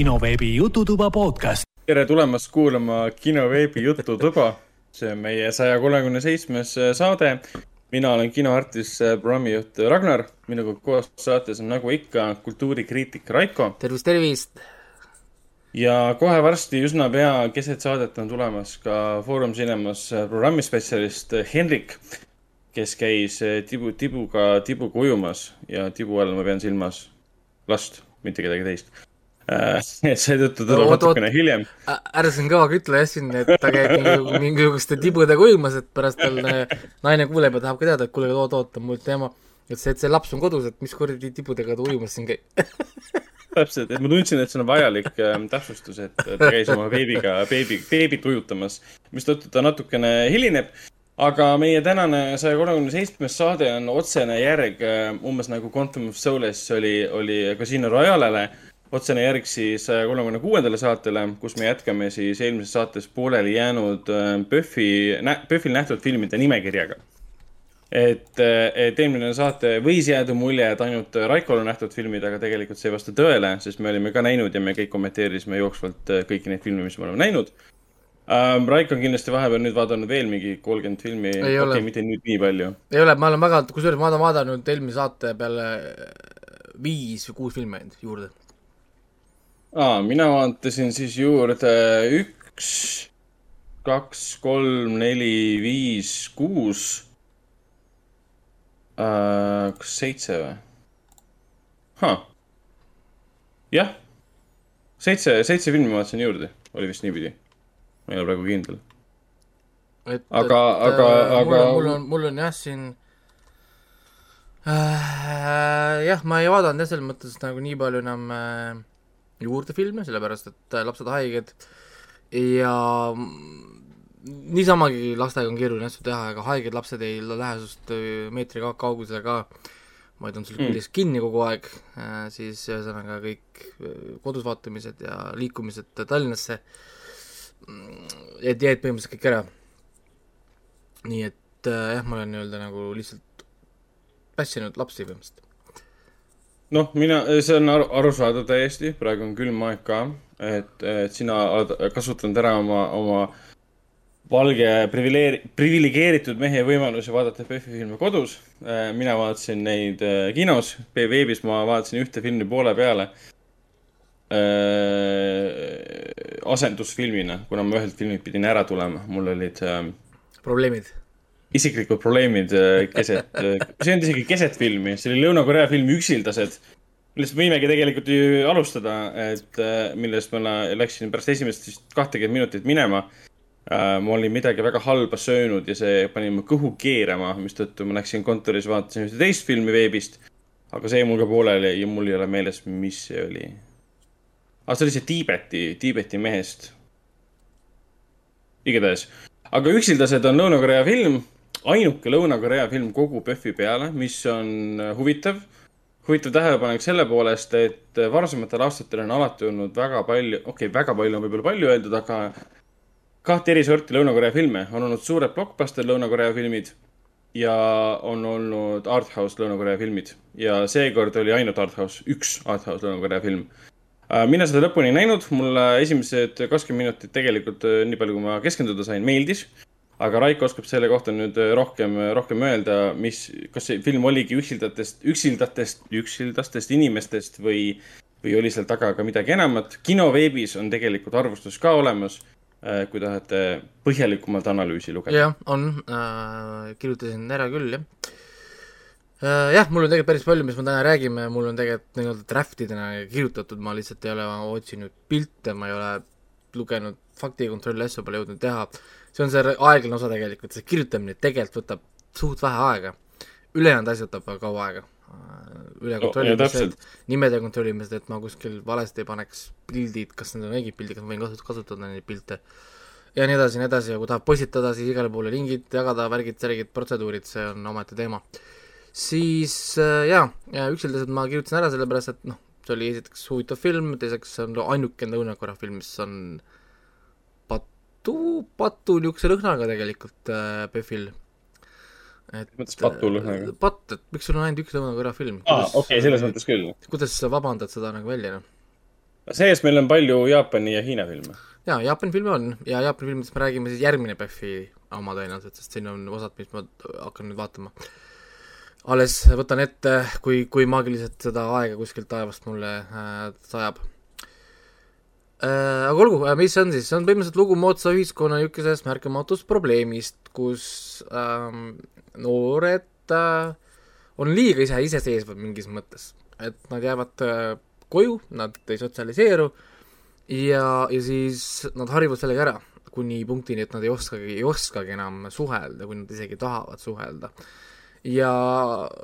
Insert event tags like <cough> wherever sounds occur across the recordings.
kinoveebi Jututuba podcast. tere tulemast kuulama kinoveebi Jututuba. see on meie saja kolmekümne seitsmes saade. mina olen kinoartist, programmijuht Ragnar. minuga koos saates on nagu ikka kultuurikriitik Raiko. tervist, tervist. ja kohe varsti, üsna pea keset saadet on tulemas ka Foorum Cinemas programmispetsialist Henrik, kes käis tibu, tibuga, tibuga ujumas ja tibu all ma pean silmas last, mitte kedagi teist Äh, <laughs> et seetõttu tuleb natukene hiljem. ära siin kõva kütle jah siin, et ta käib <laughs> mingisuguste tibudega ujumas, et pärast tal naine kuuleb ja tahab ka teada, et kuule, oot, oot, mul teema, et see, et see laps on kodus, et mis kuradi tibudega ta ujumas siin käib? <laughs> Täpselt, et ma tundsin, et see on vajalik äh, täpsustus, et ta käis oma beebiga, beebi, beebit ujutamas, mistõttu ta natukene hilineb. Aga meie tänane saja kolmekümne seitsmes saade on otsene järg äh, umbes nagu Quantum of Solace oli, oli Casino Royale'le otsene järg siis saja kolmekümne kuuendale saatele, kus me jätkame siis eelmises saates pooleli jäänud PÖFFi, äh, PÖFFil nähtud filmide nimekirjaga. et, äh, et eelmine saate võis jääda mulje, et ainult Raikol on nähtud filmid, aga tegelikult see ei vasta tõele, sest me olime ka näinud ja me kõik kommenteerisime jooksvalt äh, kõiki neid filme, mis me oleme näinud ähm,. Raiko on kindlasti vahepeal nüüd vaadanud veel mingi kolmkümmend filmi, okei okay,, mitte nüüd nii palju. ei ole, ma olen väga, kusjuures ma olen vaadanud eelmise saate peale viis või kuus filmi ainult juurde aa, mina vaatasin siis juurde üks, kaks, kolm, neli, viis, kuus äh,. kas seitse või huh.? jah, seitse, seitse filmi vaatasin juurde, oli vist niipidi. ma ei ole praegu kindel. aga, aga, aga. mul on, mul on jah siin äh, jah, ma ei vaadanud jah, selles mõttes nagu nii palju enam äh, juurde filme, sellepärast et äh, lapsed haiged ja niisamagi lastega on keeruline asju teha, ega haiged lapsed ei lähe sinust äh, meetri kaugusele ka, vaid on sul mm. küljes kinni kogu aeg, äh, siis ühesõnaga kõik kodus vaatamised ja liikumised Tallinnasse mm, jäid, jäid põhimõtteliselt kõik ära. nii et jah, ma olen nii-öelda nagu lihtsalt pässinud lapsi põhimõtteliselt noh, mina, see on aru, arusaadav täiesti, praegu on külm aeg ka, et, et sina oled kasutanud ära oma, oma valge privileeri-, priviligeeritud mehe võimalusi vaadata PÖFFi filme kodus. mina vaatasin neid äh, kinos, veebis ma vaatasin ühte filmi poole peale äh,. asendusfilmina, kuna ma ühelt filmilt pidin ära tulema, mul olid äh, probleemid isiklikud probleemid äh, keset, äh, see ei olnud isegi keset filmi, see oli Lõuna-Korea film Üksildased, millest võimegi tegelikult ju alustada, et äh, millest ma läksin pärast esimest kahtekümmet minutit minema. ma olin midagi väga halba söönud ja see pani mu kõhu keerama, mistõttu ma läksin kontoris, vaatasin ühte teist filmi veebist. aga see jäi mul ka pooleli ja mul ei ole meeles, mis see oli. aga see oli see Tiibeti, Tiibeti mehest. igatahes, aga Üksildased on Lõuna-Korea film ainuke Lõuna-Korea film kogu PÖFFi peale, mis on äh, huvitav. huvitav tähelepanek selle poolest, et äh, varasematel aastatel on alati olnud väga palju, okei okay,, väga palju on võib-olla palju öeldud, aga kahte eri sorti Lõuna-Korea filme. on olnud suured blockbuster Lõuna-Korea filmid ja on olnud arthouse Lõuna-Korea filmid ja seekord oli ainult arthouse, üks arthouse Lõuna-Korea film äh, mina seda lõpuni ei näinud, mulle esimesed kakskümmend minutit tegelikult, nii palju kui ma keskenduda sain, meeldis aga Raiko oskab selle kohta nüüd äh, rohkem, äh, rohkem öelda, mis, kas see film oligi üksildatest, üksildatest, üksildastest inimestest või, või oli seal taga ka midagi enamat. kinoveebis on tegelikult arvustus ka olemas, äh, kui tahate põhjalikumalt analüüsi lugeda. jah, on äh,, kirjutasin ära küll, jah äh,. jah, mul on tegelikult päris palju, mis me täna räägime, mul on tegelikult nii-öelda draft idena kirjutatud, ma lihtsalt ei ole otsinud pilte, ma ei ole lugenud faktikontrolli asju, pole jõudnud teha see on see aeglane osa tegelikult, see kirjutamine tegelikult võtab suht vähe aega. ülejäänud asjad võtab väga kaua aega. üle kontrollimised oh,, nimede kontrollimised, et ma kuskil valesti ei paneks pildid, kas need on õiged pildid, kas ma võin kasutada, kasutada neid pilte. ja nii edasi ja nii edasi ja kui tahab postitada, siis igale poole lingid, jagada, värgid, särgid, protseduurid, see on omaette teema. siis äh, jaa, ja üksildased ma kirjutasin ära, sellepärast et noh, see oli esiteks huvitav film, teiseks see on ainukene Lõuna-Korea film, mis on patu, patu niisuguse lõhnaga tegelikult äh, PÖFFil. et mõttes patu lõhnaga? Äh, patt, et miks sul on ainult üks Lõuna-Korea film? aa, okei okay,, selles mõttes küll. kuidas sa vabandad seda nagu välja, noh? see-eest meil on palju Jaapani ja Hiina filme. jaa, Jaapani filme on ja Jaapani filmidest me räägime siis järgmine PÖFFi oma tõenäoliselt, sest siin on osad, mis ma hakkan nüüd vaatama. alles võtan ette, kui, kui maagiliselt seda aega kuskilt taevast mulle äh, sajab äh,. Aga olgu äh,, mis see on siis, see on põhimõtteliselt lugu moodsa ühiskonna niisugusest märkamatust probleemist, kus ähm, noored äh, on liiga ise iseseisvad mingis mõttes, et nad jäävad äh, koju, nad ei sotsialiseeru ja, ja siis nad harivad sellega ära, kuni punktini, et nad ei oskagi, ei oskagi enam suhelda, kui nad isegi tahavad suhelda. ja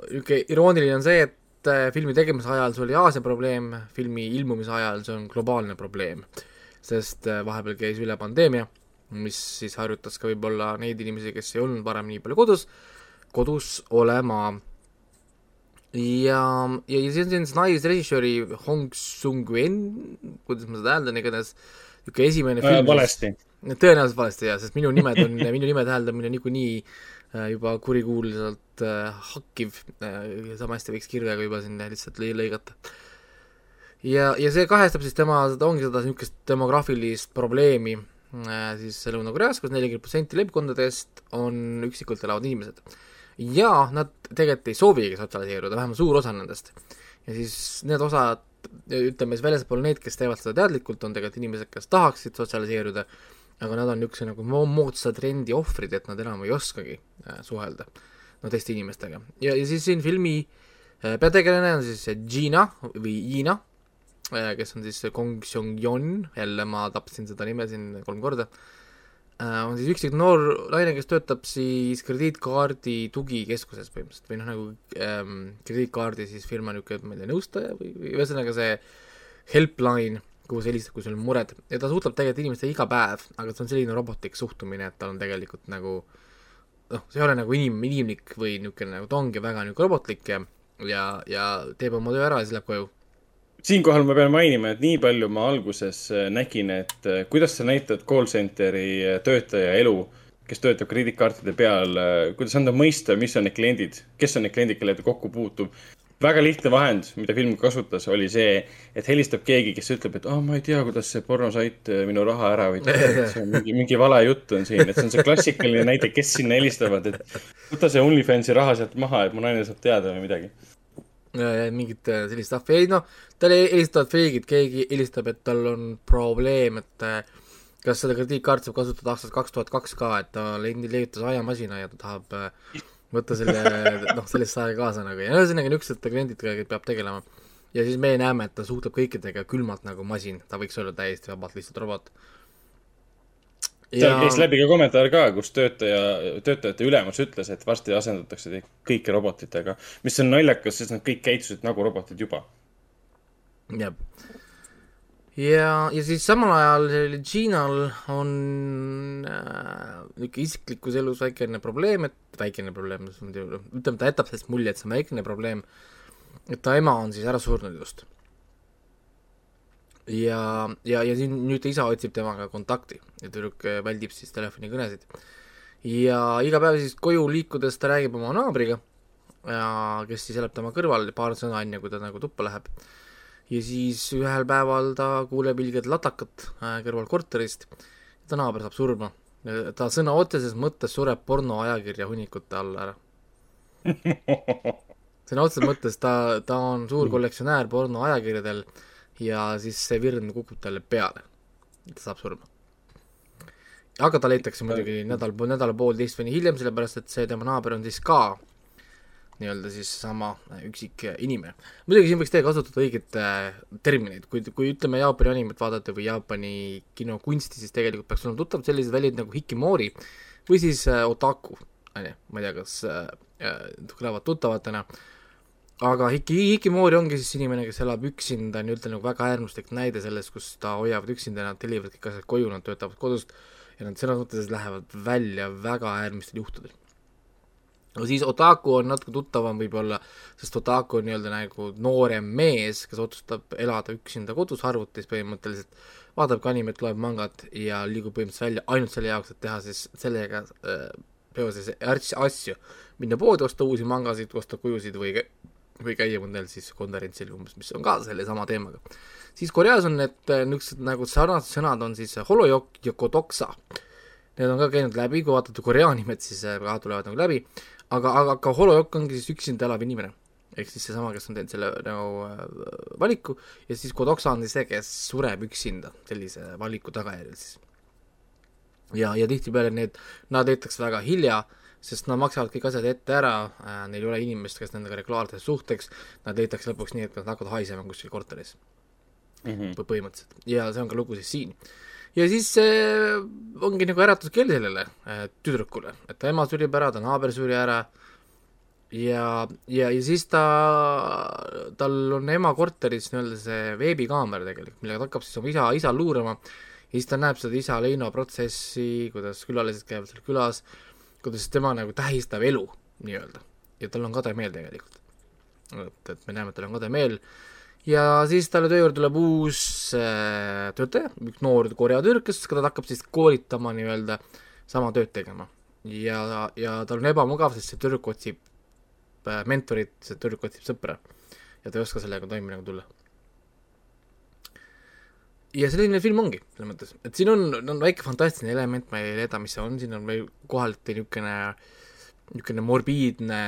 niisugune irooniline on see, et äh, filmi tegemise ajal see oli Aasia probleem, filmi ilmumise ajal see on globaalne probleem. sest äh, vahepeal käis üle pandeemia, mis siis harjutas ka võib-olla neid inimesi, kes ei olnud varem nii palju kodus, kodus olema ja, ja, ja see on siis naisrežissööri Hong Sung-wen, kuidas ma seda hääldan, igatahes niisugune esimene film äh, valesti. tõenäoliselt valesti, jah, sest minu nimed on, minu nimede hääldamine niikuinii äh, juba kurikuulsalt äh, hakkiv äh,, sama hästi võiks kirvega juba sinna lihtsalt lõigata. ja, ja see kahestab siis tema, seda ongi seda niisugust demograafilist probleemi äh, siis Lõuna-Koreas, kus nelikümmend protsenti leibkondadest on üksikult elavad inimesed ja nad tegelikult ei soovigi sotsialiseeruda, vähemalt suur osa nendest. ja siis need osad, ütleme siis väljaspool need, kes teevad seda teadlikult, on tegelikult inimesed, kes tahaksid sotsialiseeruda, aga nad on niisuguse nagu moodsa trendi ohvrid, et nad enam ei oskagi äh, suhelda no teiste inimestega. ja, ja siis siin filmi äh, peategelane on siis Gina või Gina, äh, kes on siis Kong Seong-yeon, jälle ma tapsin seda nime siin kolm korda on siis üksik noor naine, kes töötab siis krediitkaardi tugikeskuses põhimõtteliselt või noh, nagu ähm, krediitkaardi siis firma niisugune, ma ei tea, nõustaja või, või ühesõnaga see helpline, kuhu sa helistad, kui sul on mured ja ta suhtleb tegelikult inimestega iga päev, aga see on selline robotlik suhtumine, et tal on tegelikult nagu noh, see ei ole nagu inim-, inimlik või niisugune nagu ta ongi väga niisugune robotlik ja ja, ja teeb oma töö ära ja siis läheb koju siinkohal ma pean mainima, et nii palju ma alguses äh, nägin, et äh, kuidas sa näitad call center'i äh, töötaja elu, kes töötab krediitkaartide peal, kuidas anda mõista, mis on need kliendid, kes on need kliendid, kellega ta kokku puutub. Väga lihtne vahend, mida film kasutas, oli see, et helistab keegi, kes ütleb, et oh,, ma ei tea, kuidas see pornosait minu raha ära võttis, <laughs> mingi, mingi vale jutt on siin, et see on see klassikaline näide, kes sinna helistavad, et võta see OnlyFansi raha sealt maha, et mu naine saab teada või midagi. Mingit äh, sellist stuff'i, ei noh, talle helistavad feigid, keegi helistab, et tal on probleem, et äh, kas seda krediitkaarti saab kasutada aastast kaks tuhat kaks ka, et ta leiutas aiamasina ja ta tahab võtta selle, noh, sellist aega kaasa nagu ja ühesõnaga niisugused kliendid, kellega peab tegelema. ja siis me näeme, et ta suhtleb kõikidega külmalt nagu masin, ta võiks olla täiesti vabalt lihtsalt robot seal ja... käis läbi ka kommentaar ka, kus töötaja, töötajate ülemus ütles, et varsti asendatakse kõiki robotitega, mis on naljakas, sest nad kõik käitusid nagu robotid juba. jah. Ja, ja siis samal ajal Ginal on äh, niisugune isiklikus elus väikene probleem, et väikene probleem, ütleme, ta jätab sellest mulje, et see on väikene probleem, et ta ema on siis ära surnud just ja, ja, ja siin nüüd isa otsib temaga kontakti ja tüdruk äh, väldib siis telefonikõnesid. ja iga päev siis koju liikudes ta räägib oma naabriga, kes siis elab tema kõrval, paar sõna enne, kui ta nagu tuppa läheb. Ja siis ühel päeval ta kuuleb ilgelt latakat äh, kõrval korterist, ta naaber saab surma. ta sõna otseses mõttes sureb pornoajakirja hunnikute alla ära <laughs> sõna otseses mõttes ta, ta on suur kollektsionäär pornoajakirjadel ja siis see virn kukub talle peale. ta saab surma. aga ta leitakse muidugi nädal, nädala-poolteist või nii hiljem, sellepärast et see tema naaber on siis ka nii-öelda siis sama üksik inimene. muidugi siin võiks teie kasutada õiget äh, termineid, kui, kui ütleme Jaapani animet vaadata või Jaapani kinokunsti, siis tegelikult peaks olema tuttav sellised väljad nagu hikimori või siis äh, otaku, on ju, ma ei tea, kas äh, äh kõlavad tuttavatena äh,, aga Hiki, Hikimori ongi siis inimene, kes elab üksinda, nii-öelda nagu väga äärmuslik näide sellest, kus ta hoiavad üksinda, nad tellivad kõik asjad koju, nad töötavad kodust ja nad selles mõttes lähevad välja väga äärmistel juhtudel. No siis Otaku on natuke tuttavam võib-olla, sest Otaku on nii-öelda nagu noorem mees, kes otsustab elada üksinda kodus arvutis põhimõtteliselt, vaatab ka animet, loeb mangat ja liigub põhimõtteliselt välja ainult selle jaoks, et teha siis sellega äh, seoses asju, minna poodi, osta uusi mangasid, osta kujusid või või käia mõnel siis konverentsil umbes, mis on ka sellesama teemaga. siis Koreas on need äh, niisugused nagu sarnased sõnad on siis holojok ja kodoksa. Need on ka käinud läbi, kui vaatate korea nimed, siis äh, ka tulevad nagu läbi, aga, aga ka holojok ongi siis üksinda elav inimene. ehk siis seesama, kes on teinud selle nagu äh, valiku ja siis kodoksa on siis see, kes sureb üksinda sellise valiku tagajärjel siis. ja, ja tihtipeale need, nad leitakse väga hilja sest nad maksavad kõik asjad ette ära äh,, neil ei ole inimest, kes nendega regulaarselt suhteks, nad leitakse lõpuks nii, et nad hakkavad haisema kuskil korteris mm. -hmm. põhimõtteliselt. ja see on ka lugu siis siin. Ja siis äh, ongi nagu äratuskell sellele äh, tüdrukule, et ta ema surib ära, ta naaber suri ära. Ja, ja, ja siis ta, tal on ema korteris nii-öelda see veebikaamera tegelikult, millega ta hakkab siis oma isa, isa luurama. Ja siis ta näeb seda isa Leino protsessi, kuidas külalised käivad seal külas äh,, kuidas tema nagu tähistab elu nii-öelda. Ja tal on kade meel tegelikult. et, et me näeme, et tal on kade meel ja siis talle töö juurde tuleb uus äh, töötaja, üks noor Korea tüdruk, kes ta hakkab siis koolitama nii-öelda sama tööd tegema. ja, ja tal on ebamugav, sest see tüdruk otsib äh, mentorit, see tüdruk otsib sõpra. Ja ta ei oska sellega toime nagu tulla. Ja selline film ongi, selles mõttes, et siin on, on väike fantastiline element, ma ei leeda, mis see on, siin on veel kohati niisugune, niisugune morbiidne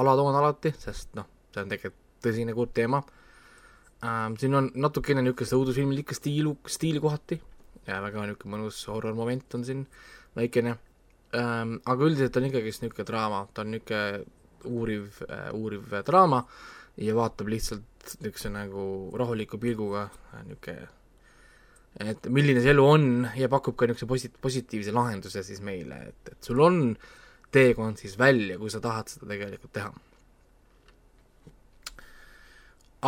alatoon alati, sest noh, see on tegelikult tõsine kurb teema ähm,. siin on natukene niisugust õudusfilmilikku stiilu, stiili kohati ja väga niisugune mõnus horror moment on siin väikene ähm,, aga üldiselt on ikkagist niisugune draama, ta on niisugune uuriv äh,, uuriv draama ja vaatab lihtsalt niisuguse nagu rahuliku pilguga äh, niisugune et milline see elu on ja pakub ka niisuguse posi-, positiivse lahenduse siis meile, et, et sul on teekond siis välja, kui sa tahad seda tegelikult teha.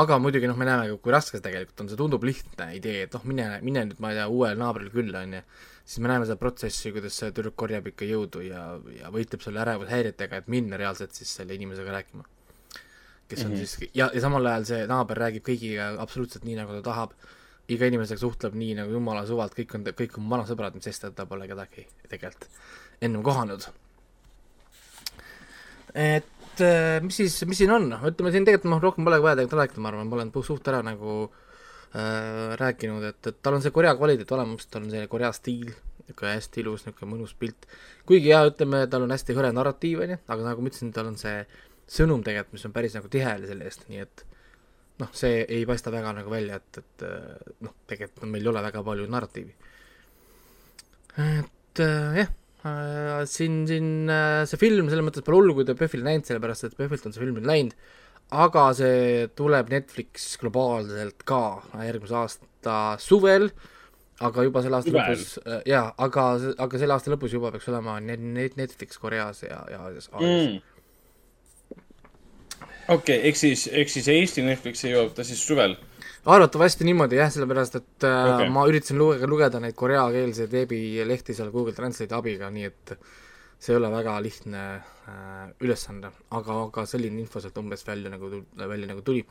Aga muidugi noh, me näeme ka, kui raske see tegelikult on, see tundub lihtne idee, et noh, mine, mine nüüd, ma ei tea, uuele naabrile külla, on ju, siis me näeme seda protsessi, kuidas see tüdruk korjab ikka jõudu ja, ja võitleb selle ärevushäiretega, et minna reaalselt siis selle inimesega rääkima. kes on mm -hmm. siis, ja, ja samal ajal see naaber räägib kõigiga absoluutselt nii, nagu ta tahab iga inimesega suhtleb nii nagu jumala suvalt, kõik on, kõik on vanasõbrad, mis sest, et ta pole kedagi tegelikult ennem kohanud. et äh, mis siis, mis siin on, ütleme siin tegelikult noh, rohkem polegi vaja tegelikult rääkida, ma arvan, ma olen suht ära nagu äh, rääkinud, et, et tal on see Korea kvaliteet olemas, tal on see Korea stiil, niisugune hästi ilus, niisugune mõnus pilt. kuigi jah, ütleme, tal on hästi hõre narratiiv, on ju, aga nagu ma ütlesin, tal on see sõnum tegelikult, mis on päris nagu tihe selle eest, nii et noh, see ei paista väga nagu välja, et, et noh, tegelikult meil ei ole väga palju narratiivi. et äh, jah äh,, siin, siin äh, see film selles mõttes pole hullu, kui te PÖFFil näinud, sellepärast et PÖFFilt on see film nüüd läinud, aga see tuleb Netflix globaalselt ka järgmise aasta suvel, aga juba selle aasta Suvel. lõpus äh,, jaa, aga, aga selle aasta lõpus juba peaks olema net-, Netflix Koreas ja, ja Aasias mm okei okay,, ehk siis, ehk siis Eesti Netflixi jõuab ta siis suvel? Arvatavasti niimoodi jah, sellepärast et äh, okay. ma üritasin lugeda, lugeda neid koreakeelseid veebilehti seal Google Translate'i abiga, nii et see ei ole väga lihtne äh, ülesanne, aga, aga selline info sealt umbes välja nagu, välja nagu tuli.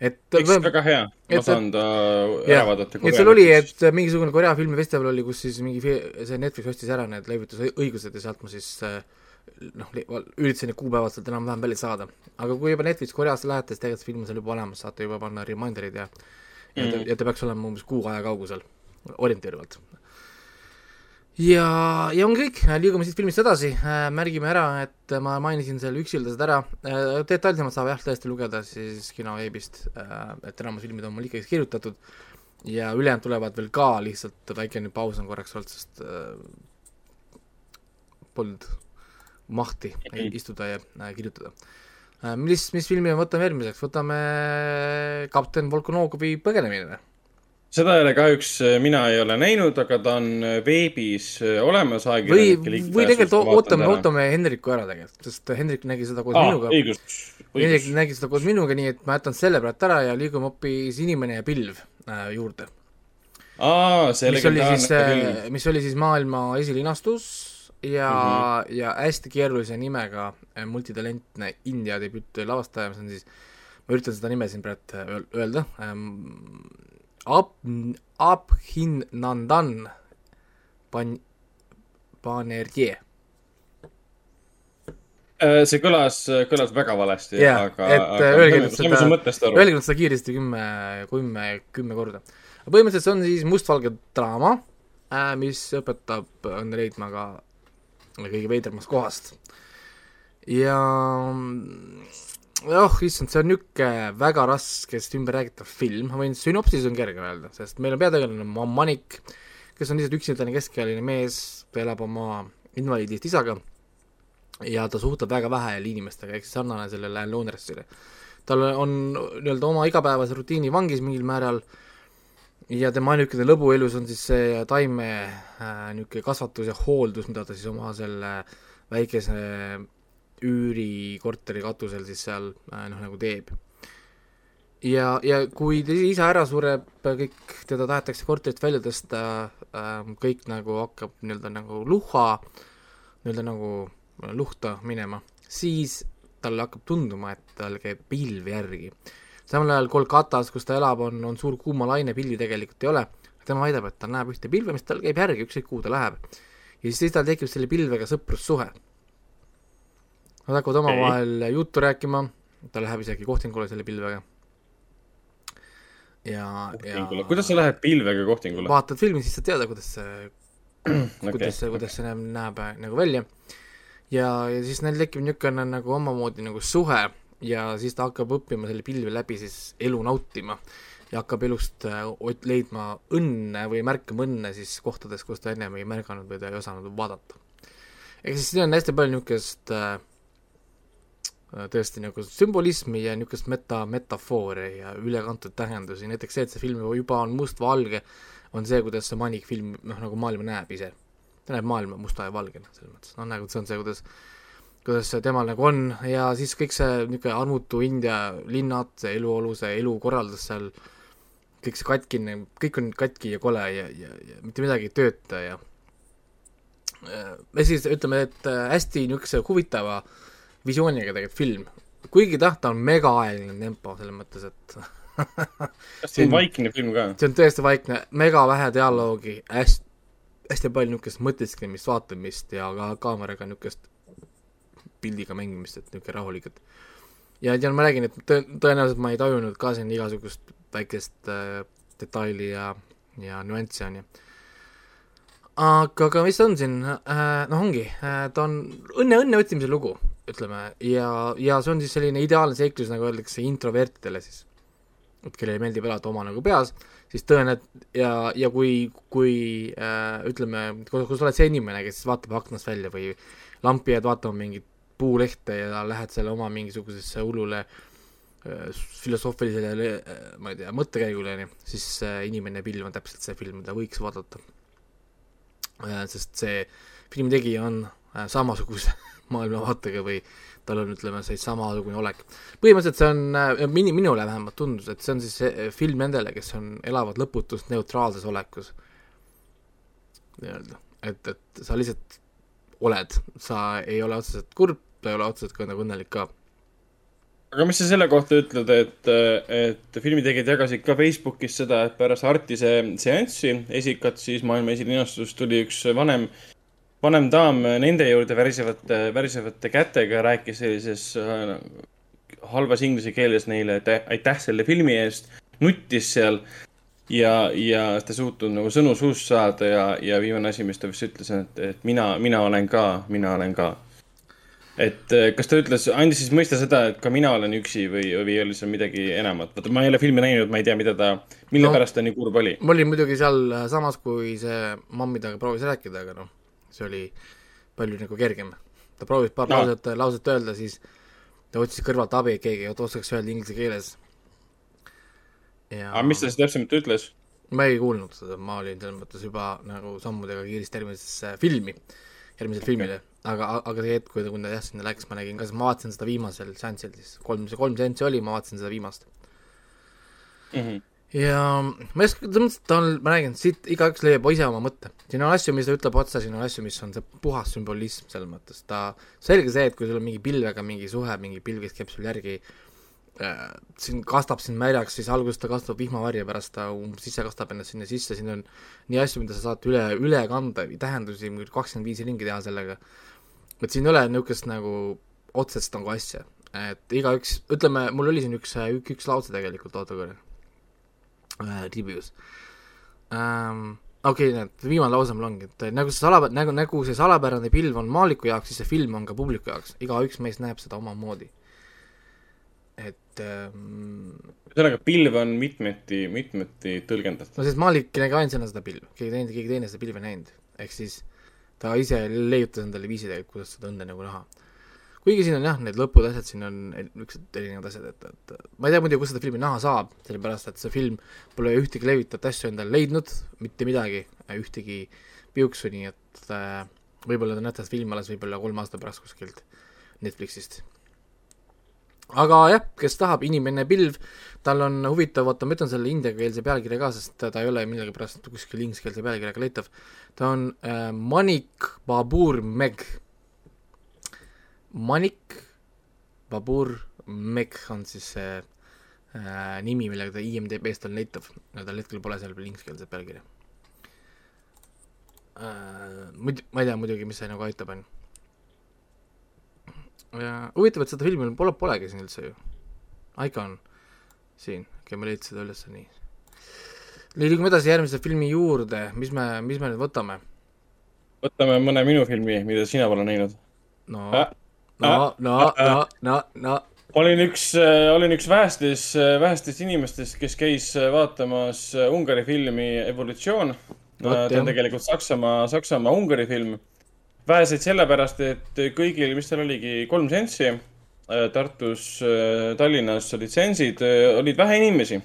et eks väga hea, ma saan ta ära vaadata. et seal oli, et mingisugune Korea filmifestival oli, kus siis mingi, see Netflix ostis ära need leevitusõigused ja sealt ma siis äh, noh, üritasin need kuupäevad sealt enam-vähem välja saada. aga kui juba Netflix Koreasse lähete, siis tegelikult see film on seal juba olemas, saate juba panna reminder'id ja ja ta, mm. ja ta peaks olema umbes kuu aja kaugusel, orienteeruvalt. ja, ja ongi kõik, liigume siit filmist edasi, äh, märgime ära, et ma mainisin seal Üksildased ära, äh, detailsemalt saab jah, tõesti lugeda siis kinoveebist, äh, et enamus filmid on mul ikkagi kirjutatud ja ülejäänud tulevad veel ka, lihtsalt väikene paus on korraks olnud, sest polnud mahti istuda ja äh, kirjutada. Äh, mis, mis filmi me võtame järgmiseks, võtame kapten Volkonogovi põgenemine või? seda ei ole kahjuks, äh, mina ei ole näinud, aga ta on veebis olemas ajakirjanike või, või tegelikult ootame, ootame Hendriku ära tegelikult, sest Hendrik nägi seda koos Aa, minuga. Hendrik nägi seda koos minuga, nii et ma jätan selle praegu ära ja liigume hoopis Inimene ja pilv äh, juurde. mis oli siis, mis oli siis maailma esilinastus ja mm, -hmm. ja hästi keerulise nimega äh, multitalentne India debüüt lavastaja, mis on siis, ma üritan seda nime siin praegu äh, öelda ähm,, Ab-, Abhin Nandan Ban-, Banerjee. Äh, see kõlas, kõlas väga valesti Jaa, aga, aga öelge nüüd seda- öelge nüüd seda kiiresti kümme, kümme, kümme korda. põhimõtteliselt see on siis mustvalge draama, mis õpetab õnne leidma ka kõige veidramast kohast. ja oh issand, see on niisugune väga raskesti ümberräägitav film, ma võin sünopsis on kerge öelda, sest meil on peategelane Ma- Manik, kes on lihtsalt üksindaline keskealine mees, ta elab oma invaliidist isaga ja ta suhtleb väga vähe inimestega, ehk siis sarnane sellele Alan Lonersile. tal on nii-öelda oma igapäevase rutiini vangis mingil määral ja tema ainukene lõbu elus on siis see taime äh, niisugune kasvatus ja hooldus, mida ta siis oma selle väikese üürikorteri katusel siis seal äh, noh, nagu teeb. ja, ja kui ta isa ära sureb, kõik, teda tahetakse korterist välja tõsta äh,, kõik nagu hakkab nii-öelda nagu luhha, nii-öelda nagu luhta minema, siis talle hakkab tunduma, et tal käib pilv järgi. Samal ajal Kolkatas, kus ta elab, on, on suur kuumalaine, pilvi tegelikult ei ole, tema väidab, et ta näeb ühte pilve, mis tal käib järgi, ükskõik kuhu ta läheb. ja siis tal tekib selle pilvega sõprussuhe. Nad hakkavad omavahel juttu rääkima, ta läheb isegi kohtingule selle pilvega. ja, ja kuidas sa lähed pilvega kohtingule? vaatad filmi, siis saad teada, kuidas see <clears throat> okei kuidas see, kuidas see näeb, näeb äh, nagu välja. ja, ja siis neil tekib niisugune nagu omamoodi nagu suhe ja siis ta hakkab õppima selle pilve läbi siis elu nautima ja hakkab elust äh, leidma õnne või märkama õnne siis kohtades, kus ta ennem ei märganud või ta ei osanud vaadata. ehk siis siin on hästi palju niisugust äh, tõesti nagu sümbolismi ja niisugust meta, metafoore ja ülekantud tähendusi, näiteks see, et see film juba on mustvalge, on see, kuidas see Manik film noh, nagu maailma näeb ise. ta näeb maailma musta ja valgena, selles mõttes, noh nagu see on see, kuidas kuidas see temal nagu on ja siis kõik see niisugune armutu India linnad, see eluolu, see elukorraldus seal, kõik see katkine, kõik on katki ja kole ja, ja, ja mitte midagi ei tööta ja ja siis ütleme, et äh, hästi niisuguse huvitava visiooniga tegelikult film, kuigi jah, ta on megaaegline tempo selles mõttes, et <laughs> kas see on vaikne film ka? see on tõesti vaikne, mega vähe dialoogi, hästi, hästi palju niisugust mõtisklemist, vaatamist ja ka kaameraga niisugust pildiga mängimist, et niisugune rahulik, et ja tean, ma räägin, et tõ-, tõenäoliselt ma ei tajunud ka siin igasugust väikest äh, detaili ja, ja nüanssi on ju. aga, aga mis on siin äh,, noh ongi äh,, ta on õnne, õnne otsimise lugu, ütleme, ja, ja see on siis selline ideaalne seiklus, nagu öeldakse introvertidele siis et kellele meeldib elada oma nagu peas, siis tõenäoliselt ja, ja kui, kui äh, ütleme, kui sa oled see inimene, kes vaatab aknast välja või lampi jääd vaatama mingit puulehte ja lähed selle oma mingisugusesse hullule äh, filosoofilisele äh, ma ei tea, mõttekäigule, onju, siis äh, Inimene pilv on täpselt see film, mida võiks vaadata. Sest see filmi tegija on samasuguse <laughs> maailmavaatega või tal on, ütleme, see samasugune olek. Põhimõtteliselt see on mini, minule vähemalt tundus, et see on siis film nendele, kes on, elavad lõputust neutraalses olekus. nii-öelda, et, et sa lihtsalt oled, sa ei ole otseselt kurb, sa ei ole otseselt ka nagu õnnelik ka. aga mis sa selle kohta ütled, et, et filmitegijad jagasid ka Facebookis seda, et pärast Artise seanssi esikat siis maailma esilinastusest tuli üks vanem, vanem daam nende juurde värisevate, värisevate kätega, rääkis sellises äh, halvas inglise keeles neile, et aitäh selle filmi eest, nuttis seal ja, ja ta suutnud nagu sõnu suust saada ja, ja viimane asi, mis ta vist ütles, et, et mina, mina olen ka, mina olen ka et eh, kas ta ütles, andis siis mõista seda, et ka mina olen üksi või, või oli seal midagi enamat? vaata, ma ei ole filmi näinud, ma ei tea, mida ta, mille No. pärast ta nii kurb oli. ma olin muidugi seal äh, samas, kui see mammi temaga proovis rääkida, aga noh, see oli palju nagu kergem. ta proovis paar No. lauset, lauset öelda, siis ta otsis kõrvalt abi, et keegi oskaks öelda inglise keeles. ja aga mis ta siis täpsemalt ütles? ma ei kuulnud seda, ma olin selles mõttes juba nagu sammudega kiiresti järgmisesse filmi, järgmisele filmile, aga, aga see hetk, kui ta, kui ta jah, sinna läks, ma nägin ka, ma vaatasin seda viimasel seansil siis, kolm, see kolm seanssi oli, ma vaatasin seda viimast. ja ma ei oska, selles mõttes, et ta on, ma räägin, siit igaüks leiab ise oma mõtte. siin on asju, mis ta ütleb otse, siin on asju, mis on see puhas sümbolism selles mõttes, ta, selge see, et kui sul on mingi pilvega mingi suhe, mingi pilv, käib sul järgi äh,, siin kastab sind märjaks, siis alguses ta kastab vihmavarje, pärast ta umbes ise kastab ennast sinna sisse, siin on nii asju, mida sa saad üle, üle kanda, tähendusi, kakskümmend viis ringi teha sellega. et siin ei ole niisugust nagu otsest nagu asja, et igaüks, ütleme, mul oli siin üks, üks, üks lause tegelikult, oota korra äh,, review's ähm,. okei okay,, näed, viimane lause mul ongi, et nagu see sala, nagu, nagu see salapärane pilv on maaliku jaoks, siis see film on ka publiku jaoks, igaüks meist näeb seda omamoodi. Et ähm, ühesõnaga, pilv on mitmeti, mitmeti tõlgendatav. no sest Maalik nägi ainsana seda pilve, keegi teine, keegi teine seda pilve ei näinud, ehk siis ta ise leiutas endale viisi tegelikult, kuidas seda õnne nagu näha. kuigi siin on jah, need lõpud, asjad, siin on niisugused erinevad asjad, et, et ma ei tea muidugi, kus seda filmi näha saab, sellepärast et see film pole ühtegi levitavat asja endale leidnud, mitte midagi, ühtegi piuksu, nii et äh, võib-olla te näete seda filmi alles võib-olla kolme aasta pärast kuskilt Netflixist aga jah, kes tahab, Inimene pilv, tal on huvitav, oota, ma ütlen selle indiakeelse pealkirja ka, sest ta ei ole millegipärast kuskil ingliskeelse pealkirjaga leitav. ta on äh, Manik Babur Meg. Manik Babur Meg on siis see äh, nimi, millega ta IMDB-st on leitav, tal hetkel pole seal veel ingliskeelset pealkirja äh,. muid-, ma ei tea muidugi, mis see nagu aitab, on ju ja huvitav, et seda filmi pole, polegi siin üldse ju. Aika on siin, okei okay,, ma leidsin seda üles, nii. liigume edasi järgmise filmi juurde, mis me, mis me nüüd võtame? võtame mõne minu filmi, mida sina pole näinud. no äh,, no äh,, no äh,, no, no, no. olin üks äh,, olin üks vähestest, äh, vähestest inimestest, kes käis äh, vaatamas Ungari filmi Evolutsioon. ta on tegelikult Saksamaa, Saksamaa-Ungari film väheseid sellepärast, et kõigil, mis seal oligi, kolm seanssi. Äh, Tartus, äh, Tallinnas olid seansid, äh, olid vähe inimesi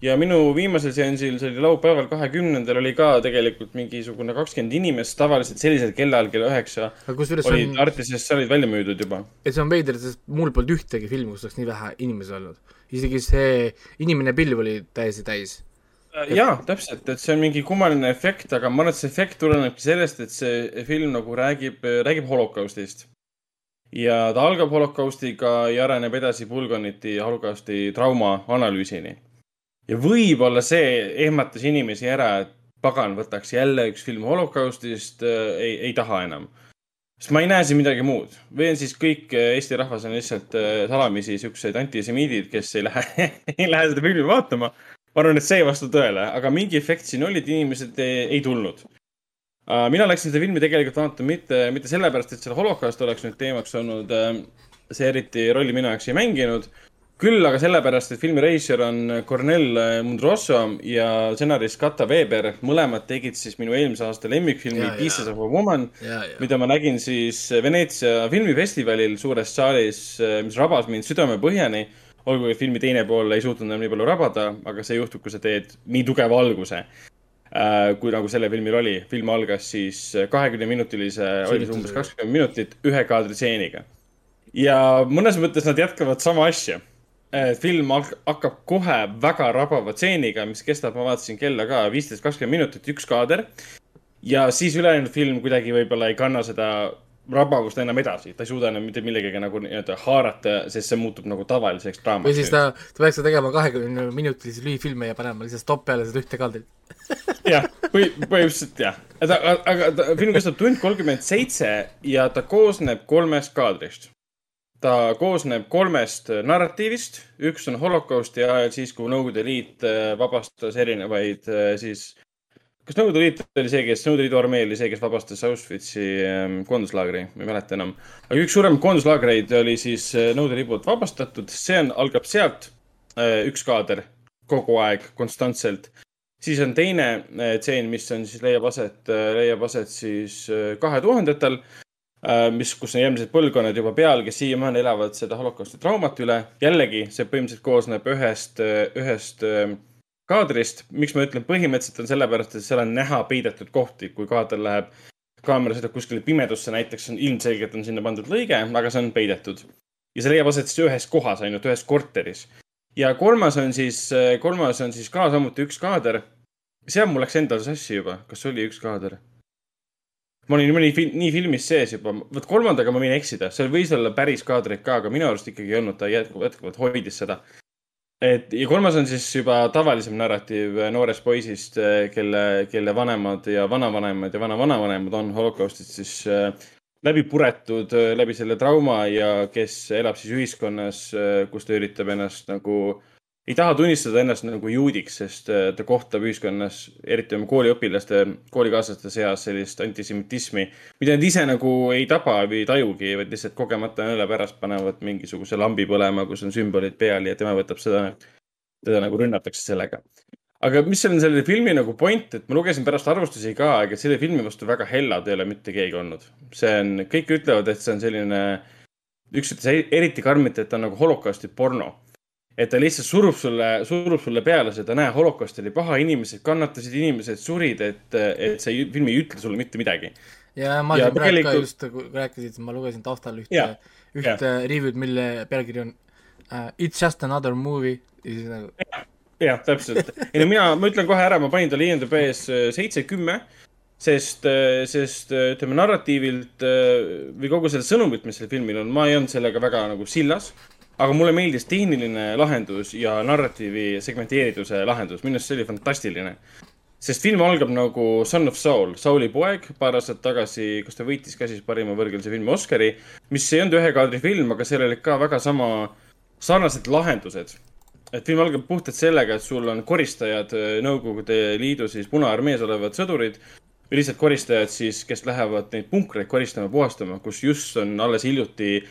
ja minu viimasel seansil, see oli laupäeval, kahekümnendal, oli ka tegelikult mingisugune kakskümmend inimest, tavaliselt sellisel kellaajal kella üheksa olid on... Artises saalid välja müüdud juba. et see on veider, sest mul polnud ühtegi filmi, kus oleks nii vähe inimesi olnud. isegi see Inimene pilv oli täiesti täis jaa, täpselt, et see on mingi kummaline efekt, aga ma arvan, et see efekt tulenebki sellest, et see film nagu räägib, räägib holokaustist. ja ta algab holokaustiga ja areneb edasi Bulganiti holokausti trauma analüüsini. ja võib-olla see ehmatas inimesi ära, et pagan, võtaks jälle üks film holokaustist äh,, ei, ei taha enam. sest ma ei näe siin midagi muud. või on siis kõik äh, Eesti rahvas on lihtsalt äh, salamisi siuksed antisemiidid, kes ei lähe <laughs> ei lähe seda filmi vaatama ma arvan, et see ei vasta tõele, aga mingi efekt siin oli, et inimesed ei, ei tulnud. Uh, mina läksin seda filmi tegelikult vaatama mitte, mitte sellepärast, et seal holokaust oleks nüüd teemaks olnud. Uh, see eriti rolli minu jaoks ei mänginud. küll aga sellepärast, et filmi reisijal on Cornel Mundroso ja stsenarist Kata Weber. mõlemad tegid siis minu eelmise aasta lemmikfilmi Pieces of a Woman, mida ma nägin siis Veneetsia filmifestivalil suures saalis, mis rabas mind südamepõhjani olgugi, et filmi teine pool ei suutnud enam nii palju rabada, aga see juhtub, kui sa teed nii tugeva alguse äh,, kui nagu sellel filmil oli. film algas siis kahekümneminutilise, oli see umbes kakskümmend minutit ühe kaadritseeniga. ja mõnes mõttes nad jätkavad sama asja. film hakkab kohe väga rabava stseeniga, mis kestab, ma vaatasin kella ka, viisteist, kakskümmend minutit, üks kaader. ja siis ülejäänud film kuidagi võib-olla ei kanna seda rabavust enam edasi, ta ei suuda enam mitte millegagi nagu nii-öelda haarata, sest see muutub nagu tavaliseks draamaks. või siis ta, ta peaks tegema kahekümne minutilisi lühifilme ja panema lihtsalt stopp peale seda ühte kaadrit. <laughs> jah, või põhimõtteliselt jah, aga, aga ta, film kestab tund kolmkümmend seitse ja ta koosneb kolmest kaadrist. ta koosneb kolmest narratiivist, üks on holokausti ajal, siis kui Nõukogude Liit äh, vabastas erinevaid äh, siis kas Nõukogude Liit oli see, kes, Nõukogude Liidu armee oli see, kes vabastas Auschwitzi ähm, koonduslaagri, ma ei mäleta enam. aga üks suuremaid koonduslaagreid oli siis äh, Nõukogude Liidu poolt vabastatud, see on, algab sealt, äh, üks kaader kogu aeg, konstantselt. siis on teine äh, tseen, mis on siis, leiab aset, leiab aset siis kahe tuhandetel, mis, kus on järgmised põlvkonnad juba peal, kes siiamaani elavad seda holokausti traumat üle. jällegi, see põhimõtteliselt koosneb ühest, ühest kaadrist, miks ma ütlen põhimõtteliselt on sellepärast, et seal on näha peidetud kohti, kui kaader läheb, kaamera sõidab kuskile pimedusse näiteks, on ilmselgelt on sinna pandud lõige, aga see on peidetud. ja see leiab aset siis ühes kohas, ainult ühes korteris. ja kolmas on siis, kolmas on siis ka samuti üks kaader. seal mul läks endal sassi juba, kas oli üks kaader? ma olin nii, nii, nii filmis sees juba, vot kolmandaga ma võin eksida, seal võis olla päris kaadreid ka, aga minu arust ikkagi ei olnud, ta jätkuvalt, hoidis seda et ja kolmas on siis juba tavalisem narratiiv noorest poisist, kelle, kelle vanemad ja vanavanemad ja vanavanavanemad on holokaustist siis äh, läbi puretud läbi selle trauma ja kes elab siis ühiskonnas, kus ta üritab ennast nagu, ei taha tunnistada ennast nagu juudiks, sest äh, ta kohtab ühiskonnas, eriti oma kooliõpilaste, koolikaaslaste seas sellist antisemitismi, mida nad ise nagu ei taba või ei tajugi, vaid lihtsalt kogemata nõela pärast panevad mingisuguse lambi põlema, kus on sümbolid peal ja tema võtab seda, teda nagu rünnatakse sellega aga mis on selle filmi nagu point, et ma lugesin pärast arvustusi ka, ega selle filmi vastu väga hellad ei ole mitte keegi olnud. see on, kõik ütlevad, et see on selline, üks ütles eriti karmilt, et ta on nagu holokausti porno. Et ta lihtsalt surub sulle, surub sulle peale seda, näe, holokaust oli paha, inimesed kannatasid, inimesed surid, et, et see film ei ütle sulle mitte midagi. ja ma olin praegu ka just, kui rääkisid, ma lugesin taustal ühte, ühte review'd, mille pealkiri on uh, It's just another movie ja siis nagu jah, täpselt. ei no mina, ma ütlen kohe ära, ma panin talle IMDB-s äh, seitse, kümme, sest, äh, sest ütleme narratiivilt või kogu selle sõnumit, mis sellel filmil on, ma ei olnud sellega väga nagu sillas. Aga mulle meeldis tehniline lahendus ja narratiivi segmenteerituse lahendus, minu arust see oli fantastiline. sest film algab nagu Son of Saul, Sauli poeg, paar aastat tagasi, kas ta võitis ka siis parima võrgelise filmi Oscari, mis ei olnud ühe kaadri film, aga seal olid ka väga sama sarnased lahendused et film algab puhtalt sellega, et sul on koristajad Nõukogude Liidu siis Punaarmees olevad sõdurid või lihtsalt koristajad siis, kes lähevad neid punkreid koristama, puhastama, kus just on alles hiljuti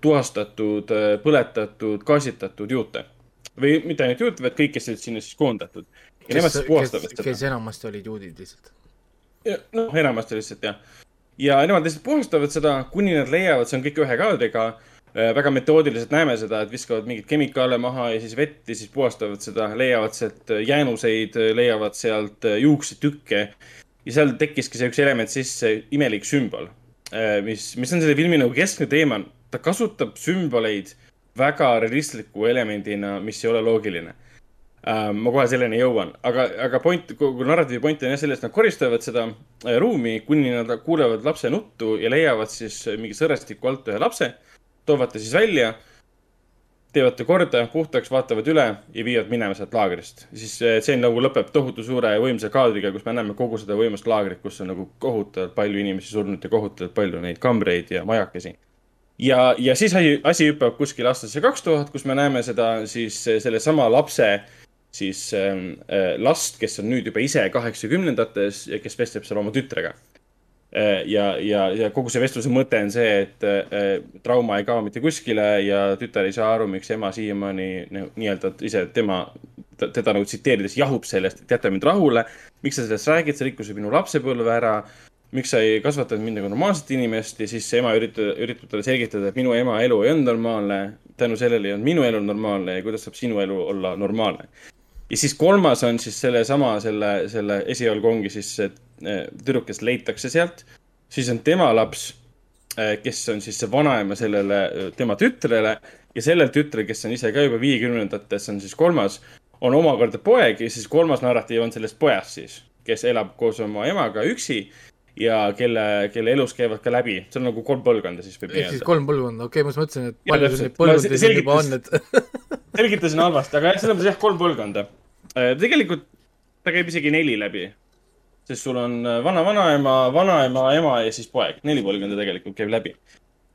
tuvastatud, äh, põletatud, gaasitatud juute. või mitte ainult juute, vaid kõik, kes olid sinna siis koondatud. ja kes, nemad siis puhastavad kes, seda. kes enamasti olid juudid lihtsalt. noh, enamasti lihtsalt jah. ja nemad lihtsalt puhastavad seda, kuni nad leiavad, see on kõik ühe kaadriga Äh, väga metoodiliselt näeme seda, et viskavad mingeid kemikaale maha ja siis vett ja siis puhastavad seda, leiavad sealt äh, jäänuseid, äh, leiavad sealt juuksetükke. Ja seal tekkiski see üks element sisse, imelik sümbol, mis, mis on selle filmi nagu keskne teema. ta kasutab sümboleid väga realistliku elemendina, mis ei ole loogiline ma kohe selleni jõuan, aga, aga point, kogu narratiivi point on jah selles, et nad koristavad seda ruumi, kuni nad kuulevad lapse nuttu ja leiavad siis mingi sõrestiku alt ühe lapse toovad ta siis välja, teevad ta korda, puhtaks, vaatavad üle ja viivad minema sealt laagrist. siis tseen nagu lõpeb tohutu suure ja võimsa kaadriga, kus me näeme kogu seda võimast laagrit, kus on nagu kohutavalt palju inimesi surnud ja kohutavalt palju neid kambreid ja majakesi. ja, ja siis asi, hüppab kuskil aastasse kaks tuhat, kus me näeme seda siis sellesama lapse siis äh, last, kes on nüüd juba ise kaheksakümnendates ja kes vestleb seal oma tütrega ja, ja, ja kogu see vestluse mõte on see, et äh, trauma ei kao mitte kuskile ja tütar ei saa aru, miks ema siiamaani nii-öelda ise tema, teda nagu tsiteerides jahub sellest, et jäta mind rahule. miks sa sellest räägid, sa rikkusid minu lapsepõlve ära. miks sa ei kasvatanud mind nagu normaalset inimest ja siis ema üritab, üritab talle selgitada, et minu ema elu ei olnud normaalne. tänu sellele ei olnud minu elu normaalne ja kuidas saab sinu elu olla normaalne ja siis kolmas on siis sellesama, selle, selle esialgu ongi siis see eh, tüdruk, kes leitakse sealt. siis on tema laps, eh, kes on siis see vanaema sellele, eh, tema tütrele ja sellel tütrel, kes on ise ka juba viiekümnendates, on siis kolmas, on omakorda poeg ja siis kolmas narratiiv on sellest pojast siis, kes elab koos oma emaga üksi ja kelle, kelle elus käivad ka läbi, see on nagu kolm põlvkonda siis võib nii öelda. ehk siis kolm põlvkonda, okei okay,, ma just mõtlesin, et palju neid põlvkondi siin juba on, et <laughs> selgitasin halvasti, aga selles mõttes jah, kolm põlvkonda. Äh, tegelikult ta käib isegi neli läbi. sest sul on äh, vana-vanaema, vanaema, ema ja siis poeg, neli põlvkonda tegelikult käib läbi.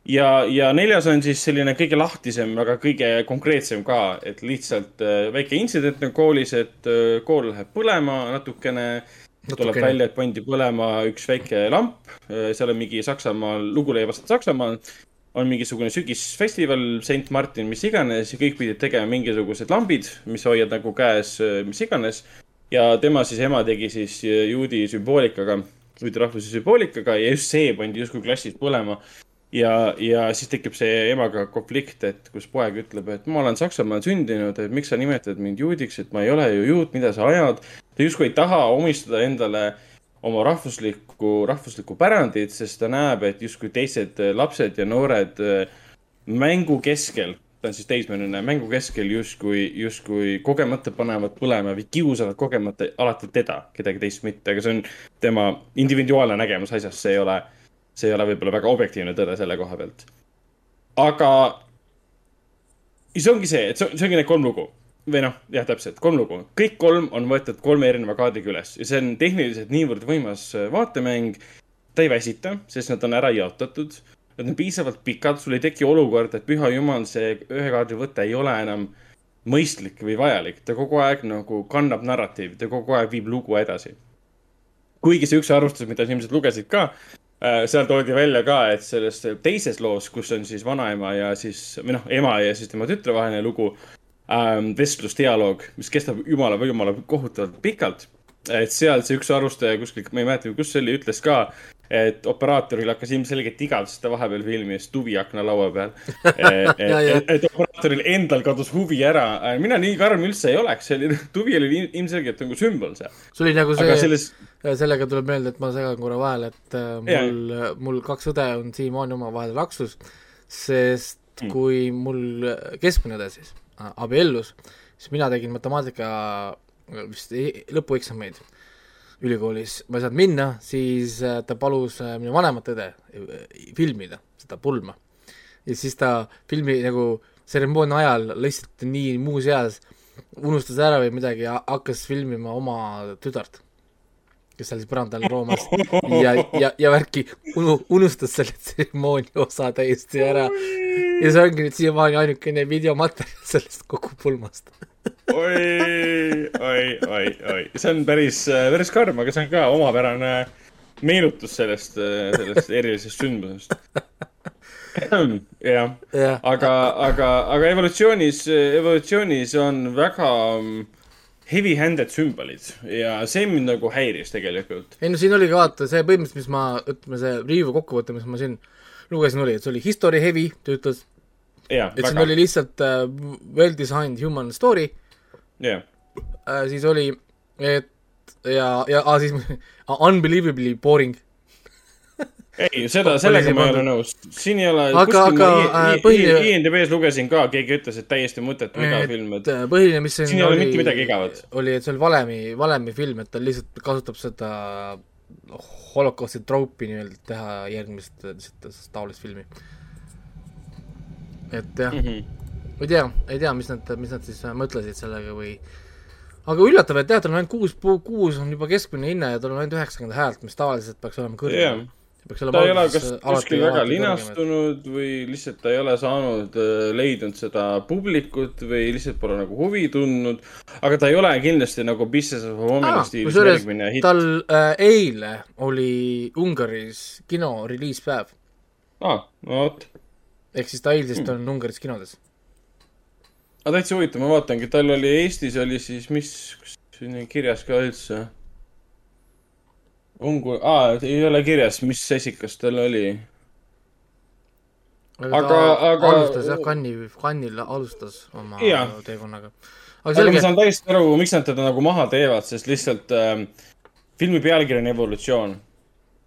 ja, ja neljas on siis selline kõige lahtisem, aga kõige konkreetsem ka, et lihtsalt äh, väike intsident on koolis, et kool läheb põlema natukene tuleb välja, et pandi põlema üks väike lamp, seal on mingi Saksamaal, lugu leiab aset Saksamaal on mingisugune sügisfestival, St Martin, mis iganes ja kõik pidid tegema mingisugused lambid, mis hoiad nagu käes, mis iganes. ja tema siis, ema tegi siis juudi sümboolikaga, juudi rahvuse sümboolikaga ja just see pandi justkui klassis põlema. ja, ja siis tekib see emaga konflikt, et kus poeg ütleb, et ma olen Saksamaal sündinud, et miks sa nimetad mind juudiks, et ma ei ole ju juut, mida sa ajad. Ta justkui ei taha omistada endale äh, oma rahvuslikku, rahvuslikku pärandit, sest ta näeb, et justkui teised lapsed ja noored äh, mängu keskel, ta on siis teismeline, mängu keskel justkui, justkui kogemata panevad põlema või kiusavad kogemata alati teda, kedagi teist mitte, aga see on tema individuaalne nägemus asjast, see ei ole, see ei ole võib-olla väga objektiivne tõde selle koha pealt. aga see ongi see, et see, see ongi need kolm lugu või noh, jah, täpselt, kolm lugu. kõik kolm on võetud kolme erineva kaardiga üles ja see on tehniliselt niivõrd võimas äh, vaatemäng. ta ei väsita, sest nad on ära jaotatud. Nad on piisavalt pikad, sul ei teki olukorda, et püha jumal, see ühe kaardi võte ei ole enam mõistlik või vajalik. ta kogu aeg nagu kannab narratiivi, ta kogu aeg viib lugu edasi. kuigi see üks arvustus, mida ilmselt lugesid ka, seal toodi välja ka, et selles teises loos, kus on siis vanaema ja siis, või noh, ema ja siis tema tütre vaheline lugu ähm,, vestlusdialoog, mis kestab jumala või jumala kohutavalt pikalt. et seal see üks arvustaja kuskil, ma ei mäleta, kus see oli, ütles ka, et operaatoril hakkas ilmselgelt igatseda vahepeal filmi eest tuvi aknalaua peal. <laughs> et, et, et operaatoril endal kadus huvi ära. mina nii karm üldse ei oleks, see oli, tuvi oli ilm- ilmselgelt nagu sümbol seal. see oli nagu see, selles, sellega tuleb meelde, et ma segan korra vahele, et äh, mul, mul kaks õde on siiamaani omavahel laksus, sest Mm. kui mul keskmine õde siis abiellus, siis mina tegin matemaatika äh, vist e- lõpueksameid ülikoolis, ma ei saanud minna, siis äh, ta palus äh, minu vanemat õde äh, filmida seda pulma. ja siis ta filmi nagu tseremoonia ajal lihtsalt nii muus eas unustas ära või midagi ja hakkas filmima oma tütart, kes siis põrandal roomas ja, ja, ja värki unu, unustas selle tseremoonia osa täiesti ära. Ja see ongi nüüd siiamaani ainukene videomaterjal <laughs> sellest kogu pulmast. oi, oi, oi, oi, see on päris, päris karm, aga see on ka omapärane meenutus sellest, sellest erilisest sündmusest. <clears throat> jah, jah, aga, aga, aga evolutsioonis, evolutsioonis on väga mm, heavy-handed sümbolid ja see mind nagu häiris tegelikult. ei no siin oli ka vaata see põhimõtteliselt, mis ma, ütleme see review kokkuvõte, mis ma siin lugesin, oli, et see oli history heavy, ta ütles, jah, et siin väga oli, lihtsalt äh, well designed human story jah, äh,, siis oli, et ja, ja ah, siis <laughs> unbelievably boring. ei, seda, sellega ma ei ole nõus. siin ei ole, Aga- kuskil ma aga, äh, põhiline- IMDB-s lugesin ka, keegi ütles, et täiesti mõttetu igav film, et põhiline, mis Siin ei ole mitte midagi igavat. oli, et see oli valemi, valemi film, et ta lihtsalt kasutab seda holokausti troopi nii-öelda teha järgmist lihtsalt taolist filmi. et jah, mm -hmm. ma ei tea, ei tea, mis nad, mis nad siis mõtlesid sellega või aga üllatav, et jah, tal on ainult kuus, kuus on juba keskmine hinne ja tal on ainult üheksakümmend häält, mis tavaliselt peaks olema kõrgem jah, ta ei ole kas kuskil väga linastunud või lihtsalt ta ei ole saanud, leidnud seda publikut või lihtsalt pole nagu huvi tundnud. aga ta ei ole kindlasti nagu Business of Woman'i stiilis järgmine hitt. tal äh, eile oli Ungaris kino reliispäev, aa, no vot. ehk siis ta eilsest on Ungaris kinodes. aga täitsa huvitav, ma vaatangi, tal oli Eestis oli siis, mis, kus siin kirjas ka üldse? Ungu-, aa, ei ole kirjas, mis esikas tal oli. aga, Aga- ta aga- alustas jah, Cannes'i, Cannes'il alustas oma Jah. teekonnaga. aga aga ma saan täiesti aru, miks nad teda nagu maha teevad, sest lihtsalt ähm, filmi pealkiri on evolutsioon.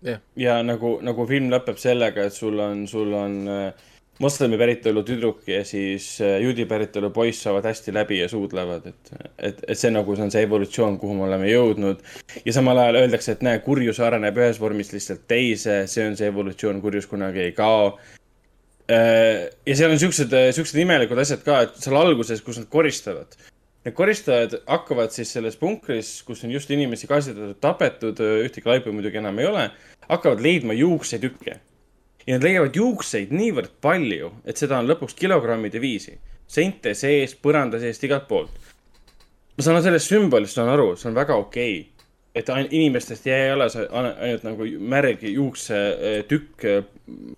jah, ja nagu, nagu film lõpeb sellega, et sul on, sul on äh, moslemi päritolu tüdruk ja siis äh, juudi päritolu poiss saavad hästi läbi ja suudlevad, et, et, et see nagu, see on see evolutsioon, kuhu me oleme jõudnud. ja samal ajal öeldakse, et näe, kurjus areneb ühes vormis lihtsalt teise, see on see evolutsioon, kurjus kunagi ei kao. ja seal on siuksed, siuksed imelikud asjad ka, et seal alguses, kus nad koristavad Need koristajad hakkavad siis selles punkris, kus on just inimesi kasvatatud, tapetud, ühtegi laipa muidugi enam ei ole, hakkavad leidma juuksetükke. Ja nad leiavad juukseid niivõrd palju, et seda on lõpuks kilogrammide viisi. seinte sees, põranda seest, igalt poolt. ma saan sellest sümbolist saan aru, see on väga okei okay.. et inimestest see ain- ainult nagu märg juuksetükk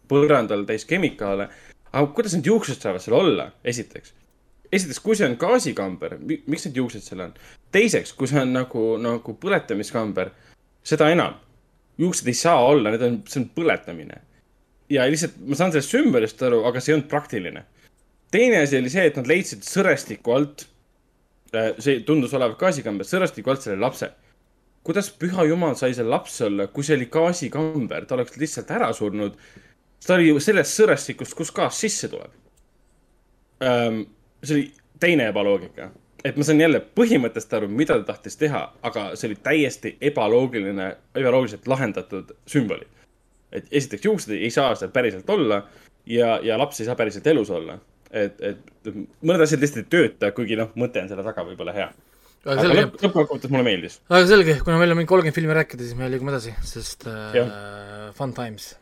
põrandal täis kemikaale. aga kuidas need juuksed saavad seal olla, esiteks esiteks, kui see on gaasikamber, miks need juuksed seal on? teiseks, kui see on nagu, nagu põletamiskamber, seda enam. juuksed ei saa olla, need on, see on põletamine. Ja lihtsalt ma saan sellest sümbolist aru, aga see ei olnud praktiline. teine asi oli see, et nad leidsid sõrestiku alt, see tundus olevat gaasikamber, sõrestiku alt selle lapse. kuidas püha jumal sai see laps olla, kui see oli gaasikamber, ta oleks lihtsalt ära surnud. ta oli ju sellest sõrestikust, kus gaas sisse tuleb see oli teine ebaloogika. et ma saan jälle põhimõttest aru, mida ta tahtis teha, aga see oli täiesti ebaloogiline, ebaloogiliselt lahendatud sümbolid. Et esiteks juuksed ei saa seal päriselt olla ja, ja laps ei saa päriselt elus olla. et, et mõned asjad lihtsalt ei tööta, kuigi noh, mõte on selle taga võib-olla hea. aga aga lõpp, lõppkokkuvõttes mulle meeldis. aga selge, kuna meil on mingi kolmkümmend filmi rääkida, siis me liigume edasi, sest äh, Jah. fun times.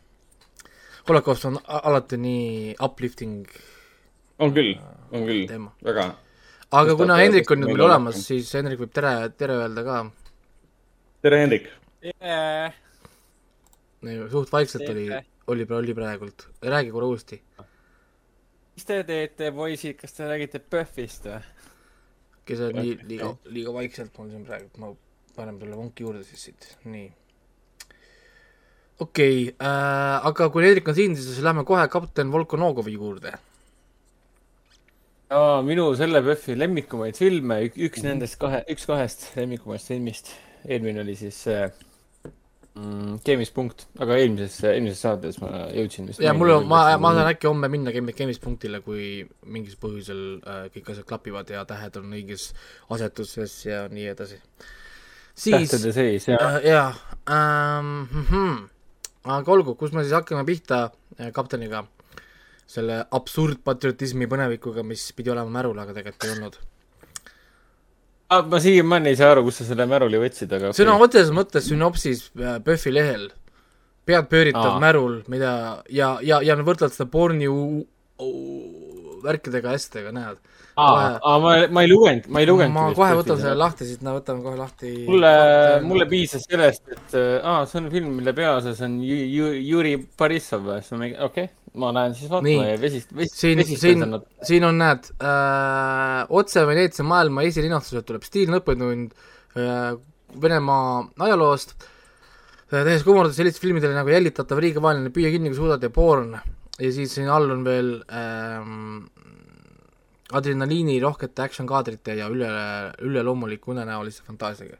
holocaust on alati nii uplifting on küll, on küll, teema. väga. aga kuna Hendrik on nüüd meil olemas, siis Hendrik võib tere, tere öelda ka. tere, Hendrik. Suht vaikselt oli oli, oli praegult. räägi korra uuesti. mis te teete, poisid, kas te räägite PÖFFist või? kes on nii, liiga, liiga vaikselt mul siin praegu, ma panen talle vonki juurde siis siit, nii. okei okay, äh,, aga kui Hendrik on siin, siis lähme kohe kapten Volkonogovi juurde. aa, minu selle PÖFFi lemmikumaid filme, üks nendest kahe, üks kahest lemmikumaist filmist. eelmine oli siis äh, mm, Keemispunkt, aga eelmises, eelmises saates ma jõudsin vist. ja mul on, ma, ma saan äkki homme minna Game- Gamespunktile, kui mingil põhjusel äh, kõik asjad klapivad ja tähed on õiges asetuses ja nii edasi. siis tähtede seis ja äh, jaa ähm,, mm, aga olgu, kus me siis hakkame pihta äh, kapteniga, selle absurdpatriotismi põnevikuga, mis pidi olema märul, aga tegelikult ei olnud. Ah, ma siiamaani ei saa aru, kust sa selle märuli võtsid, aga sõna otseses mõttes sünopsis äh, PÖFFi lehel, pead pööritav Aa. märul, mida ja, ja, ja võrdled seda porni värkidega, asjadega, näed. aa, aa, ma, ma ei lugenud, ma ei lugenud. ma kohe võtan selle lahti siit, no võtame kohe lahti. mulle, mulle piisas sellest, et aa, see on film, mille peaosas on Juri Borissov siis ma mingi, okei okay,, ma lähen siis vaatama ja vesist-, vesist-, siin, siin siin on, näed äh,, otse Veneetsia maailma esilinastused tuleb. Stiilne õppetund äh, Venemaa ajaloost. Äh,, tehes kummardus sellistele filmidele nagu Jälitatav, Riigavaenlane, Püüa kinni, kui suudad ja Born. Ja siis siin all on veel ähm, adrenaliini rohkete action kaadrite ja üle, üleloomuliku unenäolise fantaasiaga.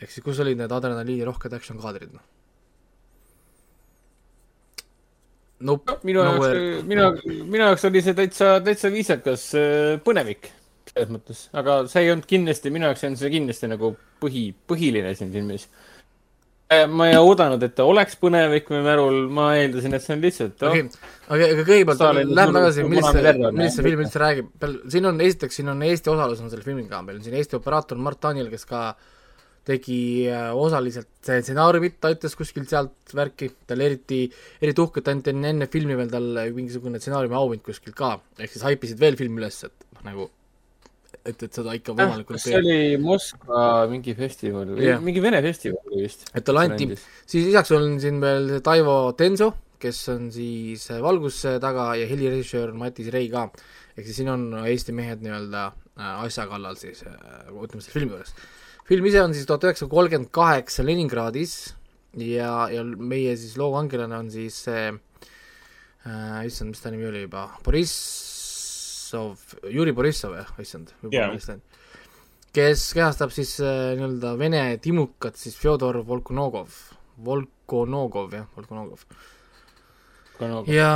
ehk siis kus olid need adrenaliini rohked action kaadrid, noh? Nope, minu jaoks nowhere., minu, minu jaoks oli see täitsa, täitsa viisakas äh, põnevik selles mõttes, aga see ei olnud kindlasti, minu jaoks on see kindlasti nagu põhi, põhiline siin filmis. Ma ei oodanud, et ta oleks põnevik või märul, ma eeldasin, et see on lihtsalt oh, okei, aga, aga kõigepealt lähme tagasi, punane see, millist see film üldse räägib, siin on esiteks, siin on Eesti osalus on selle filmiga, meil. On siin Eesti operaator Mart Daniel, kes ka tegi äh, osaliselt stsenaariumit, ta ütles kuskilt sealt värki, tal eriti, eriti uhke, et ainult enne, filmi veel tal mingisugune stsenaariumi auhind kuskilt ka, ehk siis haipisid veel filmi üles, et noh, nagu et, et seda ikka võimalikult kas see oli Moskva mingi festival või Jah. mingi Vene festival vist? et talle anti, siis lisaks on siin veel see Taivo Tenso, kes on siis valguse taga ja helirežissöör Matis Rei ka. ehk siis siin on Eesti mehed nii-öelda äh, asja kallal siis, ütleme selle filmi juures. film ise on siis tuhat üheksasada kolmkümmend kaheksa Leningradis ja, ja meie siis loo kangelane on siis see äh,, issand, mis ta nimi oli juba, Borissov, Juri Borissov jah, issand, võib-olla yeah. kes kehastab siis äh, nii-öelda Vene timukat siis Fjodor Volkonogov, Volkonogov jah, Volkonogov. ja,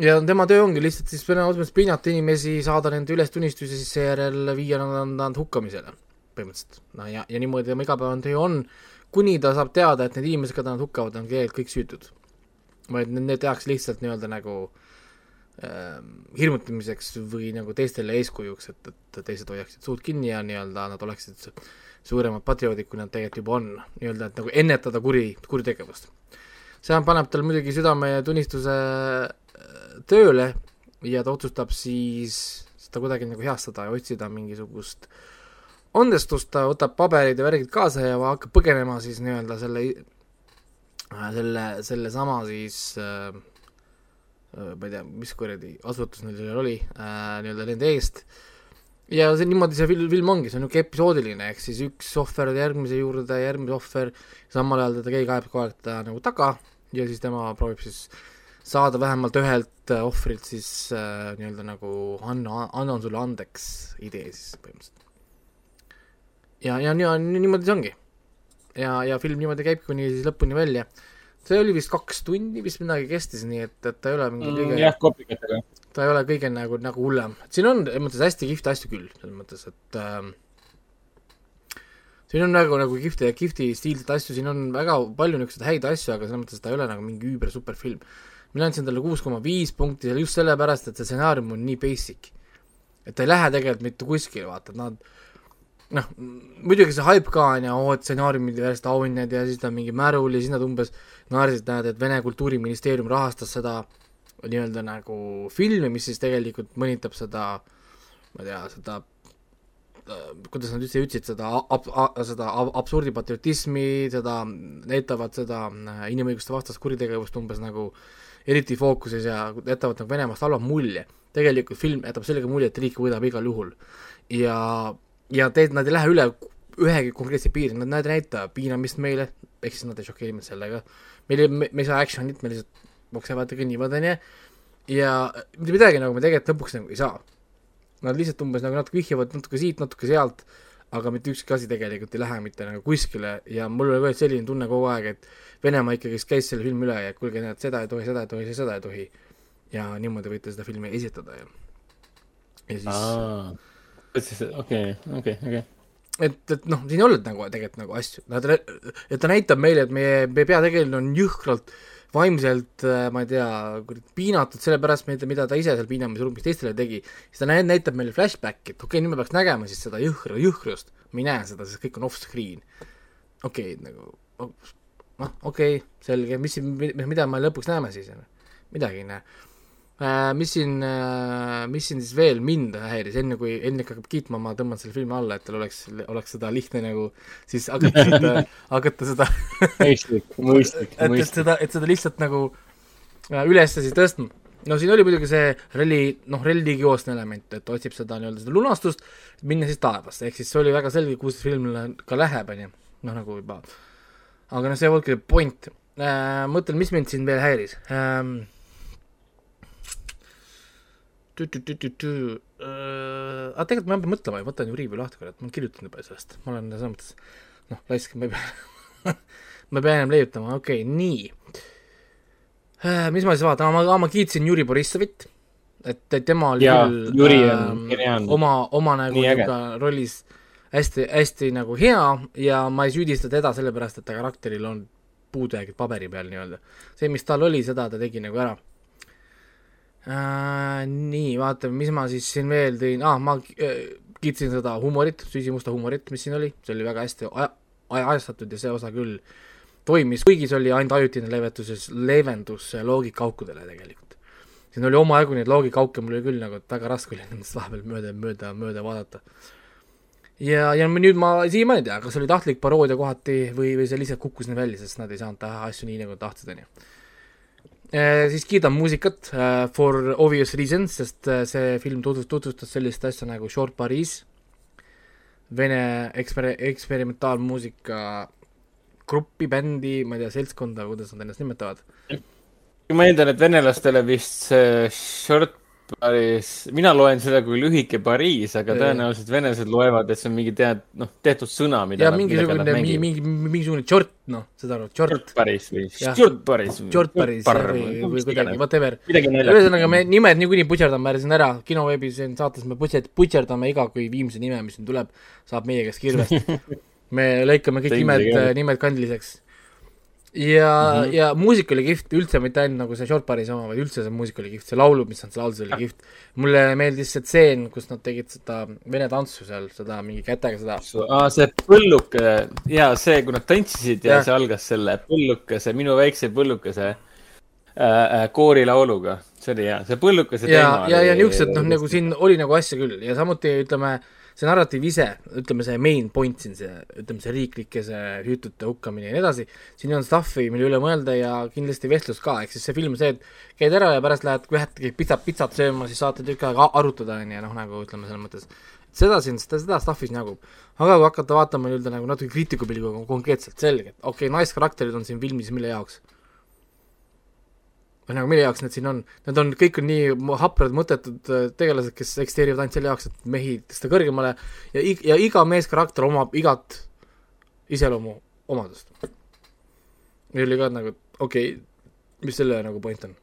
ja tema töö ongi lihtsalt siis sõna otseses mõttes piinata inimesi, saada nende ülestunnistusi, siis seejärel viia nad, nad hukkamisele põhimõtteliselt. no ja, ja niimoodi tema igapäevane töö on, kuni ta saab teada, et need inimesed, keda nad hukkavad, on tegelikult kõik süütud. vaid need, need tehakse lihtsalt nii-öelda nagu äh, hirmutamiseks või nagu teistele eeskujuks, et, et teised hoiaksid suud kinni ja nii-öelda nad oleksid su- suuremad patrioodid, kui nad tegelikult juba on, nii-öelda, et nagu ennetada kuri, kuritegevust. See paneb tal muidugi südametunnistuse äh, tööle ja ta otsustab siis seda kuidagi nagu heastada ja otsida mingisugust andestust, ta võtab paberid ja värgid kaasa ja hakkab põgenema siis nii-öelda selle, selle, sellesama siis äh, äh, ma ei tea, mis kuradi asutus neil seal oli äh,, nii-öelda nende eest ja see niimoodi see film, film ongi, see on niisugune episoodiline, ehk siis üks ohver järgmise juurde, järgmine ohver, samal ajal teda keegi ajab kogu aeg ta nagu taga ja siis tema proovib siis saada vähemalt ühelt äh, ohvrilt siis äh, nii-öelda nagu anna, annan sulle andeks idee siis põhimõtteliselt. ja, ja nii, niimoodi see ongi. ja, ja film niimoodi käib kuni siis lõpuni välja. See oli vist kaks tundi vist midagi kestis, nii et, et ta ei ole mingi kõige Mm, jah, kopikatega. ta ei ole kõige nagu, nagu hullem, et siin on selles mõttes hästi kihvte asju küll, selles mõttes, et ähm, siin on nagu, nagu kihvte, kihvti stiilseid asju, siin on väga palju niisuguseid häid asju, aga selles mõttes ta ei ole nagu mingi üüber super film. mina andsin talle kuus koma viis punkti just sellepärast, et see stsenaarium on nii basic. et ta ei lähe tegelikult mitte kuskile, vaata, nad noh, muidugi see hype ka on ja oo, stsenaariumid ja järjest auhinnad ja siis ta mingi märul ja siis nad umbes naersid, näed, et Vene kultuuriministeerium rahastas seda nii-öelda nagu filmi, mis siis tegelikult mõnitab seda, ma ei tea, seda kuidas nad üldse ütlesid seda ab-, seda ab- absurdipatriotismi, seda, näitavad seda äh, inimõiguste vastast kuritegevust umbes nagu eriti fookuses ja jätavad nagu Venemaast halva mulje. tegelikult film jätab sellega mulje, et riik võidab igal juhul. ja, ja teed, nad ei lähe üle ühegi konkreetse piiri, nad, nad ei näita piinamist meile, ehk siis nad ei šokeeri meid sellega. meil ei, me, ei saa action'it, me lihtsalt joksevad ja kõnnivad, onju. ja mitte midagi nagu me tegelikult lõpuks nagu ei saa. Nad lihtsalt umbes nagu natuke vihjavad natuke siit, natuke sealt, aga mitte ükski asi tegelikult ei lähe mitte nagu kuskile ja mul oli ka selline tunne kogu aeg, et Venemaa ikkagi käis selle filmi üle ja kuulge, näed, seda ei tohi, seda ei tohi, seda ei tohi. ja niimoodi võite seda filmi esitada ja, ja siis okei, okei, okei. et, et noh, siin ei olnud nagu tegelikult nagu asju, nad, et ta näitab meile, et meie, meie peategelane on jõhkralt vaimselt, ma ei tea, piinatud selle pärast, mida, ta ise seal piinamisruumis teistele tegi, siis ta nä- näitab meile flashbacki, et okei okay,, nüüd me peaks nägema siis seda jõhkra, jõhkrust, me ei näe seda, sest kõik on off-screen. okei okay,, nagu noh, okei okay,, selge, mis mida me lõpuks näeme siis, midagi ei näe äh,. Mis siin äh,, mis siin siis veel mind häiris, enne kui Hendrik hakkab kiitma, ma tõmban selle filmi alla, et tal oleks, oleks seda lihtne nagu siis hakata <laughs> seda, hakata seda <laughs> mõistlik, mõistlik, et, et mõistlik. seda, et seda lihtsalt nagu äh, üles siis tõstma. no siin oli muidugi see relli, noh, religioosne element, et otsib seda nii-öelda seda lunastust, minna siis taevasse, ehk siis see oli väga selge, kuhu see film ka läheb, on ju, noh nagu juba. aga noh, see ei olnudki point äh,. mõtlen, mis mind siin veel häiris ähm,. Äh, aga tegelikult ma ei pea mõtlema, ma võtan ju riivi lahti, kurat, ma olen kirjutanud juba sellest, ma olen selles mõttes noh, laisk, ma ei pea <laughs> ma ei pea enam leiutama, okei okay,, nii. Äh,. mis ma siis vaatan, ma, ma kiitsin Juri Borissovit, et, et tema oli küll Juri on geniaalne. oma, oma nagu niisugune rollis hästi, hästi nagu hea ja ma ei süüdista teda sellepärast, et ta karakteril on puudujäägid paberi peal nii-öelda. see, mis tal oli, seda ta tegi nagu ära äh,. nii, vaatame, mis ma siis siin veel tõin ah,, ma äh, kiitsin seda huumorit, süsimusta huumorit, mis siin oli, see oli väga hästi aja, aja, ajastatud ja see osa küll toimis, kuigi see oli ainult ajutine leevenduses, leevendus loogikaaukudele tegelikult. siin oli omajagu neid loogikauke, mul oli küll nagu väga raske oli nendest vahepeal mööda, mööda, mööda vaadata. ja, ja nüüd ma siiamaani ei tea, kas oli tahtlik paroodia kohati või, või see lihtsalt kukkus nii välja, sest nad ei saanud teha asju nii, nagu tahtsid, onju. Siis kiidan muusikat äh, for obvious reasons, sest äh, see film tutvustas, tutvustas sellist asja nagu Short Paris, Vene eksper-, eksperimentaalmuusika gruppi, bändi, ma ei tea, seltskonda, kuidas nad ennast nimetavad. ma eeldan, et venelastele vist see short Paris, mina loen seda kui lühike Pariis, aga tõenäoliselt venelased loevad, et see on mingi tead, noh, tehtud sõna, mida ja mingisugune, mingi, mingi, mingisugune tšort, noh, seda aru, tšort Short, Paris või Jah. Short Paris. tšort Paris või, või kuidagi, whatever. ühesõnaga, me nimed niikuinii putšerdame siin ära, kinoveebis saates me putšerd-, putšerdame iga kui viimse nime, mis siin tuleb, saab meie käest kirvest. <laughs> me lõikame kõik nimed nimed kandiliseks. Ja mm. -hmm. ja muusika oli kihvt, üldse mitte ainult nagu see Short Paris oma, vaid üldse see muusika oli kihvt, see laulu, mis nad laulsid, oli kihvt. mulle meeldis see tseen, kus nad tegid seda vene tantsu seal, seda mingi kätega seda aa, see põlluke ja see, kui nad tantsisid ja, ja see algas selle põllukese, minu väikse põllukese äh, äh, koorilauluga, see oli hea, see põllukese ja teema, ja, ja niisugused noh, nagu siin oli nagu asja küll ja samuti ütleme, see narratiiv ise, ütleme see main point siin, see, ütleme see riiklike, see hüütute hukkamine ja nii edasi, siin on stuff'i, mille üle mõelda ja kindlasti vestlus ka, ehk siis see film on see, et käid ära ja pärast lähed lähedki pitsat, pitsat sööma, siis saate tükk aega arutada, on ju, noh nagu ütleme selles mõttes, seda siin, seda, seda stuff'i siin jagub. aga kui hakata vaatama nii-öelda nagu natuke kriitikupilguga konkreetselt, selge, et okei okay,, naiskarakterid on siin filmis mille jaoks või nagu mille jaoks need siin on, need on, kõik on nii haprad, mõttetud äh, tegelased, kes eksisteerivad ainult selle jaoks, et mehi tõsta kõrgemale ja ig-, ja iga meeskarakter omab igat iseloomu omadust. ja oli ka nagu, okei okay,, mis selle nagu point on?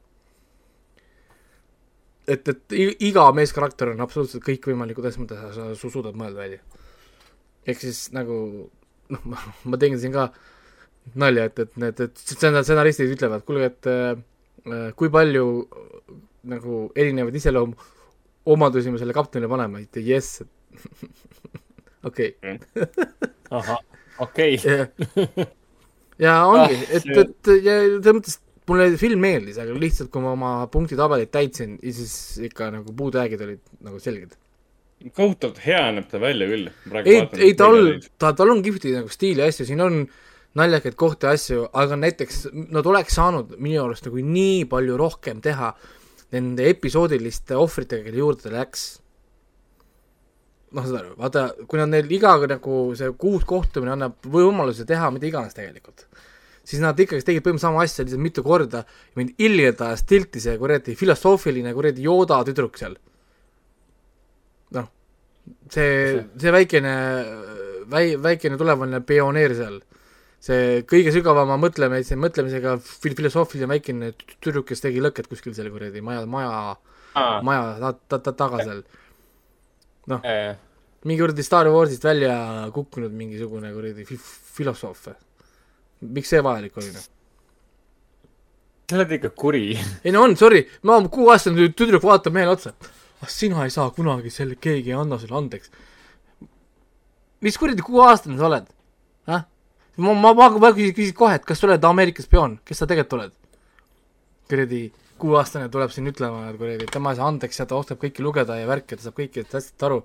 et, et iga meeskarakter on absoluutselt kõikvõimalikud asjad, mida sa, sa su- suudad mõelda välja. ehk siis nagu noh, ma, ma tegin siin ka nalja, et, et need, et stsen- stsenaristid ütlevad, kuulge, et äh, kui palju äh, nagu erinevaid iseloomu omadusi me selle kaptenile paneme, et jess, et okei <laughs> ahah, okei <laughs> ja, ongi Ah, et, et ja selles mõttes mulle film meeldis, aga lihtsalt kui ma oma punktitabelit täitsin, siis ikka nagu puudujäägid olid nagu selged. kohutavalt hea näeb ta välja küll. ei, ei tal, ta, tal on kihvti nagu stiili asju, siin on naljakaid kohti ja asju, aga näiteks nad oleks saanud minu arust nagu nii palju rohkem teha nende episoodiliste ohvritega, kelle juurde ta läks. noh, saad aru, vaata, kui nad neil iga nagu see kuus kohtumine annab võimaluse teha mida iganes tegelikult, siis nad ikkagi tegid põhimõtteliselt sama asja lihtsalt mitu korda, mind ilgeda stilti see kuradi filosoofiline kuradi Yoda tüdruk seal. noh, see, see väikene, väi-, väikene tulevane pioneer seal, see kõige sügavama mõtlemise, mõtlemisega fil-, filosoofiline väikene tü- tüdruk, kes tegi lõket kuskil seal kuradi maja, maja, maja ta-, ta-, ta- taga seal. mingi kuradi Star Warsist välja kukkunud mingisugune kuradi fi- filosoof miks see vajalik oli noh? sa oled ikka kuri. ei no on, sorry, ma kuueaastane tüdruk vaatab mehele otsa. ah sina ei saa kunagi selle, keegi ei anna sulle andeks. mis kuradi kuueaastane sa oled? ah? ma, ma, ma, ma küsin, küsin kohe, et kas sa oled Ameerika spioon, kes sa tegelikult oled? kuradi kuueaastane tuleb siin ütlema, et kuradi, et tema ei saa andeks ja ta oskab kõike lugeda ja värki, ta saab kõikidest asjadest aru.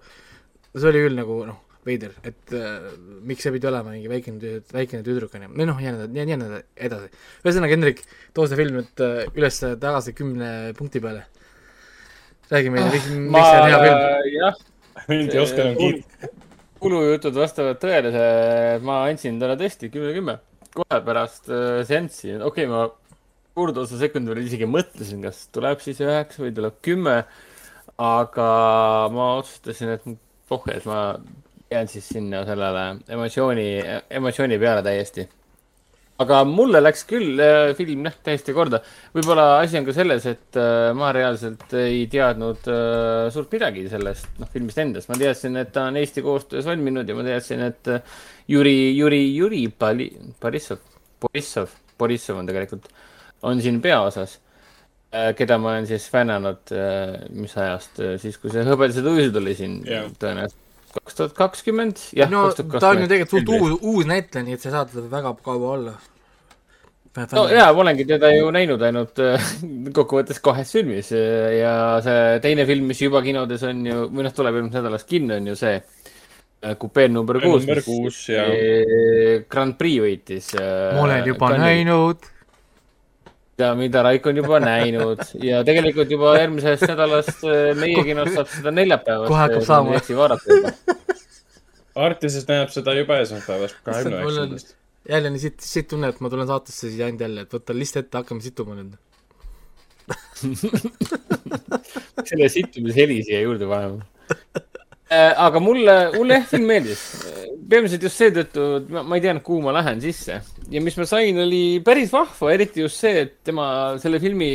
see oli küll nagu noh, veider, et äh, miks see pidi olema mingi väikene tüdruk, väikene tüdruk onju, või noh, ja nii edasi, edasi. ühesõnaga, Hendrik, too see film nüüd äh, üles tagasi kümne punkti peale. räägi meile, miks, miks see on hea film. jah, mind ei oska enam kiita. Kulujutud vastavad tõele, ma andsin talle tõesti kümme, kümme. kohe pärast äh, seanssi, okei okay,, ma kurdoosa sekundi peale isegi mõtlesin, kas tuleb siis üheksa või tuleb kümme. aga ma otsustasin, et pohh, et ma jään siis sinna sellele emotsiooni, emotsiooni peale täiesti. Aga mulle läks küll äh, film jah, täiesti korda. võib-olla asi on ka selles, et äh, ma reaalselt ei teadnud äh, suurt midagi sellest noh, filmist endast. ma teadsin, et ta on Eesti koostöös valminud ja ma teadsin, et äh, Jüri, Jüri, Jüri Pali-, Borissov, Borissov, Borissov on tegelikult, on siin peaosas. keda ma olen siis fännanud, mis ajast, siis kui see Hõbedased uisud oli siin Jah. tõenäoliselt kaks tuhat kakskümmend. jah, no ta on ju tegelikult suht uus, uus näitleja, nii et sa saad teda väga kaua olla. no jaa, ma olengi teda ju näinud ainult äh, kokkuvõttes kahes filmis äh, ja see teine film, mis juba kinodes on ju, või noh, tuleb eelmisest nädalast kinno, on ju see äh, kupeel number kuus. number kuus ja Grand Prix võitis. ma olen juba. näinud. Ja mida Raiko on juba näinud ja tegelikult juba järgmisest nädalast äh, meie kinos saab seda neljapäevast. Kohe hakkab saama. Eesti vaadata juba. Artises näeb seda juba esmaspäevast, kahekümne üheksandast. jälle nii siit, siit tunne, et ma tulen saatesse siis ainult jälle, et võta list ette, hakkame situma nüüd. <laughs> selle sittumise heli siia juurde panema. <laughs> aga mulle, mulle jah, film meeldis. peamiselt just seetõttu, et ma, ma ei teadnud, kuhu ma lähen sisse ja mis ma sain, oli päris vahva, eriti just see, et tema selle filmi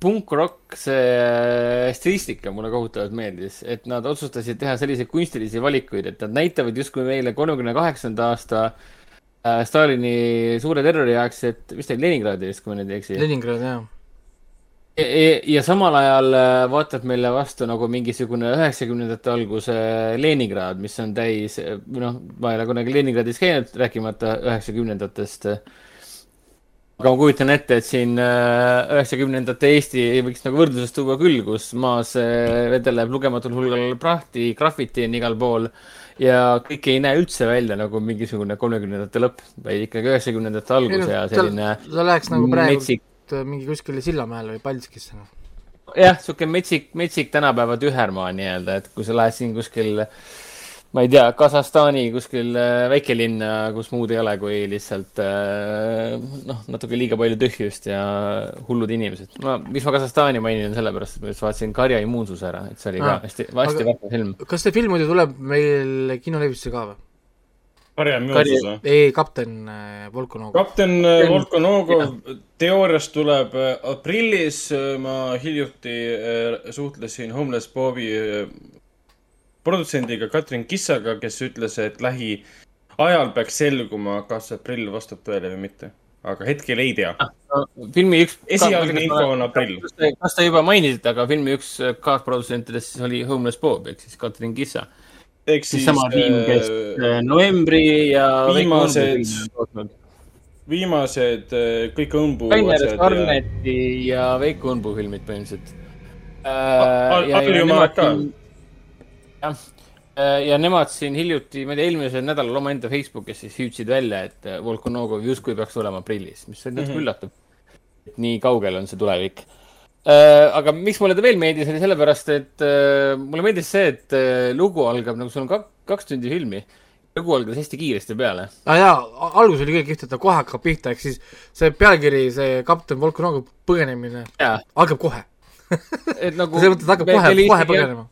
punk-rock, see stilistika mulle kohutavalt meeldis, et nad otsustasid teha selliseid kunstilisi valikuid, et nad näitavad justkui meile kolmekümne kaheksanda aasta äh, Stalini suure terrori aegset, mis ta oli, Leningradi vist, kui ma nüüd ei eksi. Leningrad, jaa. Ja, samal ajal äh, vaatab meile vastu nagu mingisugune üheksakümnendate alguse Leningrad, mis on täis, noh, ma ei ole kunagi Leningradis käinud, rääkimata üheksakümnendatest. aga ma kujutan ette, et siin äh, üheksakümnendate Eesti võiks nagu võrdluses tuua küll, kus maas äh, vedeleb lugematul hulgal prahti, graffiti on igal pool ja kõik ei näe üldse välja nagu mingisugune kolmekümnendate lõpp, vaid ikkagi üheksakümnendate algus ja selline ta läheks nagu praegu metsik mingi kuskile Sillamäele või Paldiskisse. noh. jah, sihuke metsik, metsik tänapäeva tühermaa nii-öelda, et kui sa lähed siin kuskil, ma ei tea, Kasahstani kuskil äh, väikelinna, kus muud ei ole kui lihtsalt äh, noh, natuke liiga palju tühjust ja hullud inimesed. ma, miks ma Kasahstani mainin, on sellepärast, et ma just vaatasin Karja immuunsuse ära, et see oli ka Ah, hästi, hästi aga- vahva film. kas see film muidu tuleb meil kinolevistusse ka või? Karja Karja- Müüsus või? ei, kapten äh, Volkonov. kapten äh, Volkonogov teoorias tuleb äh, aprillis, ma hiljuti suhtlesin Homeless Bobi produtsendiga Katrin Kissaga, kes ütles, et lähiajal peaks selguma, kas aprill vastab tõele või mitte. aga hetkel ei tea. filmi üks. esialgne info on aprill. kas te juba mainisite, aga filmi üks kaasprodutsentidest siis oli Homeless Bob ehk siis Katrin Kissa. Ehk siis sama tiim, kes äh, äh, novembri ja viimased- viimased äh, kõik õmbu Rainer Sarneti ja Veiko Õnbu filmid põhimõtteliselt. Harjumaalt ka. jah, ja nemad siin hiljuti, ma ei tea, eelmisel nädalal omaenda Facebookis siis hüüdsid välja, et äh, Volkonogo justkui peaks tulema aprillis, mis oli natuke Mhm. üllatav. et nii kaugel on see tulevik. Aga miks mulle ta veel meeldis, oli sellepärast, et äh, mulle meeldis see, et äh, lugu algab nagu sul on kak- kaks tundi filmi. lugu algas hästi kiiresti peale. aa Ah, jaa, algus oli kõik kihvt, et ta kohe hakkab pihta, ehk siis see pealkiri, see kapten Volkonogo põgenemine algab kohe. <laughs> et nagu. <laughs> selles mõttes, et hakkab kohe, kohe põgenema.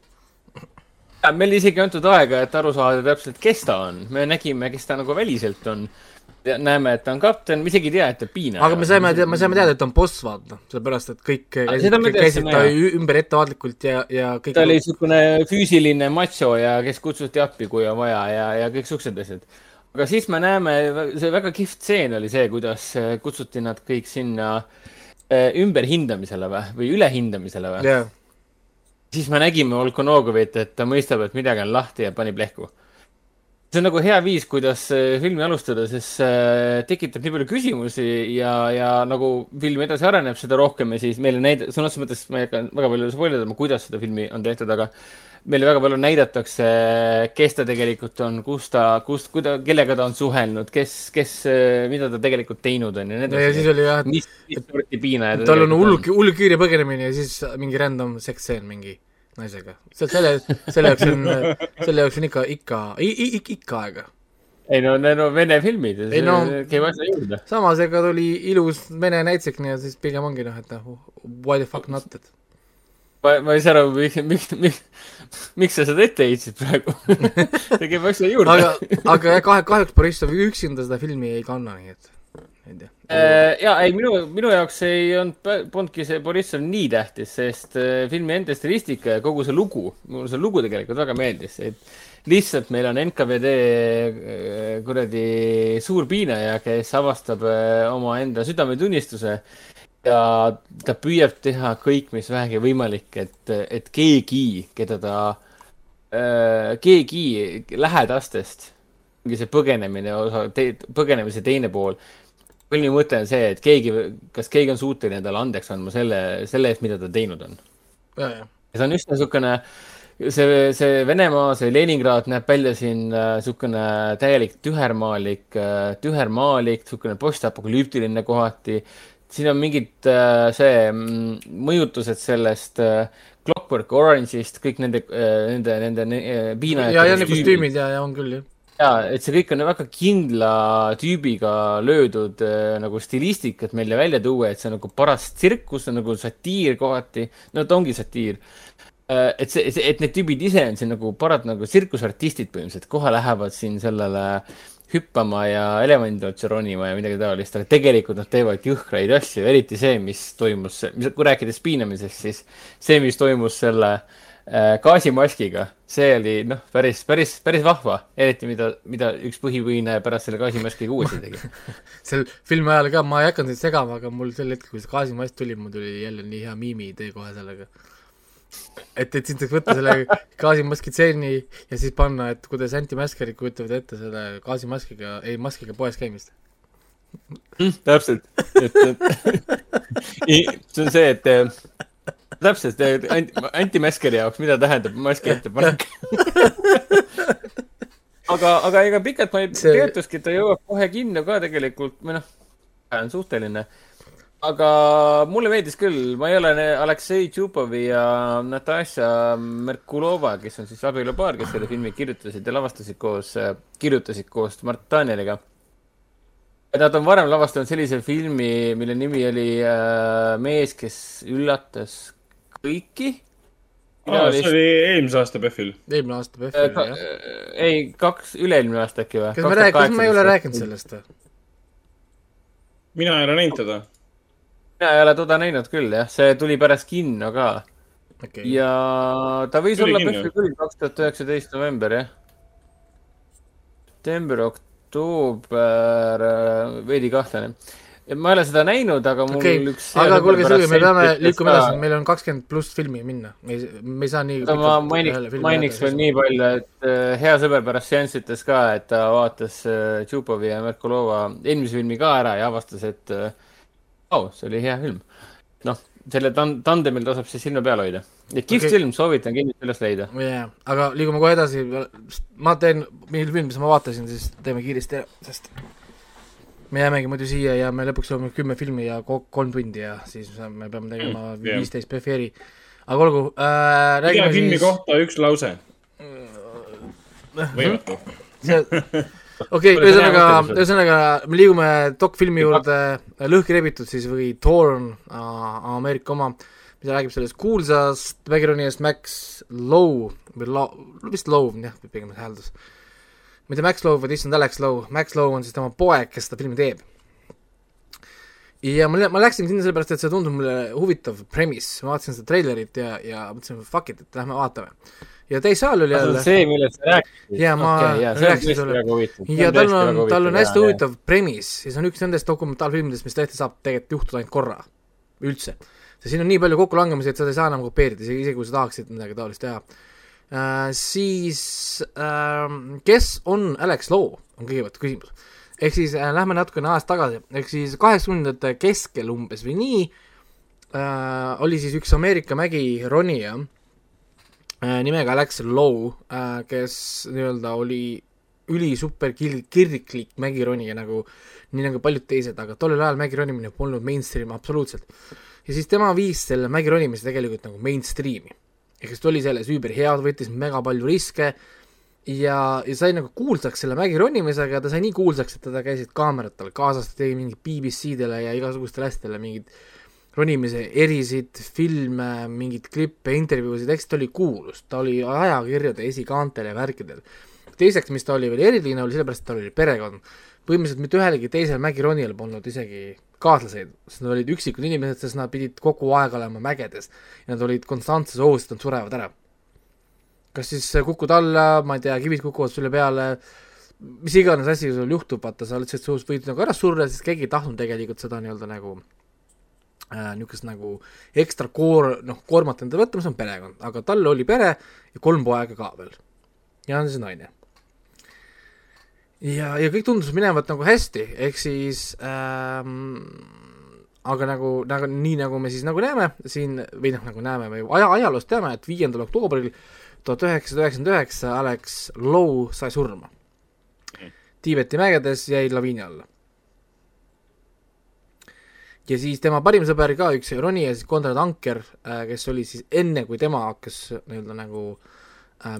meil isegi antud aega, et aru saada täpselt, kes ta on. me nägime, kes ta nagu väliselt on. näeme, et ta on kapten, me isegi ei tea, et ta piinaja. aga me saime, me saime teada, et ta on boss, vaata, sellepärast et kõik käisid käisid ta ümber ettevaatlikult ja, ja kõik ta oli niisugune füüsiline macho ja kes kutsuti appi, kui on vaja ja, ja kõik siuksed asjad. aga siis me näeme, see väga kihvt stseen oli see, kuidas äh, kutsuti nad kõik sinna äh, ümberhindamisele või, või ülehindamisele või. jah, siis me nägime Volkonogovit, et ta mõistab, et midagi on lahti ja pani plehku. See on nagu hea viis, kuidas äh, filmi alustada, sest see tekitab nii palju küsimusi ja, ja nagu film edasi areneb, seda rohkem ja siis meile näid-, sõna otseses mõttes ma ei hakka väga palju spoil idama, kuidas seda filmi on tehtud, aga meile väga palju näidatakse, kes ta tegelikult on, kus ta, kust, kuida-, kellega ta on suhelnud, kes, kes, mida ta tegelikult teinud on ja nii ja siis edasi. oli jah, mis, mis sorti piinaja ta tal on hull, hull kiire põgenemine ja siis mingi random seksseen mingi naisega. selle, selle jaoks on, selle jaoks on ikka, ikka, ikka aega. ei no need on vene filmid see no- käib asja juurde. samas, ega ta oli ilus vene näitsek, nii et siis pigem ongi noh, et noh, why the fuck not, et ma, ma ei saa aru, miks, miks, miks, miks sa seda ette heitsid praegu <laughs> see käib asja juurde. aga, aga kahe, kahjuks Borissov üksinda seda filmi ei kanna, nii et ei tea. Äh, ja ei, minu, minu jaoks ei olnud, polnudki see Borissov nii tähtis, sest äh, filmi enda stilistika ja kogu see lugu, mulle see lugu tegelikult väga meeldis, et lihtsalt meil on NKVD äh, kuradi suur piinaja, kes avastab omaenda südametunnistuse ja ta püüab teha kõik, mis vähegi võimalik, et, et keegi, keda ta, keegi lähedastest, ongi see põgenemine osa, põgenemise teine pool põhiline mõte on see, et keegi, kas keegi on suuteline talle andeks andma selle, selle eest, mida ta teinud on. ja, see on üsna niisugune, see, see Venemaa, see Leningrad näeb välja siin niisugune täielik tühermaalik, tühermaalik, niisugune postapokalüptiline kohati. siin on mingid äh, see mm, mõjutused sellest äh, Clockwork Orange'ist, kõik nende, nende, nende äh, piinajate ja, ja need kostüümid ja, ja on küll jah. ja, et see kõik on väga kindla tüübiga löödud äh, nagu stilistik, et meile välja tuua, et see on nagu paras tsirkus, nagu satiir kohati. no ta ongi satiir äh,. et see, et need tüübid ise on siin nagu parad nagu tsirkusartistid põhimõtteliselt, kohe lähevad siin sellele hüppama ja elevandi otsa ronima ja midagi taolist, aga tegelikult nad teevad jõhkraid asju, eriti see, mis toimus, kui rääkides piinamisest, siis see, mis toimus selle äh, gaasimaskiga, see oli noh, päris, päris, päris vahva, eriti mida, mida üks põhipõhineja pärast selle gaasimaskiga uuesti tegi. <laughs> sel filmi ajal ka, ma ei hakanud teid segama, aga mul sel hetkel, kui see gaasimask tuli, mul tuli jälle nii hea miimiidee kohe sellega. et, et siis võtta selle <laughs> gaasimaski tseeni ja siis panna, et kuidas antimaskerid kujutavad ette selle gaasimaskiga, ei maskiga poes käimist. täpselt, et, et <laughs> see on see, et täpselt anti, <laughs> antimaskeri jaoks, mida tähendab maski ettepanek. <laughs> aga, aga ega pikalt ma ei See- teatuski, et ta jõuab kohe kinno ka tegelikult või noh, on suhteline. aga mulle meeldis küll, ma ei ole Aleksei Tšupovi ja Natasja Merkulova, kes on siis abielupaar, kes selle filmi kirjutasid ja lavastasid koos, kirjutasid koos Mart Danieliga Nad on varem lavastanud sellise filmi, mille nimi oli äh, Mees, kes üllatas kõiki. aa, see oli eelmise aasta PÖFFil. eelmine aasta Äh, PÖFFil ka, jah. ei, kaks, üle-eelmine aasta äkki või? kas me räägime, kas me ei ole rääkinud? sellest või? mina ei ole näinud teda. mina ei ole toda näinud küll jah, see tuli pärast kinno ka okei okay.. ja ta võis Tuli olla. PÖFFil küll kaks tuhat üheksateist november jah. september, oktoober, veidi kahtlane. Ma ei ole seda näinud, aga mul okei üks, aga kuulge, Silvi, me peame liikuma edasi, meil on kakskümmend pluss filmi minna, me ei, me ei saa nii aga ma mainiks, mainiks veel nii palju, et äh, hea sõber pärast seanssi ütles ka, et ta vaatas äh, Tšupovi ja Merkulova eelmise filmi ka ära ja avastas, et oh, see oli hea film. noh, selle tan-, tandemil tasub siis silma peal hoida. ja kihvt okay. film, soovitan kindlasti üles leida. jaa, aga liigume kohe edasi, ma teen, milline film, mis ma vaatasin, siis teeme kiiresti ära, sest me jäämegi muidu siia ja me lõpuks jõuame kümme filmi ja kolm tundi ja siis me peame tegema Mm, viisteist PFR-i. aga olgu äh,, räägime filmi siis kohta üks lause. võimatu. see, <laughs> okei, ühesõnaga ühesõnaga me liigume dokfilmi juurde, Lõhki rebitud siis või Torn, Ameerika oma, mis räägib sellest kuulsast mägironijast Max Lowe või Lo-, vist Lowe, jah, pigem hääldus. Mitte Max Lowe, vaid issand Alex Lowe, Max Lowe on siis tema poeg, kes seda filmi teeb. ja ma, ma läksin sinna sellepärast, et see tundub mulle huvitav premise, ma vaatasin seda treilerit ja, ja mõtlesin fuck it, et lähme vaatame. ja täissaal oli see on jälle see, millest sa rääkisid. Jaa, ma see on rääkisin sulle. ja tal on, tal on hästi. huvitav premise ja see on üks nendest dokumentaalfilmidest, mis tõesti saab tegelikult juhtuda ainult korra, üldse. sest siin on nii palju kokkulangemisi, et seda ei saa enam kopeerida, isegi kui sa tahaksid midagi taolist teha äh,. siis äh, kes on Alex Lowe, on kõigepealt küsimus. ehk siis äh, lähme natukene ajas tagasi, ehk siis kaheksakümnendate keskel umbes või nii äh, oli siis üks Ameerika mägironija äh, nimega Alex Lowe äh,, kes nii-öelda oli ülisuper kir-, kirglik mägironija nagu, nii nagu paljud teised, aga tollel ajal mägironimine polnud mainstream absoluutselt. ja siis tema viis selle mägironimise tegelikult nagu mainstream'i. Ehk siis ta oli selles üüberhea, võttis mega palju riske ja, ja sai nagu kuulsaks selle mägironimisega ja ta sai nii kuulsaks, et teda käisid kaamerad tal kaasas, ta tegi mingit BBC-dele ja igasugustele asjadele mingeid ronimise erisid, filme, mingeid klippe, intervjuusid, eks ta oli kuulus, ta oli ajakirjade esikaantel ja värkidel. teiseks, mis ta oli veel eriline, oli sellepärast, et tal oli perekond. põhimõtteliselt mitte ühelgi teisel mägironijal polnud isegi kaaslaseid, sest nad olid üksikud inimesed, sest nad pidid kogu aeg olema mägedes ja nad olid konstantses ohus, et nad surevad ära. kas siis kukud alla, ma ei tea, kivid kukuvad sulle peale, mis iganes asi sul juhtub, vaata, sa lihtsalt sus- võid nagu ära surra, siis keegi ei tahtnud tegelikult seda nii-öelda nagu äh, niisugust nagu ekstra koor-, noh, koormat enda võtta, mis on perekond, aga tal oli pere ja kolm poega ka veel. ja on siis naine. ja, ja kõik tundus minevat nagu hästi, ehk siis ähm, aga nagu, nagu nii, nagu me siis nagu näeme siin või noh, nagu näeme või aja, ajaloost teame, et viiendal oktoobril tuhat üheksasada üheksakümmend üheksa Alex Lowe sai surma. Tiibeti mägedes jäi laviini alla. ja siis tema parim sõber ka, üks ronija, siis Konrad Anker, kes oli siis enne, kui tema hakkas nii-öelda nagu äh,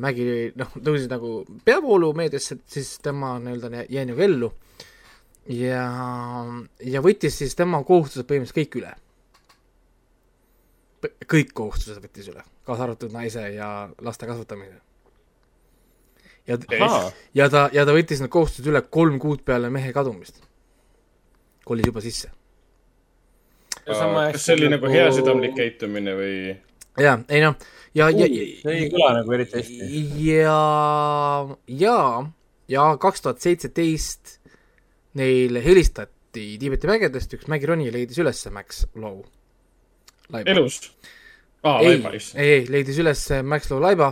mägi, noh, tõusis nagu peavoolu meediasse, siis tema nii-öelda jäi nagu ellu. ja, ja võttis siis tema kohustused põhimõtteliselt kõik üle. kõik kohustused võttis üle, kaasa arvatud naise ja laste kasvatamise. ja, ja ta, ja ta võttis need kohustused üle kolm kuud peale mehe kadumist. kolis juba sisse kas see oli nagu heasüdamlik käitumine või? jaa, ei noh, ja, ja, see ei kõla nagu eriti hästi. ja, ja, ja kaks tuhat seitseteist neile helistati Tiibeti mägedest, üks mägironija leidis ülesse Max Lowe. elus? aa, ei, laibais. ei, ei, leidis üles Max Lowe laiba,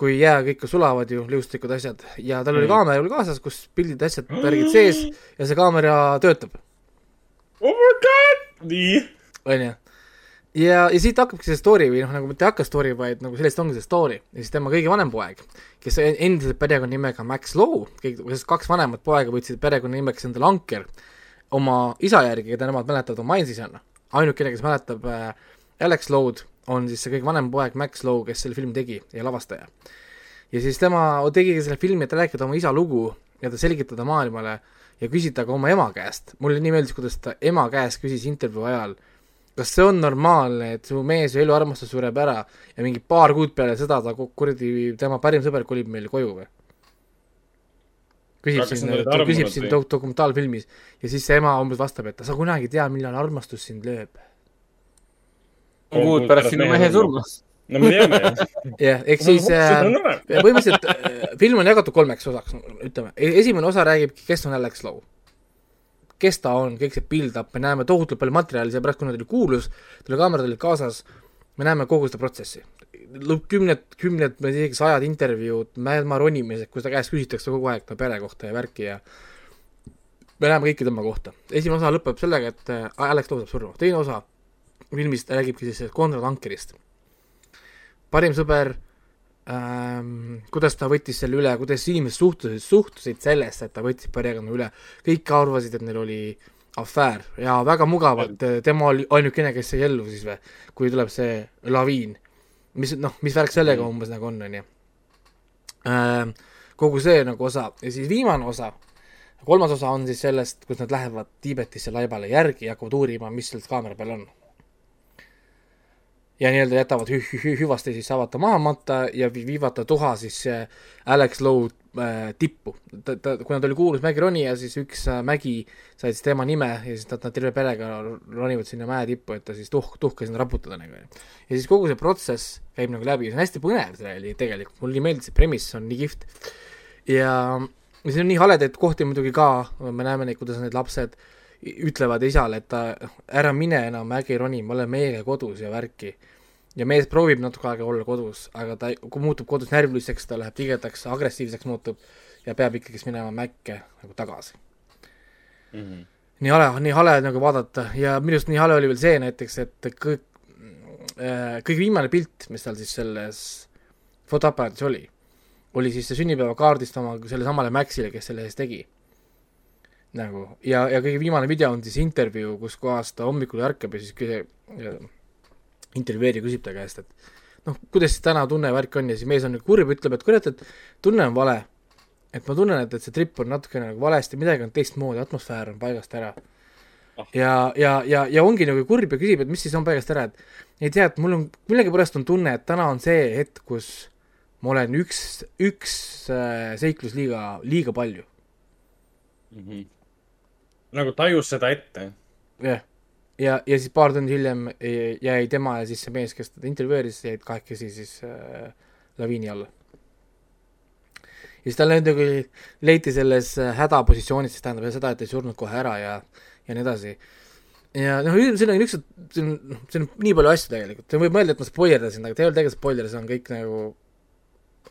kui jää kõik sulavad ju, liustikud, asjad, ja tal oli Mm. kaamera oli kaasas, kus pildid, asjad, värgid sees ja see kaamera töötab, oh my god, nii. onju. ja, ja siit hakkabki see story või noh, nagu mitte ei hakka story, vaid nagu sellest ongi see story ja siis tema kõige vanem poeg, kes en- endiselt perekonnanimega Max Lowe, kõik, kaks vanemat poega võtsid perekonnanimeks endale Anker oma isa järgi, keda nemad mäletavad oma ainsisana. ainukene, kes mäletab äh, Alex Lowe'd, on siis see kõige vanem poeg Max Lowe, kes selle filmi tegi ja lavastaja. ja siis tema tegigi selle filmi, et rääkida oma isa lugu ja ta selgitada maailmale ja küsida ka oma ema käest. mulle nii meeldis, kuidas ta ema käest küsis intervjuu ajal, kas see on normaalne, et su mees või eluarmastus sureb ära ja mingi paar kuud peale seda ta ku- kuradi, tema parim sõber kolib meil koju või? küsib olid, ta küsib või? dok-, dokumentaalfilmis ja siis see ema umbes vastab, et sa kunagi ei tea, millal armastus sind lööb. kuud pärast sinu mehe surma. no me teame jah. <laughs> jah, ehk siis äh, põhimõtteliselt äh, film on jagatud kolmeks osaks, ütleme, esimene osa räägibki, kes on Alex Lowe. Kes ta on, kõik see build-up, me näeme tohutult palju materjali, seepärast kuna ta oli kuulus, tal kaamerad olid kaasas, me näeme kogu seda protsessi. kümned, kümned, ma ei tea, isegi sajad intervjuud, mäema ronimised, kus ta käest küsitakse kogu aeg ta pere kohta ja värki ja me näeme kõike tema kohta. esimene osa lõpeb sellega, et äh, Alex Lowe saab surma, teine osa filmist räägibki siis Konrad Ankerist. parim sõber ähm,, kuidas ta võttis selle üle, kuidas inimesed suhtusid, suhtusid sellesse, et ta võttis perekonna üle. kõik arvasid, et neil oli afäär ja väga mugavalt, tema oli ainukene, kes jäi ellu siis või, kui tuleb see laviin. mis noh, mis värk sellega umbes nagu on, on ju. kogu see nagu osa ja siis viimane osa, kolmas osa on siis sellest, kus nad lähevad Tiibetisse laibale järgi ja hakkavad uurima, mis seal kaamera peal on. Ja nii-öelda jätavad hü- hü- hü- hüvasti siis saavad ta maha matta ja vi- viivad ta tuha siis äh, Alex Lowe äh, tippu. ta, ta, kuna ta oli kuulus mägironija, siis üks äh, mägi sai siis tema nime ja siis nad, nad terve perega ronivad sinna mäe tippu, et ta siis tuhk, tuhka sinna raputada nagu. ja siis kogu see protsess käib nagu läbi, see on hästi põnev see tegelikult, mulle nii meeldis see premiss on nii kihvt. ja, ja siin on nii haledaid kohti muidugi ka, me näeme neid, kuidas need lapsed ütlevad isale, et ta ära mine enam mägi roni, ma olen meiega kodus ja värki. Ja mees proovib natuke aega olla kodus, aga ta kui muutub kodus närviliseks, ta läheb tigedaks, agressiivseks muutub ja peab ikkagist minema mäkke nagu tagasi. Mhm. nii hale, nii hale nagu vaadata ja minu arust nii hale oli veel see näiteks, et kõik, kõige viimane pilt, mis tal siis selles fotoaparaadis oli, oli siis see sünnipäevakaardist oma sellesamale Maxile, kes selle eest tegi. nagu ja, ja kõige viimane video on siis intervjuu, kus kohas ta hommikul ärkab ja siis küsi-, intervjueerija küsib ta käest, et noh, kuidas siis täna tunne värk on ja siis mees on kurb, ütleb, et kurat, et tunne on vale. et ma tunnen, et, et see trip on natukene nagu valesti, midagi on teistmoodi, atmosfäär on paigast ära. ja, ja, ja, ja ongi nagu kurb ja küsib, et mis siis on paigast ära, et ei tea, et mul on, millegipärast on tunne, et täna on see hetk, kus ma olen üks, üks äh, seiklus liiga, liiga palju. Mhm. nagu tajus seda ette. jah, ja, ja siis paar tundi hiljem jäi jäi tema ja siis see mees, kes teda intervjueeris, jäid kahekesi siis äh, laviini alla. ja siis tal muidugi leiti selles äh, hädapositsioonis, siis tähendab seda, et ei surnud kohe ära ja, ja nii edasi. ja noh, siin on niisugused, siin on, noh, siin on nii palju asju tegelikult, võib mõelda, et ma spoilerdasin, aga tegelikult tegelikult spoiler, see on kõik nagu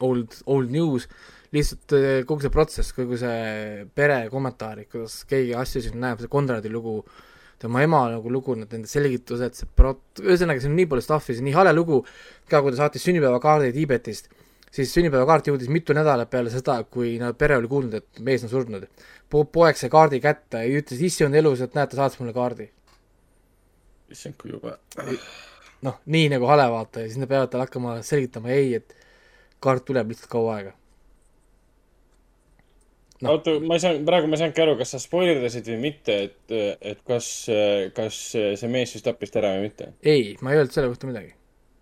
old, old news, lihtsalt äh, kogu see protsess, kogu see pere kommentaarid, kuidas keegi asju siin näeb, see Konradi lugu, tema ema nagu lugu, need nende selgitused, see prot-, ühesõnaga siin on nii palju stuff'i, see on nii hale lugu, ka kui ta saatis sünnipäevakaardi Tiibetist, siis sünnipäevakaart jõudis mitu nädalat peale seda, kui nad pere oli kuulnud, et mees on surnud po. poeg sai kaardi kätte ja ütles, issi on elus, et näed, ta saatis mulle kaardi. issand, kui jube. noh, nii nagu hale vaata ja siis nad peavad talle hakkama selgitama, ei, et kaart tuleb lihtsalt kaua aega. Noh. oota, ma ei saanud, praegu ma ei saanudki aru, kas sa spoilerdasid või mitte, et, et kas, kas see mees siis tappis ta ära või mitte. ei, ma ei öelnud selle kohta midagi.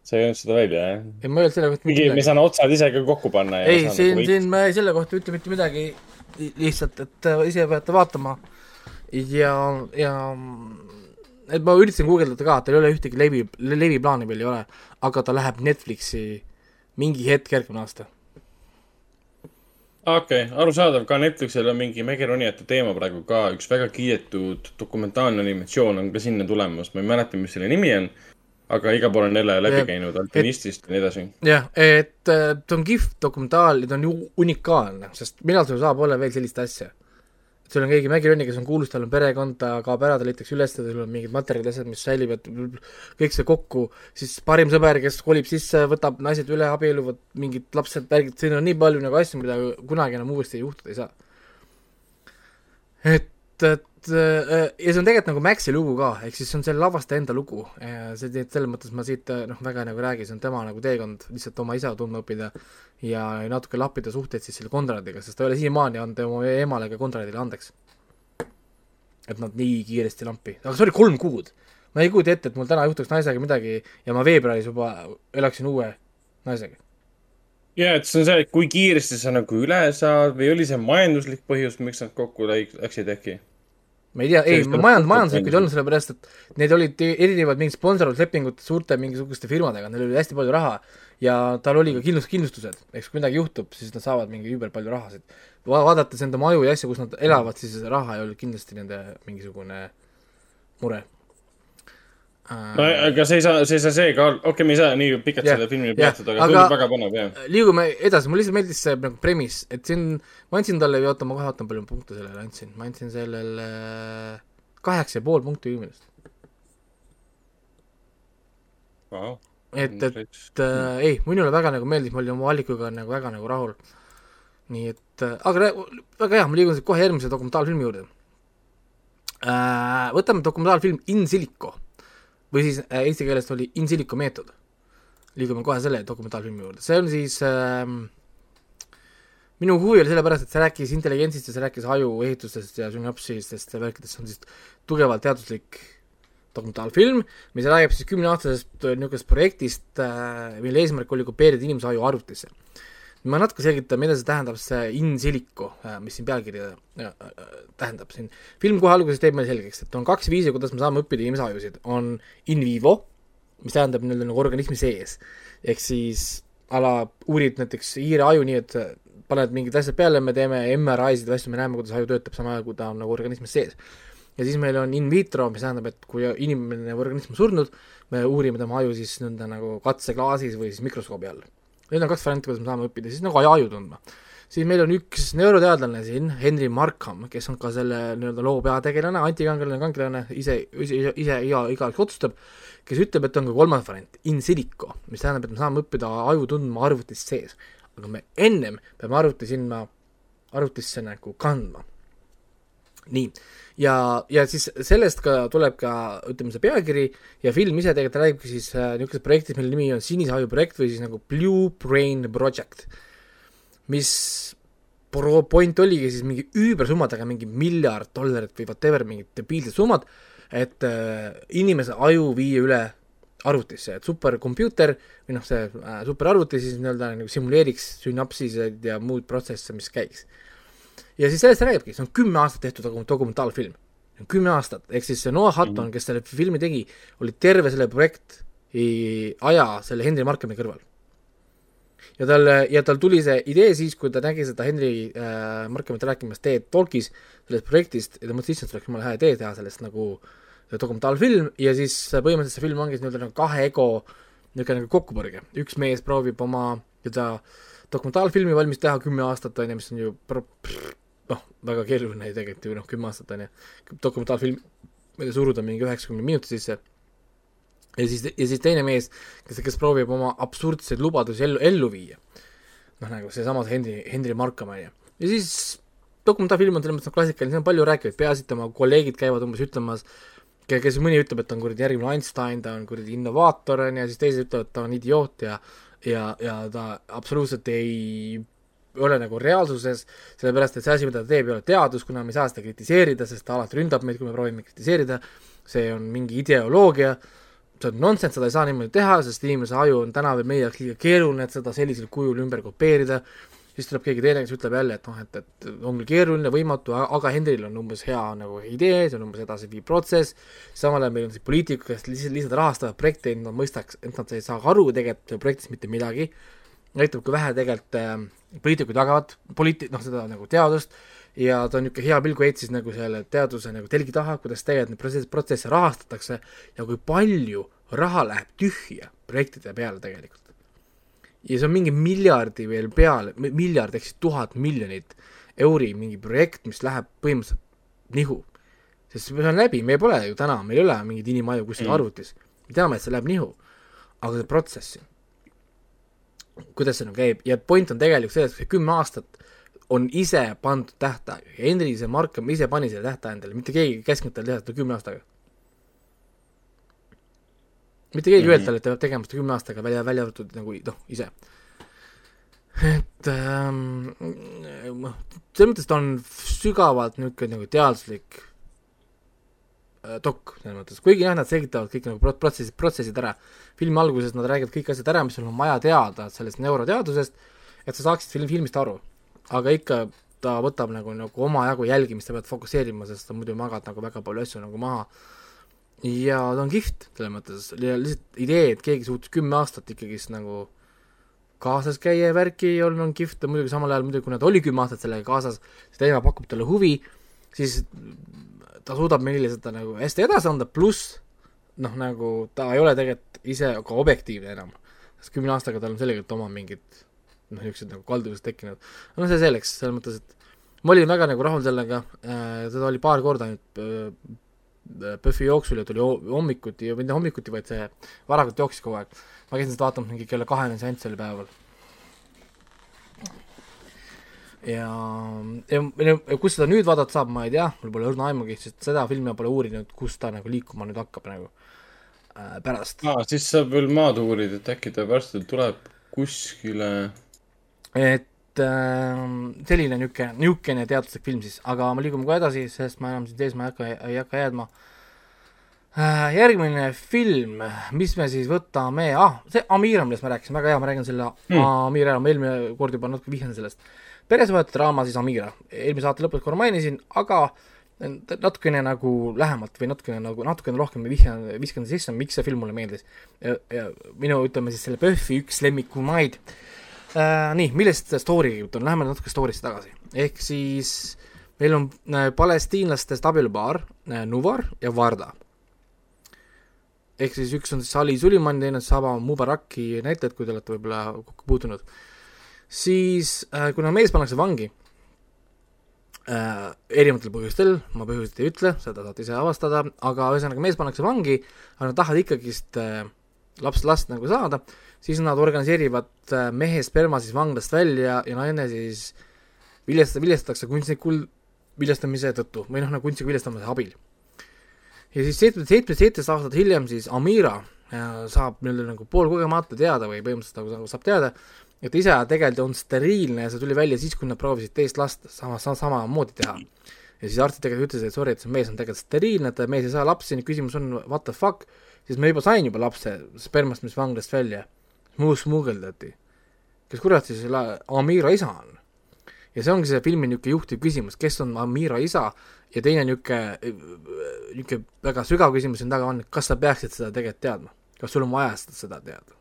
sa ei öelnud seda välja, jah? ei, ma ei öelnud selle kohta mitte mingi, me midagi. saan otsad ise ka kokku panna. ei, siin, siin ma selle kohta ei ütle mitte midagi, lihtsalt, et äh, ise peate vaatama ja, ja et ma üritasin guugeldada ka, et tal ei ole ühtegi levi, leviplaani veel ei ole, aga ta läheb Netflixi mingi hetk järgmine aasta. Okei okay,, arusaadav, ka Netflixil on mingi mägironijate teema praegu ka, üks väga kiidetud dokumentaalne animatsioon on ka sinna tulemas, ma ei mäleta, mis selle nimi on. aga igal pool on jälle läbi käinud Alpinistist ja nii edasi. jah, et äh, ta on kihvt dokumentaal ja ta on ju unikaalne, sest millal sul saab olla veel sellist asja? Sul on keegi mägironni, kes on kuulus, tal on perekond, ta kaob ära, ta leitakse üles, tal on mingid materjalid, asjad, mis säilivad, kõik see kokku, siis parim sõber, kes kolib sisse, võtab naised üle, abielluvad, mingid lapsed, värgid, siin on nii palju nagu asju, mida kunagi enam uuesti juhtuda ei saa. et, et ja see on tegelikult nagu Maxi lugu ka, ehk siis see on selle lavastaja enda lugu. see, et selles mõttes ma siit äh, noh, väga nagu räägin, see on tema nagu teekond lihtsalt oma isa tundma õppida ja natuke lappida suhteid siis selle Konradiga, sest ta ei ole siiamaani andnud oma emale ega Konradile andeks. et nad nii kiiresti lampi, aga see oli kolm kuud. ma ei kujuta ette, et mul täna juhtuks naisega midagi ja ma veebruaris juba elaksin uue naisega. ja, et see on see, et kui kiiresti sa nagu üle saad või oli see majanduslik põhjus, miks nad kokku läksid äkki? Ma ei tea, ei majand, majanduslikult ei olnud, sellepärast et need olid erinevad mingid sponsorluslepingud suurte mingisuguste firmadega, neil oli hästi palju raha ja tal oli ka kindlust, kindlustused, eks kui midagi juhtub, siis nad saavad mingi üüber palju rahasid. Va-, vaadates enda maju ja asju, kus nad elavad, siis raha ei olnud kindlasti nende mingisugune mure aga see ei saa, see ei saa see ka, okei okay,, me ei saa nii pikalt Jah, selle filmile jah, peatuda, aga aga- tundub väga põnev, jah. liigume edasi, mulle lihtsalt meeldis see nagu premise, et siin ma andsin talle, oota, ma kohe vaatan, palju ma punkte sellele andsin, ma andsin sellele kaheksa ja pool punkti meelest. Wow. et, et äh, ei, minule väga nagu meeldis, ma olin oma valikuga nagu väga nagu rahul. nii et äh,, aga väga hea, ma liigun kohe järgmise dokumentaalfilmi juurde äh,. võtame dokumentaalfilm In Silico või siis äh, eesti keeles oli In Silico meetod. liigume kohe selle dokumentaalfilmi juurde, see on siis äh, minu huvi oli sellepärast, et see rääkis intelligentsist ja see rääkis ajuehitustest ja sünapsistest ja värkidest, see on siis tugevalt teaduslik dokumentaalfilm, mis räägib siis kümneaastasest äh, niisugusest projektist äh,, mille eesmärk oli kopeerida inimese aju arvutisse. Ma natuke selgitan, mida see tähendab, see in silico äh,, mis siin pealkirja äh, äh, tähendab siin. film kohe alguses teeb meile selgeks, et on kaks viisi, kuidas me saame õppida inimese ajusid, on in vivo, mis tähendab nii-öelda nagu organismi sees, ehk siis a la uurid näiteks hiire aju nii, et paned mingid asjad peale, me teeme MRI-sid asju, me näeme, kuidas aju töötab, samal ajal kui ta on nagu organismis sees ja siis meil on in vitro, mis tähendab, et kui inimene või organism on surnud, me uurime tema aju siis nõnda nagu katseklaasis või siis mikroskoobi all. Need on kaks varianti, kuidas me saame õppida, siis nagu aju, tundma. siis meil on üks neuroteadlane siin, Henry Markham, kes on ka selle nii-öelda loo peategelane, antikangelane, kangelane, ise, ise, ise iga, igaüks otsustab, kes ütleb, et on ka kolmas variant, in silico, mis tähendab, et me saame õppida aju tundma arvutis sees. aga me ennem peame arvuti sinna arvutisse nagu kandma. Nii. Ja, ja siis sellest ka tuleb ka, ütleme, see pealkiri ja film ise tegelikult räägibki siis äh, niisugusest projektist, mille nimi on Sinise aju projekt või siis nagu Blue Brain Project, mis pro-, point oligi siis mingi üübersummadega, mingi miljard dollarit või whatever, mingid debiilsed summad, et äh, inimese aju viia üle arvutisse, et superkompuuter või noh, see äh, superarvuti siis nii-öelda nagu simuleeriks sünapsised ja muud protsesse, mis käiks ja siis sellest räägibki, see on kümme aastat tehtud dokum-, dokumentaalfilm. kümme aastat, ehk siis see Noah Hutton, kes selle filmi tegi, oli terve selle projekti aja selle Henry Markhami kõrval. ja tal, ja tal tuli see idee siis, kui ta nägi seda Henry äh, Markhamit rääkimas TED Talkis sellest projektist ja ta mõtles, issand, see oleks jumala hea idee teha sellest nagu dokumentaalfilm ja siis põhimõtteliselt see film ongi nii-öelda nagu kahe ego niisugune nagu kokkupõrge, üks mees proovib oma seda dokumentaalfilmi valmis teha kümme aastat, on ju, mis on ju pro-, noh, väga keeruline tegelikult ju noh, kümme aastat on ju, dokumentaalfilm, tea, suruda mingi üheksakümne minuti sisse, ja siis, ja siis teine mees, kes, kes proovib oma absurdseid lubadusi ellu, ellu viia. noh, nagu seesama Henry, Henry Markham, on ju. ja siis dokumentaalfilm on selles mõttes noh, klassikaline, siin on palju rääkivaid peasid, tema kolleegid käivad umbes ütlemas, ke-, kes mõni ütleb, et ta on kuradi järgmine Einstein, ta on kuradi innovaator, on ju, siis teised ütlevad, et ta on idioot ja ja, ja ta absoluutselt ei ole nagu reaalsuses, sellepärast et see asi, mida ta teeb, ei ole teadus, kuna me ei saa seda kritiseerida, sest ta alati ründab meid, kui me proovime kritiseerida, see on mingi ideoloogia, see on nonsense, seda ei saa niimoodi teha, sest inimese aju on täna veel meie jaoks liiga keeruline, et seda sellisel kujul ümber kopeerida, siis tuleb keegi teine, kes ütleb jälle, et noh, et, et on küll keeruline, võimatu, aga Henril on umbes hea nagu idee, see on umbes edasiviiv protsess, samal ajal meil on siis poliitikud, kes lihtsalt, lihtsalt rahastavad projekte, et nad mõistaks, et nad ei saa aru tegelikult projektist mitte midagi, näitab, kui vähe tegelikult äh, poliitikud jagavad poliiti-, noh, seda nagu teadust, ja ta on niisugune hea pilgu heitsis nagu selle teaduse nagu telgi taha, kuidas tegelikult neid protsesse, protsesse rahastatakse ja kui palju raha läheb tühja projektide peale tegelikult ja see on mingi miljardi veel peale, miljard ehk siis tuhat miljonit euri mingi projekt, mis läheb põhimõtteliselt nihu. sest see on läbi, me pole ju täna, meil ei ole mingit inimaju kuskil arvutis. me teame, et see läheb nihu. aga see protsess, kuidas see nagu käib ja point on tegelikult selles, et kümme aastat on ise pandud tähtaeg. Henri see Markham ise pani selle tähtaja endale, mitte keegi ei käskinud tal teha seda kümne aastaga mitte keegi ei mm -hmm. öelnud talle, et ta peab tegema seda kümne aastaga, välja, välja arvatud nagu noh, ise. et ähm, noh, selles mõttes ta on sügavalt niisugune nagu teaduslik dok, selles mõttes, kuigi jah, nad selgitavad kõik nagu protsessid, protsessid ära. filmi alguses nad räägivad kõik asjad ära, mis sul on vaja teada sellest neuroteadusest, et sa saaksid film, filmist aru. aga ikka ta võtab nagu, nagu omajagu jälgimist, sa pead fokusseerima, sest sa muidu magad nagu väga palju asju nagu maha ja ta on kihvt selles mõttes, lihtsalt idee, et keegi suutis kümme aastat ikkagist nagu kaasas käia ja värki ei olnud, on kihvt muidugi samal ajal muidugi, kui nad oli kümme aastat sellega kaasas, see teema pakub talle huvi, siis ta suudab meile seda nagu hästi edasi anda, pluss noh, nagu ta ei ole tegelikult ise ka objektiivne enam. sest kümne aastaga tal on selgelt oma mingid noh, niisugused nagu kalduvused tekkinud. no see selleks, selles mõttes, et ma olin väga nagu rahul sellega äh,, seda oli paar korda nüüd äh, PÖFFi jooksul ja tuli hommikuti, mitte hommikuti, vaid see varakult jooksis kogu aeg. ma käisin seda vaatamas mingi kella kahene seanss sel päeval. Ja, ja, ja kus seda nüüd vaadata saab, ma ei tea, mul pole õrna aimugi, sest seda filmi ma pole uurinud, kus ta nagu liikuma nüüd hakkab nagu äh, pärast. aa, siis saab veel maad uurida, et äkki ta varsti tuleb kuskile. et äh, selline niisugune, niisugune teaduslik film siis, aga me liigume kohe edasi, sest ma enam siin sees ma ei hakka, ei hakka jäädma äh,. järgmine film, mis me siis võtame, ah, see Amira, millest ma rääkisin, väga hea, ma räägin selle mm. Amira, ma eelmine kord juba natuke vihjan sellest. Peresuhete draama siis Amira, eelmise saate lõpus korra mainisin, aga natukene nagu lähemalt või natukene nagu, natukene rohkem vihjan, viskan sisse, miks see film mulle meeldis. minu, ütleme siis selle PÖFFi üks lemmikumaid äh,. nii, millest story jutt on, läheme natuke story'sse tagasi. ehk siis meil on äh, palestiinlastest abielupaar äh, Nuvar ja Varda. ehk siis üks on siis Ali Suliman, teine on Saba Mubaraki näitlejad, kui te olete võib-olla kokku puutunud. Siis äh, kuna mees pannakse vangi äh, erinevatel põhjustel, ma põhjuseid ei ütle, seda saate ise avastada, aga ühesõnaga mees pannakse vangi, aga nad tahavad ikkagist äh, laps, last nagu saada, siis nad organiseerivad äh, mehe sperma siis vanglast välja ja naine siis viljast-, viljastatakse kunstnikul viljastamise tõttu või noh, nagu kunstniku viljastamise abil. ja siis seitsme, seitsme, seitseteist aastat hiljem siis Amira äh, saab nii-öelda nagu poolkogemata teada või põhimõtteliselt nagu, saab teada, et isa tegelikult on steriilne ja see tuli välja siis, kui nad proovisid teist last sama, sama, samamoodi teha. ja siis arstid tegelikult ütlesid, et sorry, et see mees on tegelikult steriilne, et mees ei saa lapsi, küsimus on what the fuck, siis me juba sain juba lapse spermast, mis vanglast välja, muu smugeldati. kes kurat siis selle Amira isa on? ja see ongi see filmi niisugune juhtiv küsimus, kes on Amira isa ja teine niisugune, niisugune väga sügav küsimus siin taga on, kas sa peaksid seda tegelikult teadma, kas sul on vaja seda teada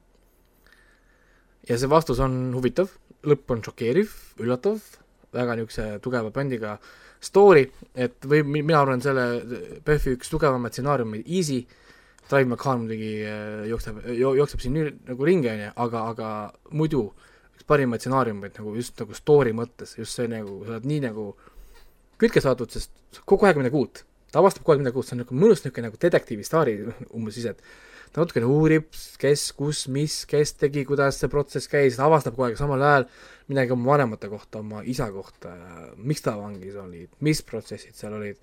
ja see vastus on huvitav, lõpp on šokeeriv, üllatav, väga niisuguse tugeva bändiga story, et või mina arvan, selle PÖFFi üks tugevamaid stsenaariume, Easy, Drive McCann muidugi äh, jookseb, jookseb siin nagu ringi, on ju, aga, aga muidu üks parimaid stsenaariumeid nagu just nagu story mõttes, just see nagu, sa oled nii nagu kütke saadud, sest kogu aeg midagi uut. ta avastab kogu aeg midagi uut, see on nagu mõnus niisugune nagu detektiivi staari <laughs> umbes ise, et ta natukene uurib, kes, kus, mis, kes tegi, kuidas see protsess käis, ta avastab kogu aeg samal ajal midagi oma vanemate kohta, oma isa kohta, miks ta vangis oli, mis protsessid seal olid.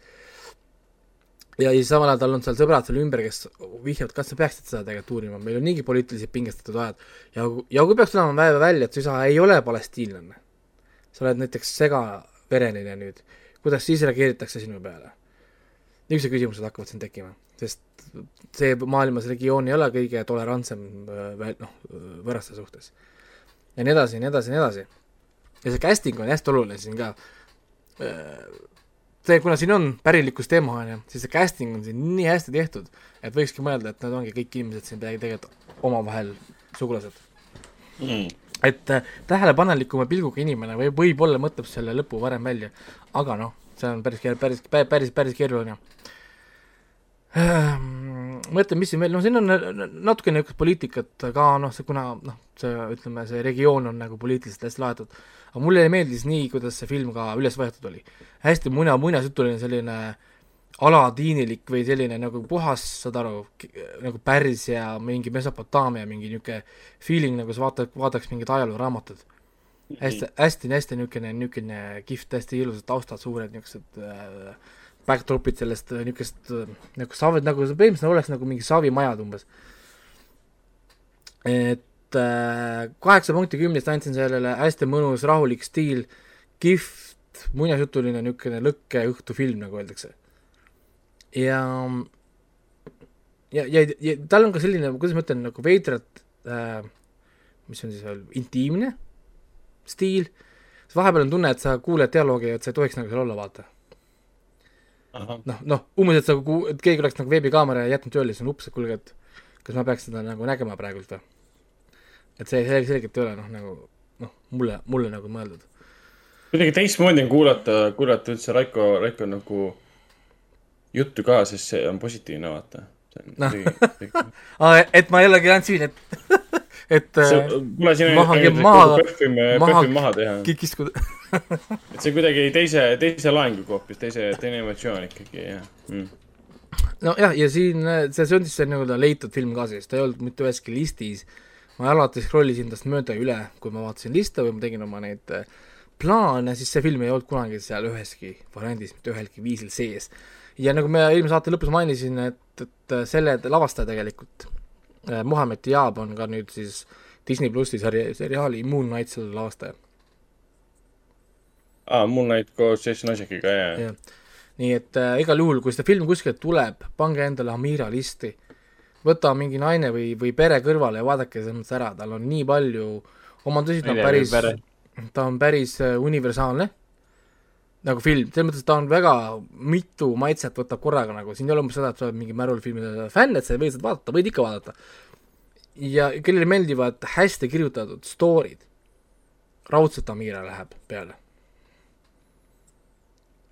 ja siis samal ajal tal on seal sõbrad seal ümber, kes vihjavad, kas sa peaksid seda tegelikult uurima, meil on niigi poliitiliselt pingestatud ajad. ja, ja kui peaks tulema välja, et su isa ei ole palestiinlane, sa oled näiteks segavereline nüüd, kuidas siis reageeritakse sinu peale? niisugused küsimused hakkavad siin tekkima, sest see maailmas regioon ei ole kõige tolerantsem veel noh, võõraste suhtes. ja nii edasi ja nii edasi ja nii edasi. ja see casting on hästi oluline siin ka. see, kuna siin on pärilikkus teema, on ju, siis see casting on siin nii hästi tehtud, et võikski mõelda, et need ongi kõik inimesed siin tegelikult omavahel sugulased mm. et äh, tähelepanelikuma pilguga inimene või võib-olla mõtleb selle lõpu varem välja, aga noh, see on päris, päris, päris, päris keeruline Ehm, mõtlen, mis siin veel, no siin on natuke niisugust poliitikat ka, noh, see kuna noh, see ütleme, see regioon on nagu poliitiliselt hästi laetud, aga mulle meeldis nii, kuidas see film ka üles võetud oli. hästi muna, muinasjutuline selline alatiinilik või selline nagu puhas, saad aru, nagu Pärsia, mingi Mesopotaamia, mingi niisugune feeling, nagu sa vaatad, vaataks mingit ajalooraamatut. hästi, hästi, hästi niisugune, niisugune kihvt, hästi ilusad taustad, suured niisugused äh, backdrop'id sellest äh, niisugust äh, nagu saavad, nagu põhimõtteliselt oleks nagu mingi saavimajad umbes. et äh, kaheksa punkti kümnest andsin sellele, hästi mõnus, rahulik stiil, kihvt, muinasjutuline niisugune lõkkeõhtufilm, nagu öeldakse. ja ja, ja, ja tal on ka selline, kuidas ma ütlen, nagu veidralt äh, mis on siis veel, intiimne stiil, vahepeal on tunne, et sa kuuled dialoogi ja et sa ei tohiks nagu seal olla, vaata noh, noh, umbes, et sa, et keegi oleks nagu veebikaamera jätnud tööle, siis on ups, et kuulge, et kas ma peaks seda nagu nägema praegult või? et see see selgelt ei ole noh, nagu noh, mulle, mulle nagu mõeldud. kuidagi teistmoodi on kuulata, kuulata üldse Raiko, Raiko nagu juttu ka, sest see on positiivne, vaata. Noh. <laughs> et ma jällegi ainult siin, et, <laughs> et äh, kuule, siin maha- on maha- pöhvime, maha- pöhvime maha teha. kikiskuda. <laughs> et see kuidagi teise, teise laenguga hoopis, teise, teine emotsioon ikkagi, jah mm.. nojah, ja siin äh, see, see on siis see nii-öelda leitud film ka siis, ta ei olnud mitte üheski listis. ma alati scroll isin tast mööda üle, kui ma vaatasin liste või ma tegin oma neid äh, plaane, siis see film ei olnud kunagi seal üheski variandis mitte ühelgi viisil sees. ja nagu ma eelmise saate lõpus mainisin, et, et äh, selle lavastaja tegelikult, Muhamed Diab on ka nüüd siis Disney plussi sari-, seriaali Moon Knight selle lavastaja. aa, Moon Knight koos Jason Isaaciga, jah, nii et äh, igal juhul, kui seda film kuskilt tuleb, pange endale Amira listi, võta mingi naine või, või pere kõrvale ja vaadake selles mõttes ära, tal on nii palju omadusi, ta on päris ta on päris äh, universaalne nagu film, selles mõttes ta on väga mitu maitset võtab korraga nagu, siin ei ole umbes seda, et sa oled mingi Marvel filmide fänn, et sa ei või seda vaadata, võid ikka vaadata. ja kellele meeldivad hästi kirjutatud story'd, raudselt Amira läheb peale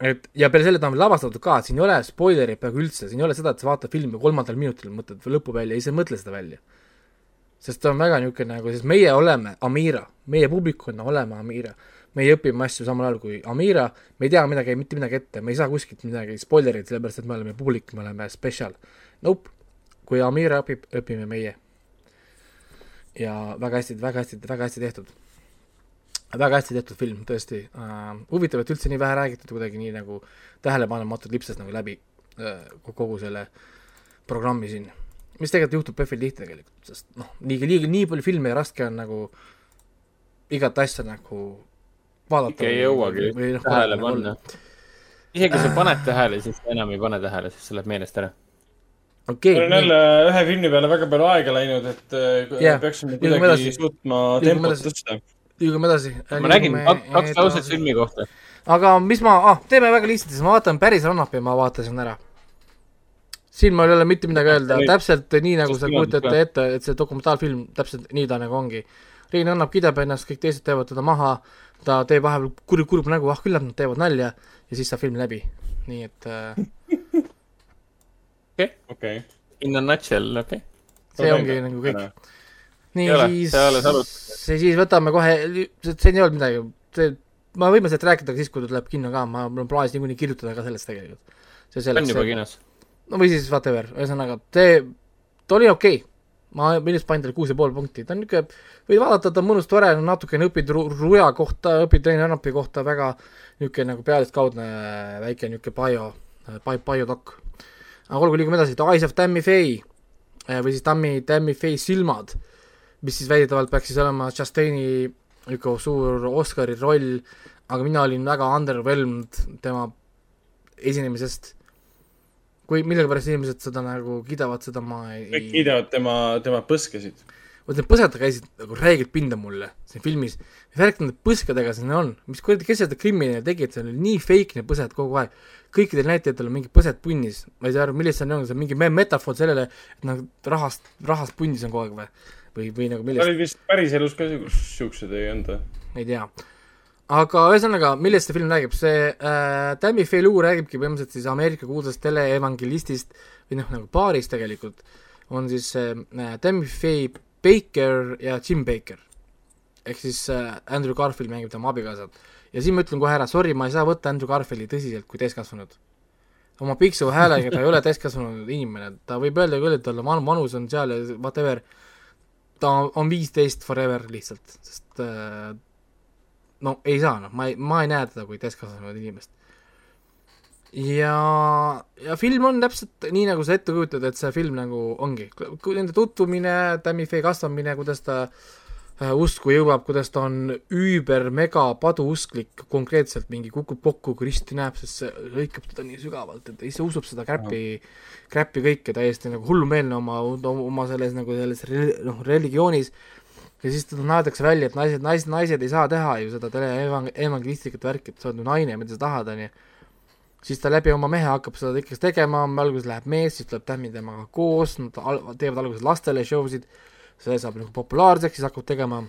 et ja peale selle ta on lavastatud ka, siin ei ole spoilerit peaaegu üldse, siin ei ole seda, et sa vaatad filmi kolmandal minutil, mõtled lõpu välja, ei sa ei mõtle seda välja. sest ta on väga niisugune nagu, sest meie oleme Amira, meie publikuna oleme Amira. Meie õpime asju samal ajal kui Amira, me ei tea midagi, mitte midagi ette, me ei saa kuskilt midagi spoilerit, sellepärast et me oleme publik, me oleme spetsial. Nope, kui Amira õpib, õpime meie. ja väga hästi, väga hästi, väga hästi tehtud väga hästi tehtud film, tõesti uh,. huvitav, et üldse nii vähe räägitud, kuidagi nii nagu tähelepanematult lipsas nagu läbi uh, kogu selle programmi siin. mis tegelikult juhtub PÖFFil tihti tegelikult, sest noh, liiga, liiga, nii palju filme ja raske on nagu igat asja nagu vaadata. ikka ei jõuagi noh, tähele panna. isegi kui sa paned tähele, siis enam ei pane tähele, sest see läheb meelest ära. okei mul on jälle ühe filmi peale väga palju aega läinud, et äh, Jah, peaksime kuidagi suutma tempot tõsta. liigume edasi. ma räägin kak- kaks lauset filmi kohta. aga mis ma ah,, teeme väga lihtsalt, siis ma vaatan päris Rannapi, ma vaatasin ära. siin mul ei ole mitte midagi öelda, täpselt nii nagu sa kujutad ette, et see dokumentaalfilm täpselt nii ta nagu ongi. Rein Rannap kidab ennast, kõik teised teevad teda maha, ta teeb vahepeal kurb, kurb nägu, ah küllap nad teevad nalja ja siis saab film läbi. nii et äh, okei. In a nutshell, okei okay.. see ongi nagu kõik. nii siis siis võtame kohe, siin ei olnud midagi, see, me võime sellest rääkida siis, kui ta tuleb kinno ka, ma, mul on plaanis niikuinii kirjutada ka sellest tegelikult. see on selleks juba, kinos. no või siis whatever, ühesõnaga see, ta oli okei okay.. Ma millest panin talle kuus ja pool punkti, ta on niisugune, võid vaadata, ta on mõnus, tore, natukene õpid Ru- Ruja kohta, õpid Rein Rannapi kohta väga niisugune nagu pealiskaudne väike niisugune bio, bio, biodok. aga olgu, liigume edasi, The Eyes of Tammy Faye eh, või siis Tammy, Tammy Faye silmad, mis siis väidetavalt peaks siis olema Chastaini niisugune suur Oscari roll, aga mina olin väga underwhelmed tema esinemisest kui millegipärast inimesed seda nagu kiidavad, seda ma ei kõik kiidavad tema, tema põskesid. vot need põsed käisid nagu räigelt pinda mulle siin filmis. mis värk nende põskedega siin on, mis kuradi, kes seda krimmi neile tegid, see oli nii fake need põsed kogu aeg. kõikidel näitlejatel on mingid põsed punnis, ma ei saa aru, millest see on, see on mingi me- metafoor sellele, et nagu rahast, rahast punnis on kogu aeg või, või, või nagu millest, olid vist päriselus ka siuksed, ei olnud või? ei tea. Aga ühesõnaga, millest see film räägib, see äh, Tammy Faye lugu räägibki põhimõtteliselt siis Ameerika kuulsast teleevangelistist või noh, nagu paarist tegelikult, on siis äh, Tammy Faye Baker ja Jim Baker. ehk siis äh, Andrew Garfield mängib tema abikaasat. ja siin ma ütlen kohe ära, sorry, ma ei saa võtta Andrew Garfieldi tõsiselt kui täiskasvanud. oma piksu häälega ta ei ole täiskasvanud inimene, ta võib öelda küll, et tal on vanus on seal ja whatever, ta on viisteist forever lihtsalt, sest äh, no ei saa noh, ma ei, ma ei näe teda kui täiskasvanud inimest. ja, ja film on täpselt nii, nagu sa ette kujutad, et see film nagu ongi, nende tutvumine, Tammy Faye kasvamine, kuidas ta äh, usku jõuab, kuidas ta on üüber mega paduusklik, konkreetselt mingi kukub kokku, kui risti näeb, sest see lõikab teda nii sügavalt, et ta ise usub seda kräppi, kräppi kõike täiesti nagu hullumeelne oma, oma selles nagu selles noh, religioonis ja siis naerdakse välja, et naised, naised, naised ei saa teha ju seda teleevangelistlikat värki, et sa oled ju naine, mida sa tahad, onju. siis ta läbi oma mehe hakkab seda ikkagi tegema, alguses läheb mees, siis tuleb Tammy temaga koos, nad teevad alguses lastele show sid, see saab nagu populaarseks, siis hakkab tegema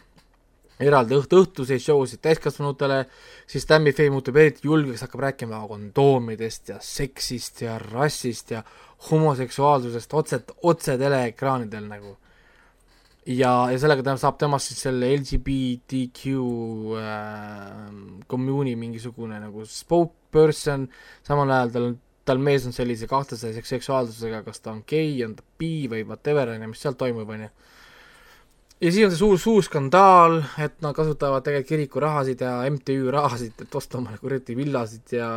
eraldi õht-, õhtuseid show sid täiskasvanutele, siis Tammy Faye muutub eriti julgeks, hakkab rääkima kondoomidest ja seksist ja rassist ja homoseksuaalsusest otse, otse teleekraanidel nagu. Ja, ja sellega ta saab temast siis selle LGBTQ äh, commune'i mingisugune nagu spokesperson, samal ajal tal on tal mees on sellise kahtlase seksuaalsusega, kas ta on gei, on ta bi või whatever, on ju, mis seal toimub, on ju. Ja siis on see suur, suur skandaal, et nad kasutavad tegelikult kiriku rahasid ja MTÜ rahasid, et osta omale kuradi villasid ja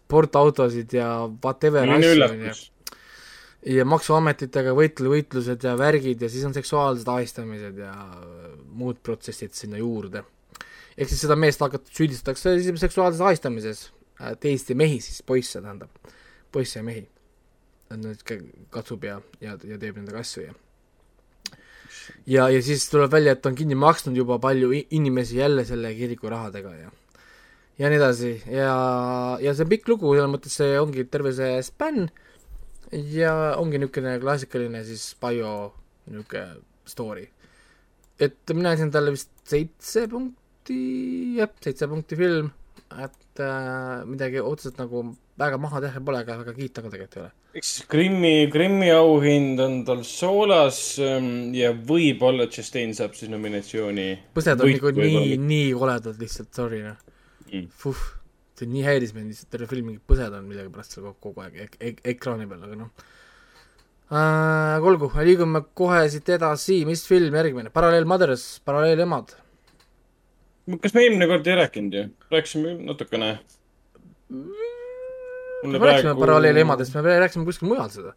sportautosid ja whatever asju, on ju. Ja maksuametitega võitle, võitlused ja värgid ja siis on seksuaalsed ahistamised ja muud protsessid sinna juurde. ehk siis seda meest hakata, süüdistatakse seksuaalses ahistamises, teisi mehi siis, poisse tähendab, poisse ja mehi. nüüd katsub ja, ja, ja teeb nendega asju ja ja, ja siis tuleb välja, et on kinni maksnud juba palju inimesi jälle selle kiriku rahadega ja ja nii edasi ja, ja see on pikk lugu, selles mõttes see ongi terve see spänn ja ongi niisugune klassikaline siis bio niisugune story. et mina andsin talle vist seitse punkti, jah, seitse punkti film, et äh, midagi otseselt nagu väga maha teha pole, aga väga kiita ka tegelikult ei ole. Eks Krimmi, Krimmi auhind on tal soolas ähm, ja võib-olla Chastain saab siis nominatsiooni. põsed on nagu nii, nii koledad lihtsalt, sorry noh. Mm.. Fuh, see nii häiris mind lihtsalt, terve film mingi põsed on millegipärast seal kogu aeg ek ek ekraani peal, aga noh äh,. olgu, liigume kohe siit edasi, mis film järgmine, Paralleel Mothers, Paralleelemad. kas me eelmine kord ei rääkinud ju, rääkisime natukene mm me rääkisime paralleelemadest, me rääkisime kuskil mujal seda.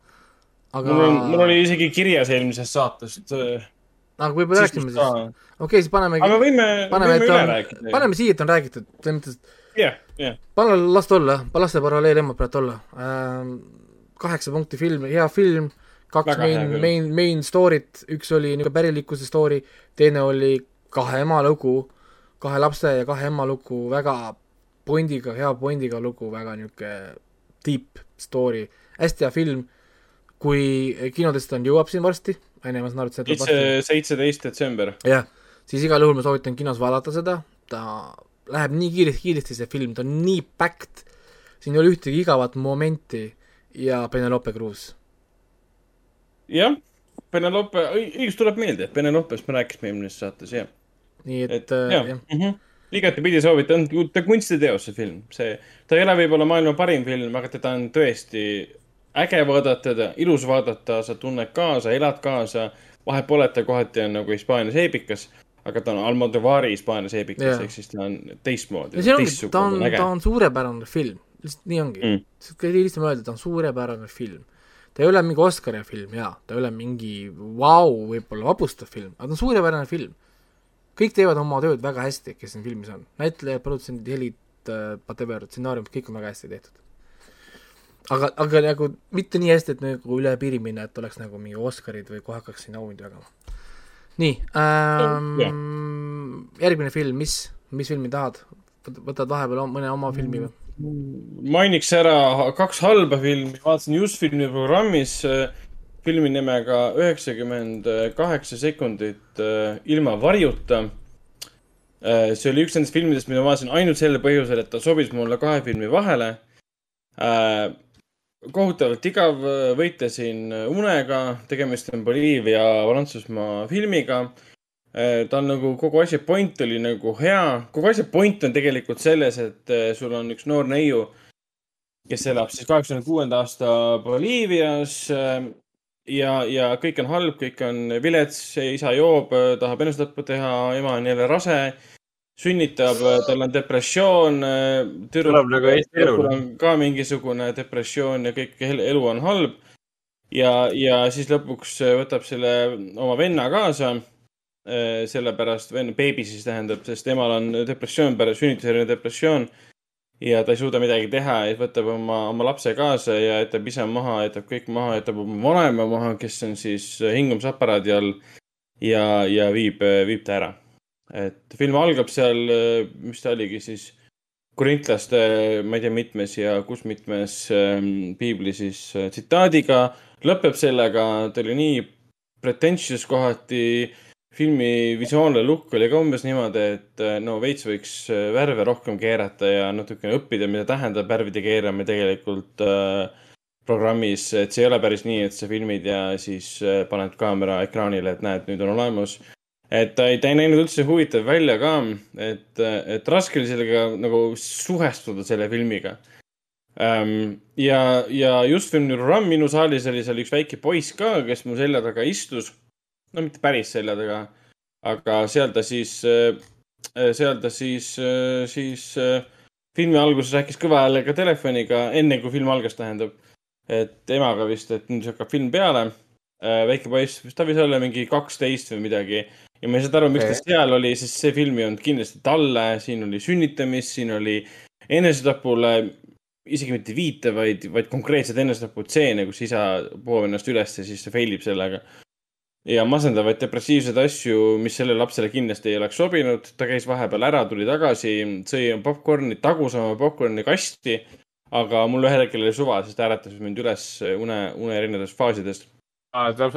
aga mul on, mul oli isegi kirjas eelmisest saatest. aga võib-olla rääkisime siis. okei okay,, siis panemegi. aga võime, võime üle on, rääkida. paneme siia, et on räägitud, selles mõttes, et jah, jah. pane, las ta olla, las see paralleelemad praegu olla. Ähm,. kaheksa punkti film, hea film, kaks Väga main, main, main story't, üks oli niisugune pärilikkuse story, teine oli kahe ema lugu, kahe lapse ja kahe ema lugu, väga pointiga, hea pointiga lugu, väga niisugune deep story, hästi hea film, kui kinodest on, jõuab siin varsti, on ju, ma saan aru, et see tuleb varsti. seitseteist detsember. jah, siis igal juhul ma soovitan kinos vaadata seda, ta läheb nii kiiresti, kiiresti see film, ta on nii packed, siin ei ole ühtegi igavat momenti ja Penelope Cruz. jah, Penelope, õigus tuleb meelde, et Penelopest me rääkisime eelmises saates, jah. nii et, et jah, jah. Mm -hmm igatepidi soovitan, ta kunstiteos, see film, see, ta ei ole võib-olla maailma parim film, aga teda on tõesti äge vaadata, teda ilus vaadata, sa tunned kaasa, elad kaasa. vahet pole, et ta kohati on nagu Hispaanias eepikas, aga ta on Almodovari Hispaanias eepikas, ehk siis ta on teistmoodi. ta on, ta on suurepärane film, lihtsalt nii ongi mm.. kõige lihtsam öelda, ta on suurepärane film. ta ei ole mingi Oscari film, jaa, ta ei ole mingi vau wow,, võib-olla vapustav film, aga ta on suurepärane film kõik teevad oma tööd väga hästi, kes siin filmis on, näitlejad, produtsendid, helid, äh, whatever, stsenaariumid, kõik on väga hästi tehtud. aga, aga nagu mitte nii hästi, et nagu üle piiri minna, et oleks nagu mingi Oscarid või kohe hakkaks siin auhindu jagama. Nii ähm,, järgmine film, mis, mis filmi tahad? võtad vahepeal mõne oma filmi või? mainiks ära kaks halba filmi, vaatasin just filmi programmis äh, filmi nimega üheksakümmend kaheksa sekundit äh, ilma varjuta. Äh, see oli üks nendest filmidest, mida ma vaatasin ainult sellel põhjusel, et ta sobis mulle kahe filmi vahele. Äh, kohutavalt igav, võitlesin unega, tegemist on Boliivia, Prantsusmaa filmiga. Ta on nagu kogu asja point oli nagu hea, kogu asja point on tegelikult selles, et sul on üks noor neiu, kes elab siis kaheksakümne kuuenda aasta Boliivias ja, ja kõik on halb, kõik on vilets, isa joob, tahab enesetappu teha, ema on jälle rase, sünnitab, tal on depressioon, tüdrukul nagu on ka mingisugune depressioon ja kõik elu on halb. ja, ja siis lõpuks võtab selle oma venna kaasa. sellepärast, venna, beebi siis tähendab, sest emal on depressioon, pärast sünnitusjärgne depressioon ja ta ei suuda midagi teha ja võtab oma, oma lapse kaasa ja jätab isa maha, jätab kõik maha, jätab oma vanema maha, kes on siis hingamisaparaadi all ja, ja viib, viib ta ära. Et film algab seal, mis ta oligi siis, korintlaste, ma ei tea, mitmes ja kus mitmes ähm, piibli siis äh, tsitaadiga, lõpeb sellega, ta oli nii pretentious kohati. filmi visuaalne look oli ka umbes niimoodi, et äh, no veits võiks äh, värve rohkem keerata ja natukene õppida, mida tähendab värvide keeramine tegelikult äh, programmis, et see ei ole päris nii, et sa filmid ja siis äh, paned kaamera ekraanile, et näed, nüüd on olemas. Et ta ei, ta ei näinud üldse huvitav välja ka, et, et raske oli sellega nagu suhestuda selle filmiga ja, ja just film Ram minu saalis oli seal üks väike poiss ka, kes mu selja taga istus. no mitte päris selja taga, aga seal ta siis, äh, seal ta siis, äh, siis äh, filmi alguses rääkis kõva häälega telefoniga, enne kui film algas, tähendab. et emaga vist, et nüüd hakkab film peale. väike poiss, ta võis olla mingi kaksteist või midagi ja ma ei saanud aru, miks okay. ta seal oli, sest see film ei olnud kindlasti talle, siin oli sünnitamist, siin oli enesetapule isegi mitte viite, vaid, vaid konkreetselt enesetaputseene, kus isa poob ennast üles ja siis ta fail ib sellega. ja masendavaid depressiivseid asju, mis sellele lapsele kindlasti ei oleks sobinud. ta käis vahepeal ära, tuli tagasi, sõi popkorni, tagus oma popkorni kasti. aga mul ühel hetkel oli suva, sest ta äratas mind üles une, une erinevatest faasidest.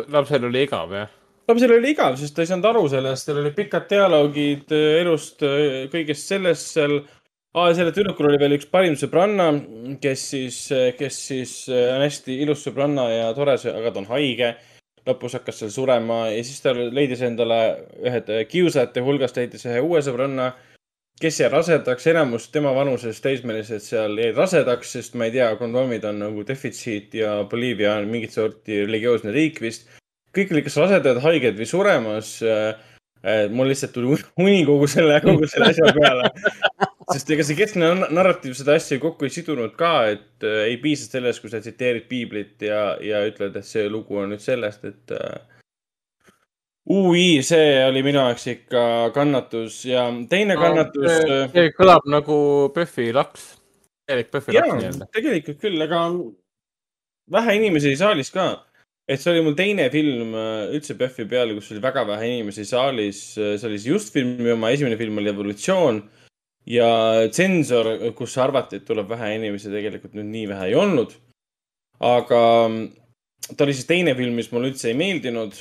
lapsel oli igav, jah? Lapsel oli igav, sest ta ei saanud aru sellest, tal olid pikad dialoogid elust, kõigest sellest seal sellel tüdrukul oli veel üks parim sõbranna, kes siis, kes siis äh, on hästi ilus sõbranna ja tore, aga ta on haige. lõpus hakkas seal surema ja siis ta leidis endale ühed kiusajate hulgast leidis ühe uue sõbranna, kes jäi rasedaks, enamus tema vanuses teismelised seal jäid rasedaks, sest ma ei tea, kondoomid on nagu defitsiit ja Boliivia on mingit sorti religioosne riik vist. Kõik olid kas rasedad, haiged või suremas. Äh, äh, mul lihtsalt tuli uni kogu selle, kogu selle asja peale sest ega see keskne narratiiv seda asja kokku ei sidunud ka, et äh, ei piisa sellest, kui sa tsiteerid piiblit ja, ja ütled, et see lugu on nüüd sellest, et äh, ui, see oli minu jaoks ikka kannatus ja teine no, kannatus. See kõlab nagu PÖFFi laks, täielik PÖFFi laks nii-öelda. tegelikult küll, aga vähe inimesi saalis ka. Et see oli mul teine film äh, üldse PÖFFi peale, kus oli väga vähe inimesi saalis. see oli see just filmi oma esimene film oli Evolutsioon ja tsensor, kus arvati, et tuleb vähe inimesi, tegelikult nüüd nii vähe ei olnud. aga ta oli siis teine film, mis mulle üldse ei meeldinud.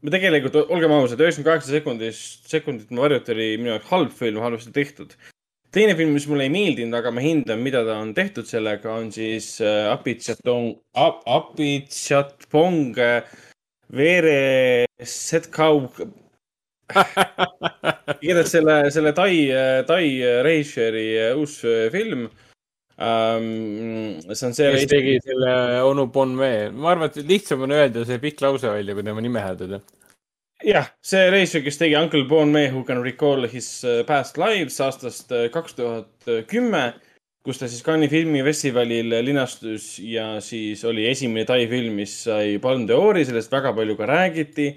ma tegelikult, olgem ausad, üheksakümmend kaheksa sekundist, sekundit ma varjuti oli minu jaoks halb film, halvasti tehtud. Teine film, mis mulle ei meeldinud, aga ma hindan, mida ta on tehtud sellega, on siis äh, Apichatong, Apichatpong Vere Setkau <laughs> igatahes selle, selle Tai, Tai režissööri uus film um,. see on see. kes tegi selle onu Bonme, ma arvan, et lihtsam on öelda see pikk lause välja, kui tema nime hääldada. Jah, see režissöör, kes tegi Uncle Bonme Who can recall his uh, past lives aastast uh, kaks tuhat kümme kus ta siis Cannes'i filmifestivalil linastus ja siis oli esimene Tai film, mis sai Palme d'Ori, sellest väga palju ka räägiti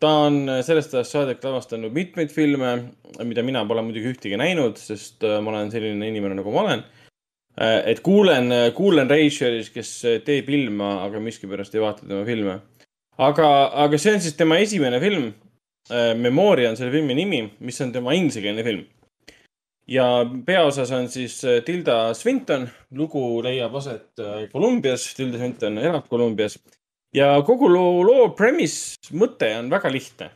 ta on sellest ajast saadik lavastanud mitmeid filme, mida mina pole muidugi ühtegi näinud, sest äh, ma olen selline inimene, nagu ma olen. Äh, et kuulen, kuulen režissööris, kes teeb ilma, aga miskipärast ei vaata tema filme. Aga, aga see on siis tema esimene film. Äh, Memoria on selle filmi nimi, mis on tema inglisekeelne film. ja peaosas on siis Tilda Swinton, lugu leiab aset Kolumbias, Tilda Swinton elab Kolumbias ja kogu loo, loo premise, mõte on väga lihtne.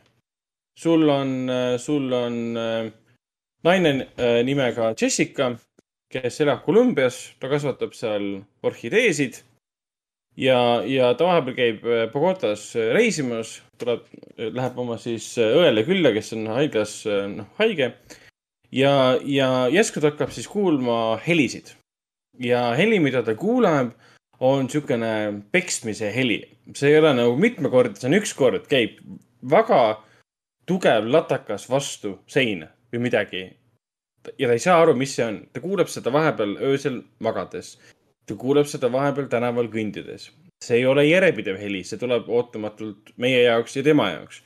sul on, sul on äh, naine äh, nimega Jessica, kes elab Kolumbias, ta kasvatab seal orhideesid. Ja, ja ta vahepeal käib äh, Bogotas reisimas, tuleb, läheb oma siis õele külla, kes on haiglas, noh, haige. ja, ja järsku ta hakkab siis kuulma helisid. ja heli, mida ta kuuleb on niisugune peksmise heli. see ei ole nagu mitmekordne, see on üks kord, käib väga tugev latakas vastu seina või midagi. ja ta ei saa aru, mis see on. ta kuuleb seda vahepeal öösel magades. Ta kuuleb seda vahepeal tänaval kõndides. see ei ole järjepidev heli, see tuleb ootamatult meie jaoks ja tema jaoks.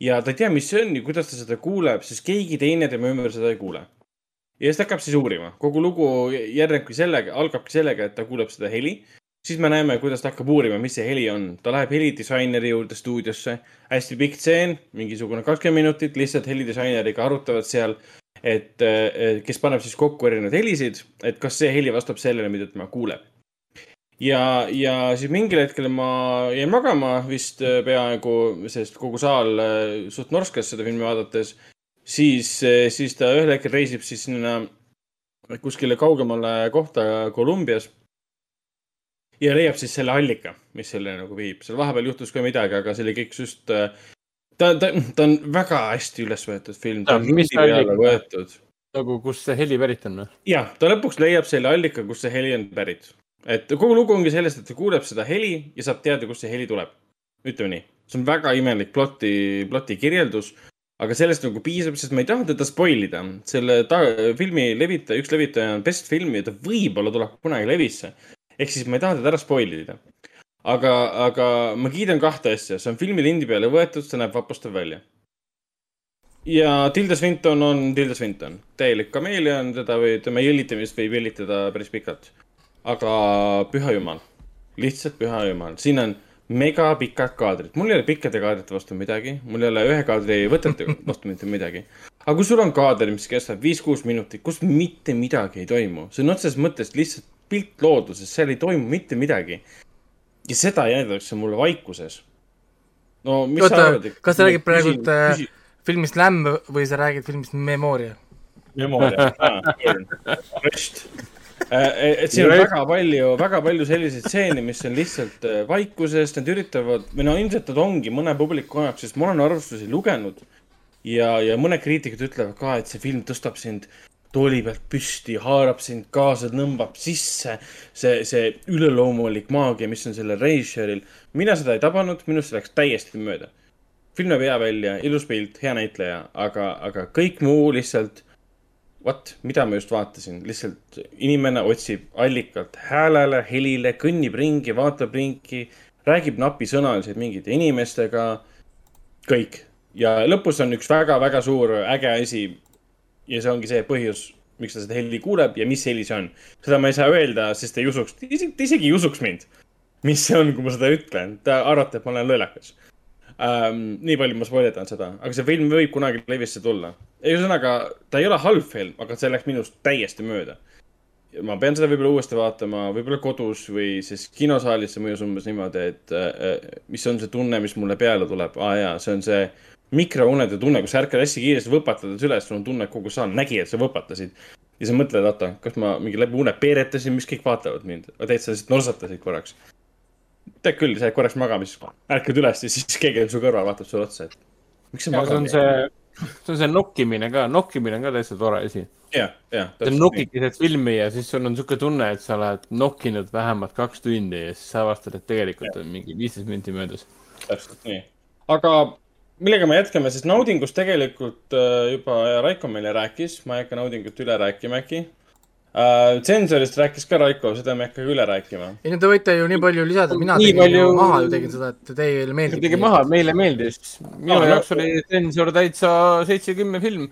ja ta ei tea, mis see on ja kuidas ta seda kuuleb, sest keegi teine tema ümber seda ei kuule ja siis ta hakkab siis uurima. kogu lugu järgnebki sellega, algabki sellega, et ta kuuleb seda heli siis me näeme, kuidas ta hakkab uurima, mis see heli on. ta läheb helidisaineri juurde stuudiosse, hästi pikk tseen, mingisugune kakskümmend minutit, lihtsalt helidisaineriga arutavad seal, et kes paneb siis kokku erinevaid helisid, et kas see heli vastab sellele, mida tema kuuleb. ja, ja siis mingil hetkel ma jäin magama vist äh, peaaegu, sest kogu saal äh, suht norskas seda filmi vaadates. siis, siis ta ühel hetkel reisib siis sinna kuskile kaugemale kohta Kolumbias. ja leiab siis selle allika, mis selle nagu viib. seal vahepeal juhtus ka midagi, aga see oli kõik just, ta, ta, ta on väga hästi üles võetud film. nagu, kust see heli pärit on või? ja ta lõpuks leiab selle allika, kust see heli on pärit. et kogu lugu ongi sellest, et ta kuuleb seda heli ja saab teada, kust see heli tuleb. ütleme nii, see on väga imelik ploti, ploti kirjeldus, aga sellest nagu piisab, sest ma ei taha teda spoil ida. selle ta, filmi levitaja, üks levitaja on Best Film ja ta võib-olla tuleb kunagi levisse. ehk siis ma ei taha teda ära spoil ida. aga, aga ma kiidan kahte asja, see on filmilindi peale võetud, see näeb vapustav välja. Ja Tilda Swinton on Tilda Swinton, täielik kameeleon, teda või tema jõllitamist võib jõllitada päris pikalt. aga püha jumal, lihtsalt püha jumal, siin on megapikad kaadrid, mul ei ole pikkade kaadrite vastu midagi, mul ei ole ühe kaadri võtete <laughs> vastu mitte midagi. aga kui sul on kaader, mis kestab viis-kuus minutit, kus mitte midagi ei toimu, see on otseses mõttes lihtsalt pilt loodusest, seal ei toimu mitte midagi. Ja seda jäetakse mulle vaikuses. no mis Oota, sa arvad? kas sa räägid praegult, äh, filmist Lämm või sa räägid filmist Memoria? Memoria <laughs> ah,, rest. et siin on väga palju, väga palju selliseid stseene, mis on lihtsalt äh, vaikuses, nad üritavad või no ilmselt nad ongi mõne publiku jaoks, sest ma olen arvustusi lugenud. ja, ja mõned kriitikud ütlevad ka, et see film tõstab sind tooli pealt püsti, haarab sind kaasa, tõmbab sisse see, see üleloomulik maagia, mis on sellel režissööril. mina seda ei tabanud, minust läks täiesti mööda film näeb hea välja, ilus pilt, hea näitleja, aga, aga kõik muu lihtsalt, vot, mida ma just vaatasin, lihtsalt inimene otsib allikat häälele, helile, kõnnib ringi, vaatab ringi, räägib napisõnaliselt mingite inimestega, kõik. ja lõpus on üks väga-väga suur äge asi ja see ongi see põhjus, miks ta seda heli kuuleb ja mis heli see on. seda ma ei saa öelda, sest ta ei usuks, ta isegi ei usuks mind, mis see on, kui ma seda ütlen, ta arvab, et ma olen lollakas ähm,. nii palju ma spoiledan seda, aga see film võib kunagi levisse tulla. ühesõnaga, ta ei ole halb film, aga see läks minust täiesti mööda. ma pean seda võib-olla uuesti vaatama, võib-olla kodus või siis kinosaalis see mõjus umbes niimoodi, et äh, mis on see tunne, mis mulle peale tuleb. aa jaa, see on see mikrounede tunne, kus sa ärkad hästi kiiresti, võpatad üles, sul on tunne, et kogu saal nägi, et sa võpatasid. ja sa mõtled, oota, kas ma mingi läbi une peeretasin, mis kõik vaatavad mind, täitsa lihtsalt norsatasid korraks tead küll, sa jääd korraks magama, siis ärkad üles ja siis <laughs> keegi on su kõrval, vaatab sulle otsa, et miks sa see on magad. see, see on see nokkimine ka, nokkimine on ka täitsa tore asi. jah, jah. sa nokid keset filmi ja siis sul on siuke tunne, et sa oled nokkinud vähemalt kaks tundi ja siis sa avastad, et tegelikult on mingi viisteist minti möödas. täpselt nii. aga millega me jätkame, sest naudingust tegelikult äh, juba Raiko meile rääkis, ma ei hakka naudingut üle rääkima äkki äh,. tsensorist rääkis ka Raiko, seda me ei hakka üle rääkima. ei no te võite ju nii palju lisada, mina Nii tegin palju... palju- ju maha ju tegin seda, et teile meeldib. tegi maha, meile meeldis. minu no- jaoks oli sensor täitsa seitse-kümme film.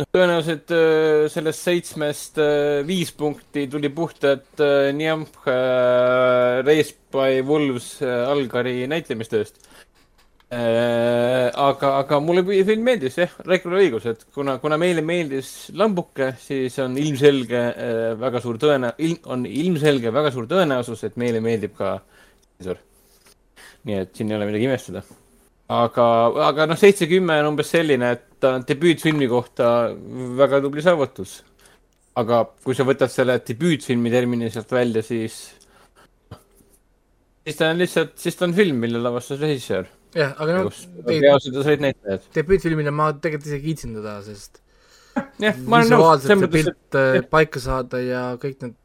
noh, tõenäoliselt äh, sellest seitsmest äh, viis punkti tuli puhtalt Niamh Race by Wolves Algari näitlemistööst. aga, aga mulle film meeldis jah, Raikol oli õigus, et kuna, kuna meile meeldis lambuke, siis on ilmselge äh, väga suur tõene-, on ilmselge väga suur tõenäosus, et meile meeldib ka sensor. nii et siin ei ole midagi imestada aga, aga noh, seitsekümme on umbes selline, et ta on debüütfilmi kohta väga tubli saavutus. aga kui sa võtad selle debüütfilmi termini sealt välja, siis, siis ta on lihtsalt, siis ta on film, mille lavastas režissöör. jah, aga no reaalselt olid näitlejad. debüütfilmina ma tegelikult isegi kiitsin teda, sest <laughs> jah, ma olen nõus, selles see mõttes, et pilt äh, paika saada ja kõik need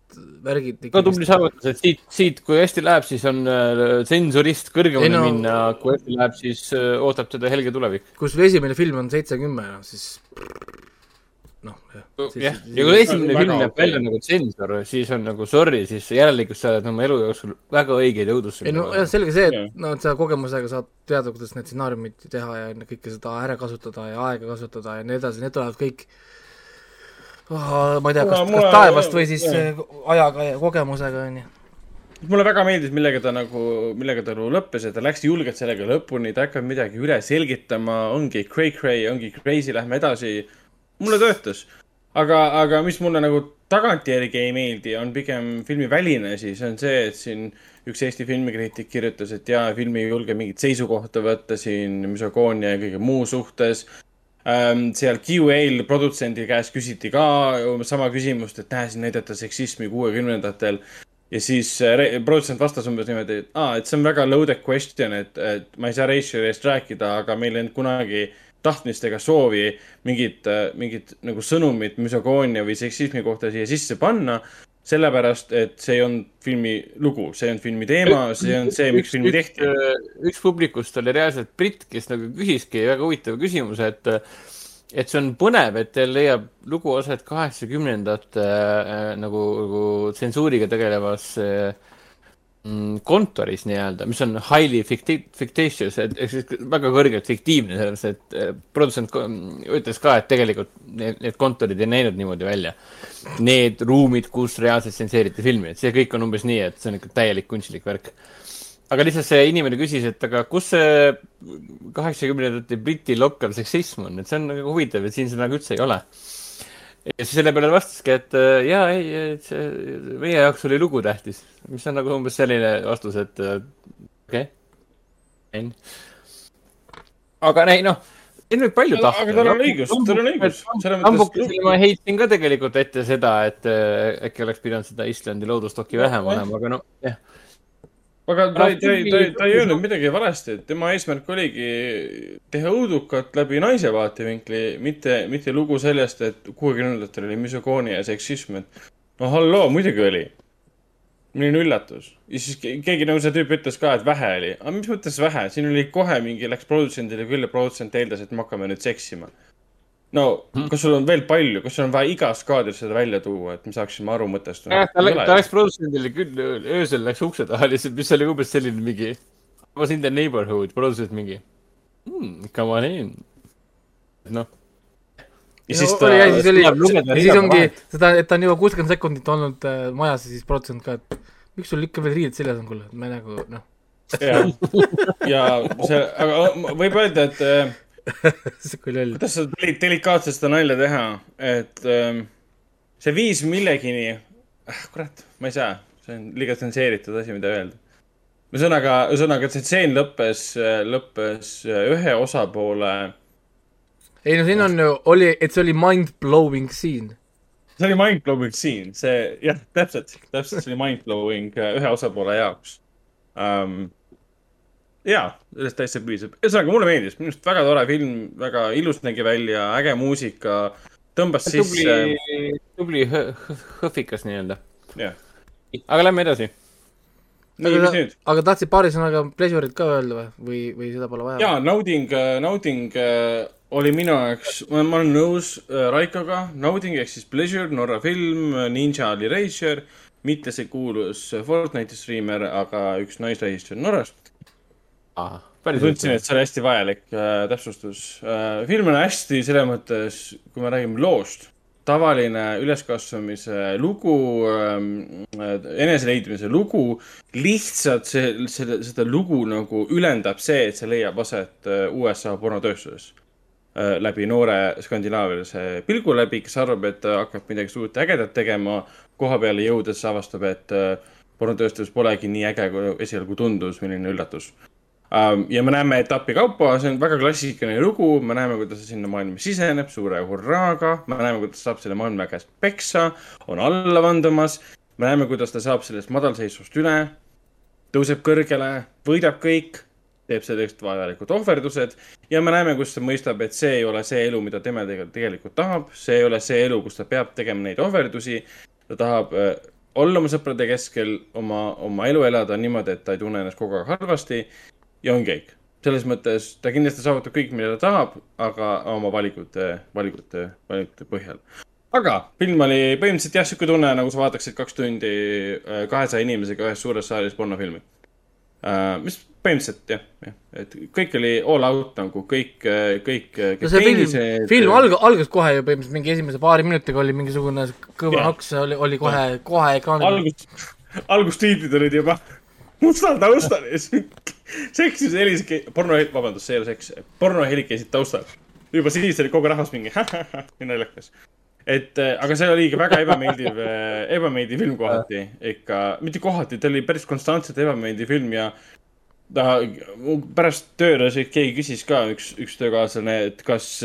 värgid ka tubli saavutus, et siit, siit, kui hästi läheb, siis on äh, tsensorist kõrgemale no- minna, kui hästi läheb, siis äh, ootab teda helge tulevik. kui sul esimene film on seitsekümmend, noh siis jah. jah, ja kui esimene film näeb okei. välja nagu tsensor, siis on nagu sorry, siis järelikult sa oled oma elu jooksul väga õigeid õudusfilme ei no jah, selge see, et no sa kogemusega saad teada, kuidas need stsenaariumid teha ja kõike seda ära kasutada ja aega kasutada ja nii edasi, need tulevad kõik oh, ma ei tea, kas kas taevast või siis jah. äh, ajaga ja kogemusega, onju. mulle väga meeldis, millega ta nagu, millega ta nagu lõppes ja ta läks julgelt sellega lõpuni, ta hakkab midagi üle selgitama, ongi cray-cray, ongi crazy, lähme edasi. mulle töötas, aga, aga mis mulle nagu tagantjärgi ei meeldi, on pigem filmi väline asi, see on see, et siin üks Eesti filmikriitik kirjutas, et jaa, film ei julge mingit seisukohta võtta siin misogoonia ja kõige muu suhtes ähm,. seal QA-l produtsendi käest küsiti ka sama küsimust, et näe, siin näidata seksismi kuuekümnendatel. ja siis äh, produtsent vastas umbes niimoodi, et aa, et see on väga loaded question, et, et ma ei saa ratio'i eest rääkida, aga meil ei olnud kunagi tahtmist ega soovi mingit, mingit nagu sõnumit misogoonia või seksismi kohta siia sisse panna. sellepärast, et see ei olnud filmi lugu, see olnud filmi teema, see on see, miks filmi tehti. üks publikust oli reaalselt britt, kes nagu küsiski väga huvitava küsimuse, et et see on põnev, et teil leiab lugu aset kaheksakümnendate äh, nagu, nagu tsensuuriga tegelevas äh, kontoris nii-öelda, mis on highly ficti- fictitious, et ehk siis väga kõrgelt fiktiivne, selles, et äh, produtsent ütles ka, et tegelikult need, need kontorid ei näinud niimoodi välja. Need ruumid, kus reaalselt tsenseeriti filmi, et see kõik on umbes nii, et see on ikka täielik kunstlik värk. aga lihtsalt see inimene küsis, et aga kus see kaheksakümnendate Briti lokkal seksism on, et see on nagu huvitav, et siin seda nagu üldse ei ole ja siis selle peale vastaski, et äh, jaa, ei, see meie jaoks oli lugu tähtis, mis on nagu umbes selline vastus, et äh, okei okay.. aga ei noh, siin võib palju tahta. aga tal on õigus, tal on õigus. mõttes, ma heitsin ka tegelikult ette seda, et äh, äkki oleks pidanud seda Islandi loodustokki vähem olema, aga no jah. Aga ta ei, ta ei, ta ei, ta ei öelnud midagi valesti, et tema eesmärk oligi teha õudukat läbi naise vaatevinkli, mitte, mitte lugu sellest, et kuuekümnendatel oli misogoonia ja seksism, et no halloo, muidugi oli. milline üllatus. ja siis ke- keegi nagu see tüüp ütles ka, et vähe oli. aga mis mõttes vähe, siin oli kohe mingi, läks produtsendile küll ja produtsent eeldas, et me hakkame nüüd seksima. No kas sul on veel palju, kas sul on vaja igas kaadris seda välja tuua, et me saaksime aru mõttest? jah, ta läks, ta läks produtsendile küll, öösel läks ukse taha lihtsalt, mis oli umbes selline mingi, was in the neighborhood, produtsent mingi hmm,, come on in. noh, ja siis no, ta oli, ja siis oli, lugeda siis ongi seda, et ta on juba kuuskümmend sekundit olnud äh, majas ja siis produtsent ka, et miks sul ikka veel riided seljas on, kuule, et me nagu noh, ja, ja see, aga võib öelda, et äh, sihuke loll. kuidas seda deli- delikaatselt seda nalja teha, et ähm, see viis millegini, kurat, ma ei saa, see on liiga tsenseeritud asi, mida öelda. ühesõnaga, ühesõnaga, see tseen lõppes, lõppes äh, ühe osapoole, ei no siin on ju, oli, et see oli mind-blowing scene. see oli mind-blowing scene, see jah, täpselt, täpselt, see oli mind-blowing äh, ühe osapoole jaoks um,. jaa, sellest täitsa piisab, ühesõnaga mulle meeldis, minu arust väga tore film, väga ilus nägi välja, äge muusika, tõmbas tubli sisse,, tubli hõ- hõ- hõhvikas nii-öelda. jah. aga lähme edasi. nii, mis nüüd? aga tahtsid paari sõnaga pleasure'it ka öelda või, või, või seda pole vaja? jaa, nauding, nauding äh, oli minu jaoks, ma olen nõus äh, Raikoga, nauding ehk siis pleasure, Norra film, Ninja oli reisijal, mitte see kuulus Fortnite'i striimer, aga üks naisrežissöör Norrast. Päris tundsin, et see oli hästi vajalik äh, täpsustus äh,. film on hästi selles mõttes, kui me räägime loost, tavaline üleskasvamise lugu ähm,, eneseleidmise lugu, lihtsalt see, selle, seda lugu nagu ülendab see, et see leiab aset äh, USA pornotööstuses äh, läbi noore skandinaavlase pilgu läbi, kes arvab, et ta hakkab midagi suurt ägedat tegema. koha peale jõudes avastab, et äh, pornotööstus polegi nii äge, kui esialgu tundus, milline üllatus Um, ja me näeme etappi kaupa, see on väga klassikaline lugu, me näeme, kuidas ta sinna maailma siseneb suure hurraaga, me näeme, kuidas saab selle maailma käest peksa, on alla vandumas. me näeme, kuidas ta saab sellest madalseisust üle, tõuseb kõrgele, võidab kõik, teeb selleks vajalikud ohverdused ja me näeme, kus ta mõistab, et see ei ole see elu, mida tema tegelikult, tegelikult tahab, see ei ole see elu, kus ta peab tegema neid ohverdusi. ta tahab äh, olla oma sõprade keskel, oma, oma elu elada niimoodi, et ta ei tunne ennast kogu aeg halvasti ja ongi kõik. selles mõttes ta kindlasti saavutab kõik, mida ta tahab, aga oma valikute, valikute, valikute põhjal. aga film oli põhimõtteliselt jah, sihuke tunne, nagu sa vaataksid kaks tundi äh, kahesaja inimesega ühes suures saalis pornofilmi uh,. mis põhimõtteliselt jah, jah, et kõik oli all out nagu kõik, kõik. no see film, film alg-, algas kohe ju põhimõtteliselt mingi esimese paari minutiga oli mingisugune kõva Jah. naks, oli, oli kohe, kohe ekraanil. algus, algustiitrid olid juba mustal taustal ja siis seksis helis, porno, vabandust, see ei ole seks, pornohelid käisid taustal. juba siis oli kogu rahvas mingi nii naljakas. et äh, aga see oli ikka väga ebameeldiv, ebameeldiv film kohati ikka, mitte kohati, ta oli päris konstantselt ebameeldiv film ja ta pärast tööle keegi küsis ka, üks, üks töökaaslane, et kas,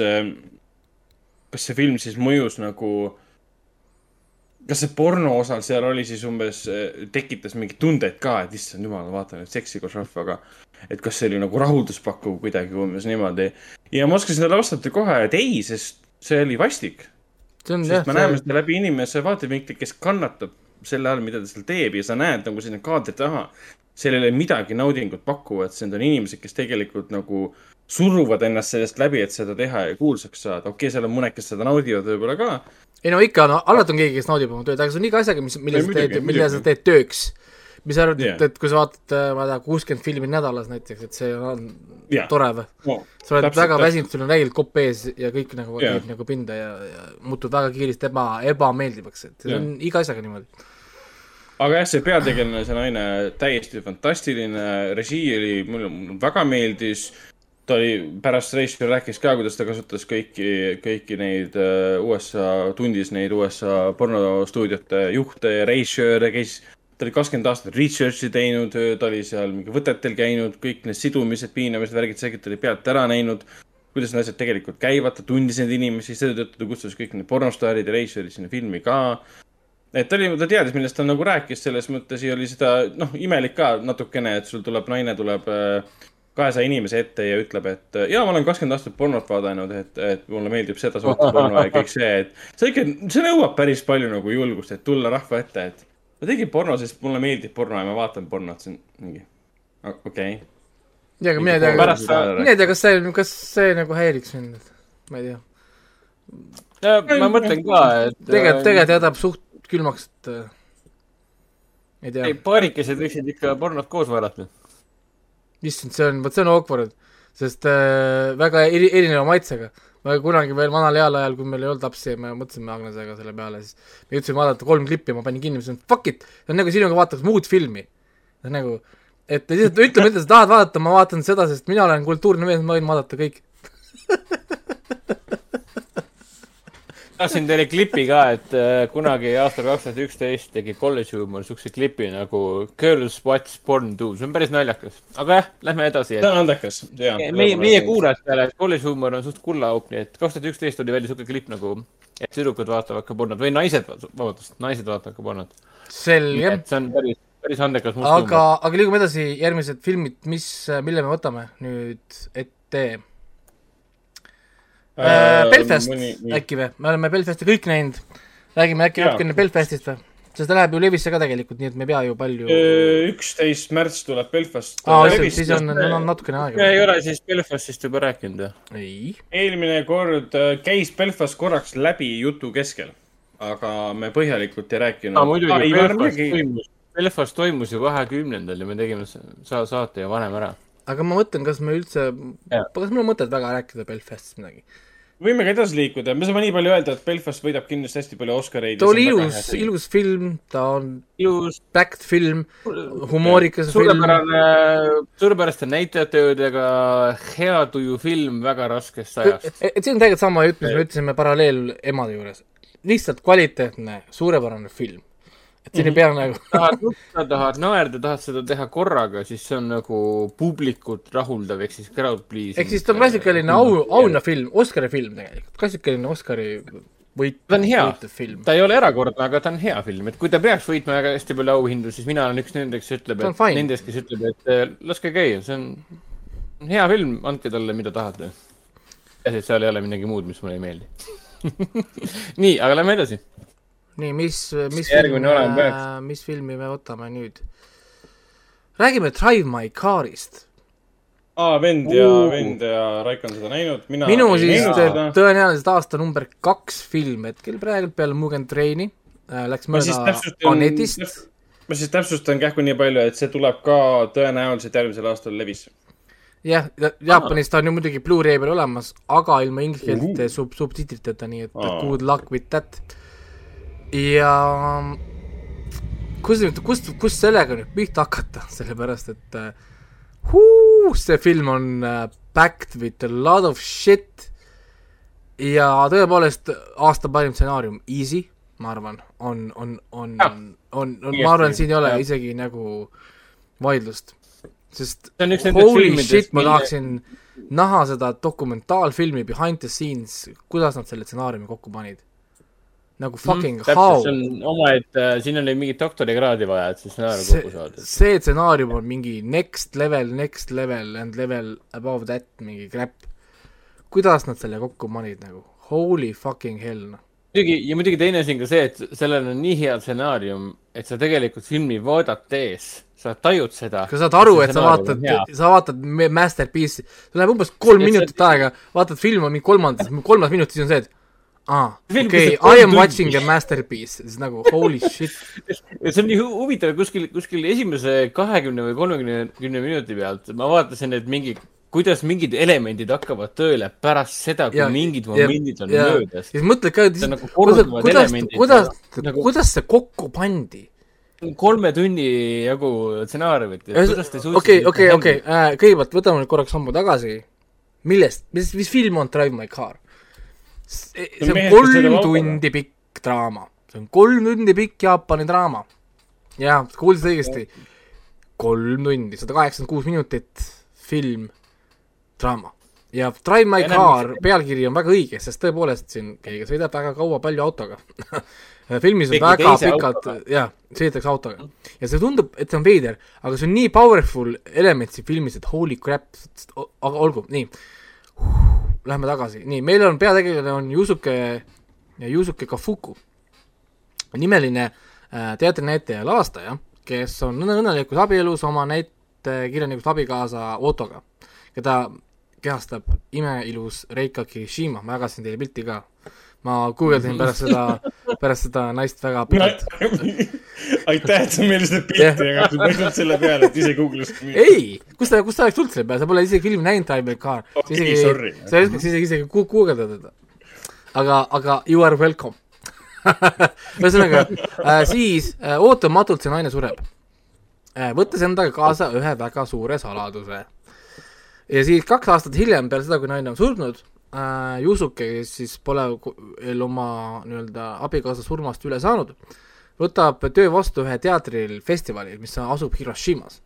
kas see film siis mõjus nagu, kas see porno osal seal oli siis umbes, tekitas mingeid tundeid ka, et issand jumal, ma vaatan nüüd seksi koos rahvaga. et kas see oli nagu rahulduspakkuv kuidagi umbes niimoodi. ja ma oskasin talle vastata kohe, et ei, sest see oli vastik. see on jah sest, me näeme seda läbi inimese vaatevinkli, kes kannatab selle all, mida ta seal teeb ja sa näed nagu sinna kaadri taha. seal ei ole midagi naudingut pakkuvat, need on inimesed, kes tegelikult nagu suruvad ennast sellest läbi, et seda teha ja kuulsaks saada. okei okay,, seal on mõned, kes seda naudivad võib-olla ka. Ei no ikka, no alati on keegi, kes naudib oma tööd, aga see on iga asjaga, mis, mille sa teed, mille sa teed tööks. mis sa arvad yeah., et kui sa vaatad, ma ei tea, kuuskümmend filmi nädalas näiteks, et see on Jah. tore või? No, sa oled täpselt, väga väsinud, sul on räigelt kopp ees ja kõik nagu Jah. käib nagu pinda ja, ja muutub väga kiiresti eba, ebameeldivaks, et see Jah. on iga asjaga niimoodi. aga jah, see peategelane, see naine, täiesti fantastiline, režii oli, mulle väga meeldis. Ta oli, pärast reisi rääkis ka, kuidas ta kasutas kõiki, kõiki neid äh, USA, tundis neid USA pornostuudiote juhte ja režissööre, käis, ta oli kakskümmend aastat research'i teinud, ta oli seal mingi võtetel käinud, kõik need sidumised, piinamised, värgid, see ta oli pealt ära näinud. kuidas need asjad tegelikult käivad, ta tundis neid inimesi, seetõttu ta kutsus kõik need pornostaarid ja režissöörid sinna filmi ka et ta oli, ta teadis, millest ta nagu rääkis, selles mõttes ja oli seda, noh, imelik ka natukene, et sul tuleb naine tuleb kahesaja inimese ette ja ütleb, et jaa, ma olen kakskümmend aastat pornot vaadanud, et, et mulle meeldib seda sorti <laughs> porno ja kõik see, et see ikka, see nõuab päris palju nagu julgust, et tulla rahva ette, et ma tegin porno, sest mulle meeldib porno ja ma vaatan pornot, see on mingi, okei okay.. ja, aga mine tea, Pärast sa- mine tea, kas see, kas see nagu häiriks mind, ma ei tea. ma mõtlen ka, et tegelikult, tegelikult jätab suht külmaks, et äh, ei tea ei, paarikesed võiksid ikka pornot koos vaadata. issand, see on, vot see on awkward, sest äh, väga eri, erineva maitsega. me kunagi veel vanal heal ajal, kui meil ei olnud lapsi me mõtlesime Agnesega selle peale, siis me jõudsime vaadata kolm klippi, ma panin kinni, mõtlesin, fuck it, see on nagu sinuga vaataks muud filmi. nagu, et lihtsalt ütle, mida sa tahad vaadata, ma vaatan seda, sest mina olen kultuurne mees, ma võin vaadata kõik. <laughs> tahtsin teile klipi ka, et äh, kunagi aastal kaks tuhat üksteist tegi College Humor siukse klipi nagu Girls Watch Porn Too, see on päris naljakas. aga jah, lähme edasi. see on andekas, jaa. meie, meie. kuulajatele, College Humor on suht kullaauk, nii et kaks tuhat üksteist oli välja siuke klipp nagu, et tüdrukud vaatavad ka pornot või naised, vabandust, naised vaatavad ka pornot. selge, et see on päris, päris andekas must aga, aga liigume edasi, järgmised filmid, mis, mille me võtame nüüd ette äh,. Belfast äkki või, me oleme Belfasti kõik näinud, räägime äkki natukene Belfastist või? sest ta läheb ju levisse ka tegelikult, nii et me ei pea ju palju üksteist märts tuleb Belfast. aa, siis on, on natukene me ei aega. ole siis Belfastist juba rääkinud või? ei, eelmine kord äh, käis Belfast korraks läbi jutu keskel, aga me põhjalikult ei rääkinud. muidugi, Belfast toimus, Belfast toimus ju kahekümnendal ja me tegime sa- saate ju varem ära. aga ma mõtlen, kas me üldse, kas meil on mõtet väga rääkida Belfastist midagi? Võime ka edasi liikuda, me saame nii palju öelda, et Belfast võidab kindlasti hästi palju Oscareid. ta oli ilus, ilus film, ta on ilus, backed film, humoorikas film. suurepärane, suurepäraste näitlejatöödega, hea tuju film väga raskest ajast. et see on tegelikult sama jutt, mis me ütlesime paralleel emade juures. lihtsalt kvaliteetne, suurepärane film. Et siin ei pea nagu, tahad nutta, tahad naerda, tahad seda teha korraga, siis see on nagu publikut rahuldav, ehk siis crowd pleasing. ehk siis ta on klassikaline au, auhinnafilm, Oscari film tegelikult, klassikaline Oscari võit, ta on hea film. ta ei ole erakordne, aga ta on hea film, et kui ta peaks võitma väga hästi palju auhindu, siis mina olen üks nendest, kes ütleb, et nendest, kes ütleb, et eh, laske käia, see on on hea film, andke talle, mida tahate. peaasi, et seal ei ole midagi muud, mis mulle ei meeldi. <laughs> nii, aga lähme edasi. nii, mis, mis Järgmine film oleme peaks., mis filmi me võtame nüüd? räägime Drive My Car'ist. aa, vend ja Oo., vend ja Raik on seda näinud, mina. minu siis tõenäoliselt aasta number kaks film hetkel praegu peale Mugen Traini äh, läks mööda Anetist., ma siis täpsustan kähku nii palju, et see tuleb ka tõenäoliselt järgmisel aastal levisse. jah, Jaapanis ta on ju muidugi Blu-ray peal olemas, aga ilma ingliskeelsete sub-, subtiitriteta, nii et good luck with that. Ja kus nüüd, kust, kust sellega nüüd pihta hakata, <laughs> sellepärast et äh, huu, see film on äh, backed with a lot of shit. Ja tõepoolest aasta parim stsenaarium, easy, ma arvan, on, on, on, on, on, on, ma arvan, siin ei ole isegi nagu vaidlust, sest holy shit, ma mille- tahaksin näha seda dokumentaalfilmi behind the scenes, kuidas nad selle stsenaariumi kokku panid. Nagu fucking Mhm, how see on omaette, siin on neil mingit doktorikraadi vaja, et see stsenaarium see kokku saada,. see stsenaarium on mingi next level, next level and level above that mingi crap. kuidas nad selle kokku panid nagu, holy fucking hell noh. muidugi, ja muidugi teine asi on ka see, et sellel on nii hea stsenaarium, et sa tegelikult filmi vaadates, sa tajud seda. sa saad aru, et sa vaatad, sa vaatad Masterpiece'i, sul läheb umbes kolm see- minutit aega, vaatad filmi kolmandas, kolmas minut, siis on see, et aa, okei kolm I am watching a masterpiece, siis nagu holy <laughs> shit. ja see on nii hu- huvitav, kuskil, kuskil esimese kahekümne või kolmekümne, kümne minuti pealt ma vaatasin, et mingi, kuidas mingid elemendid hakkavad tööle pärast seda, kui Ja- mingid ja- momendid on ja möödas. siis mõtled ka, et nagu kuidas, kuidas kuidas ja, nagu- kuidas see kokku pandi? kolme tunni jagu stsenaariumit. okei, okei, okei, kõigepealt võtame nüüd korraks sammu tagasi. millest, mis, mis film on Drive My Car? See on kolm tundi pikk draama, see on kolm tundi pikk Jaapani draama. jaa, kuulsid õigesti. kolm tundi, sada kaheksakümmend kuus minutit film, draama. ja Drive My Car pealkiri on väga õige, sest tõepoolest siin keegi sõidab väga kaua palju autoga <laughs> filmis on Mingi väga pikalt jah, sõidetakse autoga. ja see tundub, et see on veider, aga see on nii powerful element siin filmis, et holy crap, aga olgu, nii. Lähme tagasi, nii, meil on peategelane on Yusuke, Yusuke Kafuku, nimeline äh, teatrinäitleja ja lavastaja, kes on õnne- õnnelikus abielus oma näitekirjanikust abikaasa Otoga, keda kehastab imeilus Reika Kirishima, ma jagasin teile pilti ka. Ma guugeldasin pärast seda, pärast seda naist väga pikalt. <laughs> aitäh, et sa meile seda pilti jagasid, ma ei tulnud selle peale, et ise googlesid. ei, kus ta, kus ta oleks tulnud selle peale, sa pole isegi filmi näinud, Time Like Car. Okei, isegi sorry., sa ei oskaks isegi, isegi gu- guugeldada teda. aga, aga you are welcome. <laughs> ühesõnaga äh,, siis äh, ootamatult see naine sureb äh,, võttes endaga kaasa ühe väga suure saladuse. ja siis kaks aastat hiljem, peale seda, kui naine on surnud äh,, Yusuke, kes siis pole veel oma nii-öelda abikaasa surmast üle saanud, võtab töö vastu ühe teatril festivalil, mis asub Hiroshimas.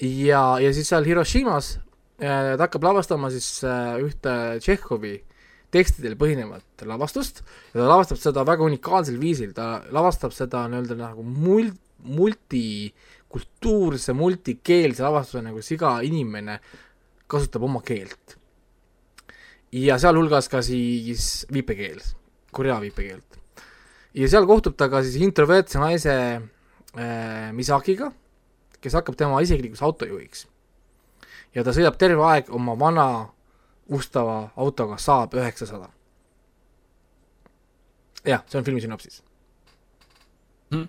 ja, ja siis seal Hiroshimas äh, ta hakkab lavastama siis äh, ühte Tšehhovi tekstidel põhinevat lavastust ja ta lavastab seda väga unikaalsel viisil, ta lavastab seda nii-öelda nagu mul-, multikultuurse, multikeelse lavastuse, kus iga inimene kasutab oma keelt. Ja sealhulgas ka siis viipekeel, korea viipekeelt. ja seal kohtub ta ka siis introvertse naise äh, Misakiga, kes hakkab tema isiklikuks autojuhiks. ja ta sõidab terve aeg oma vana ustava autoga Saab üheksasada. jah, see on filmi sünopsis. <laughs>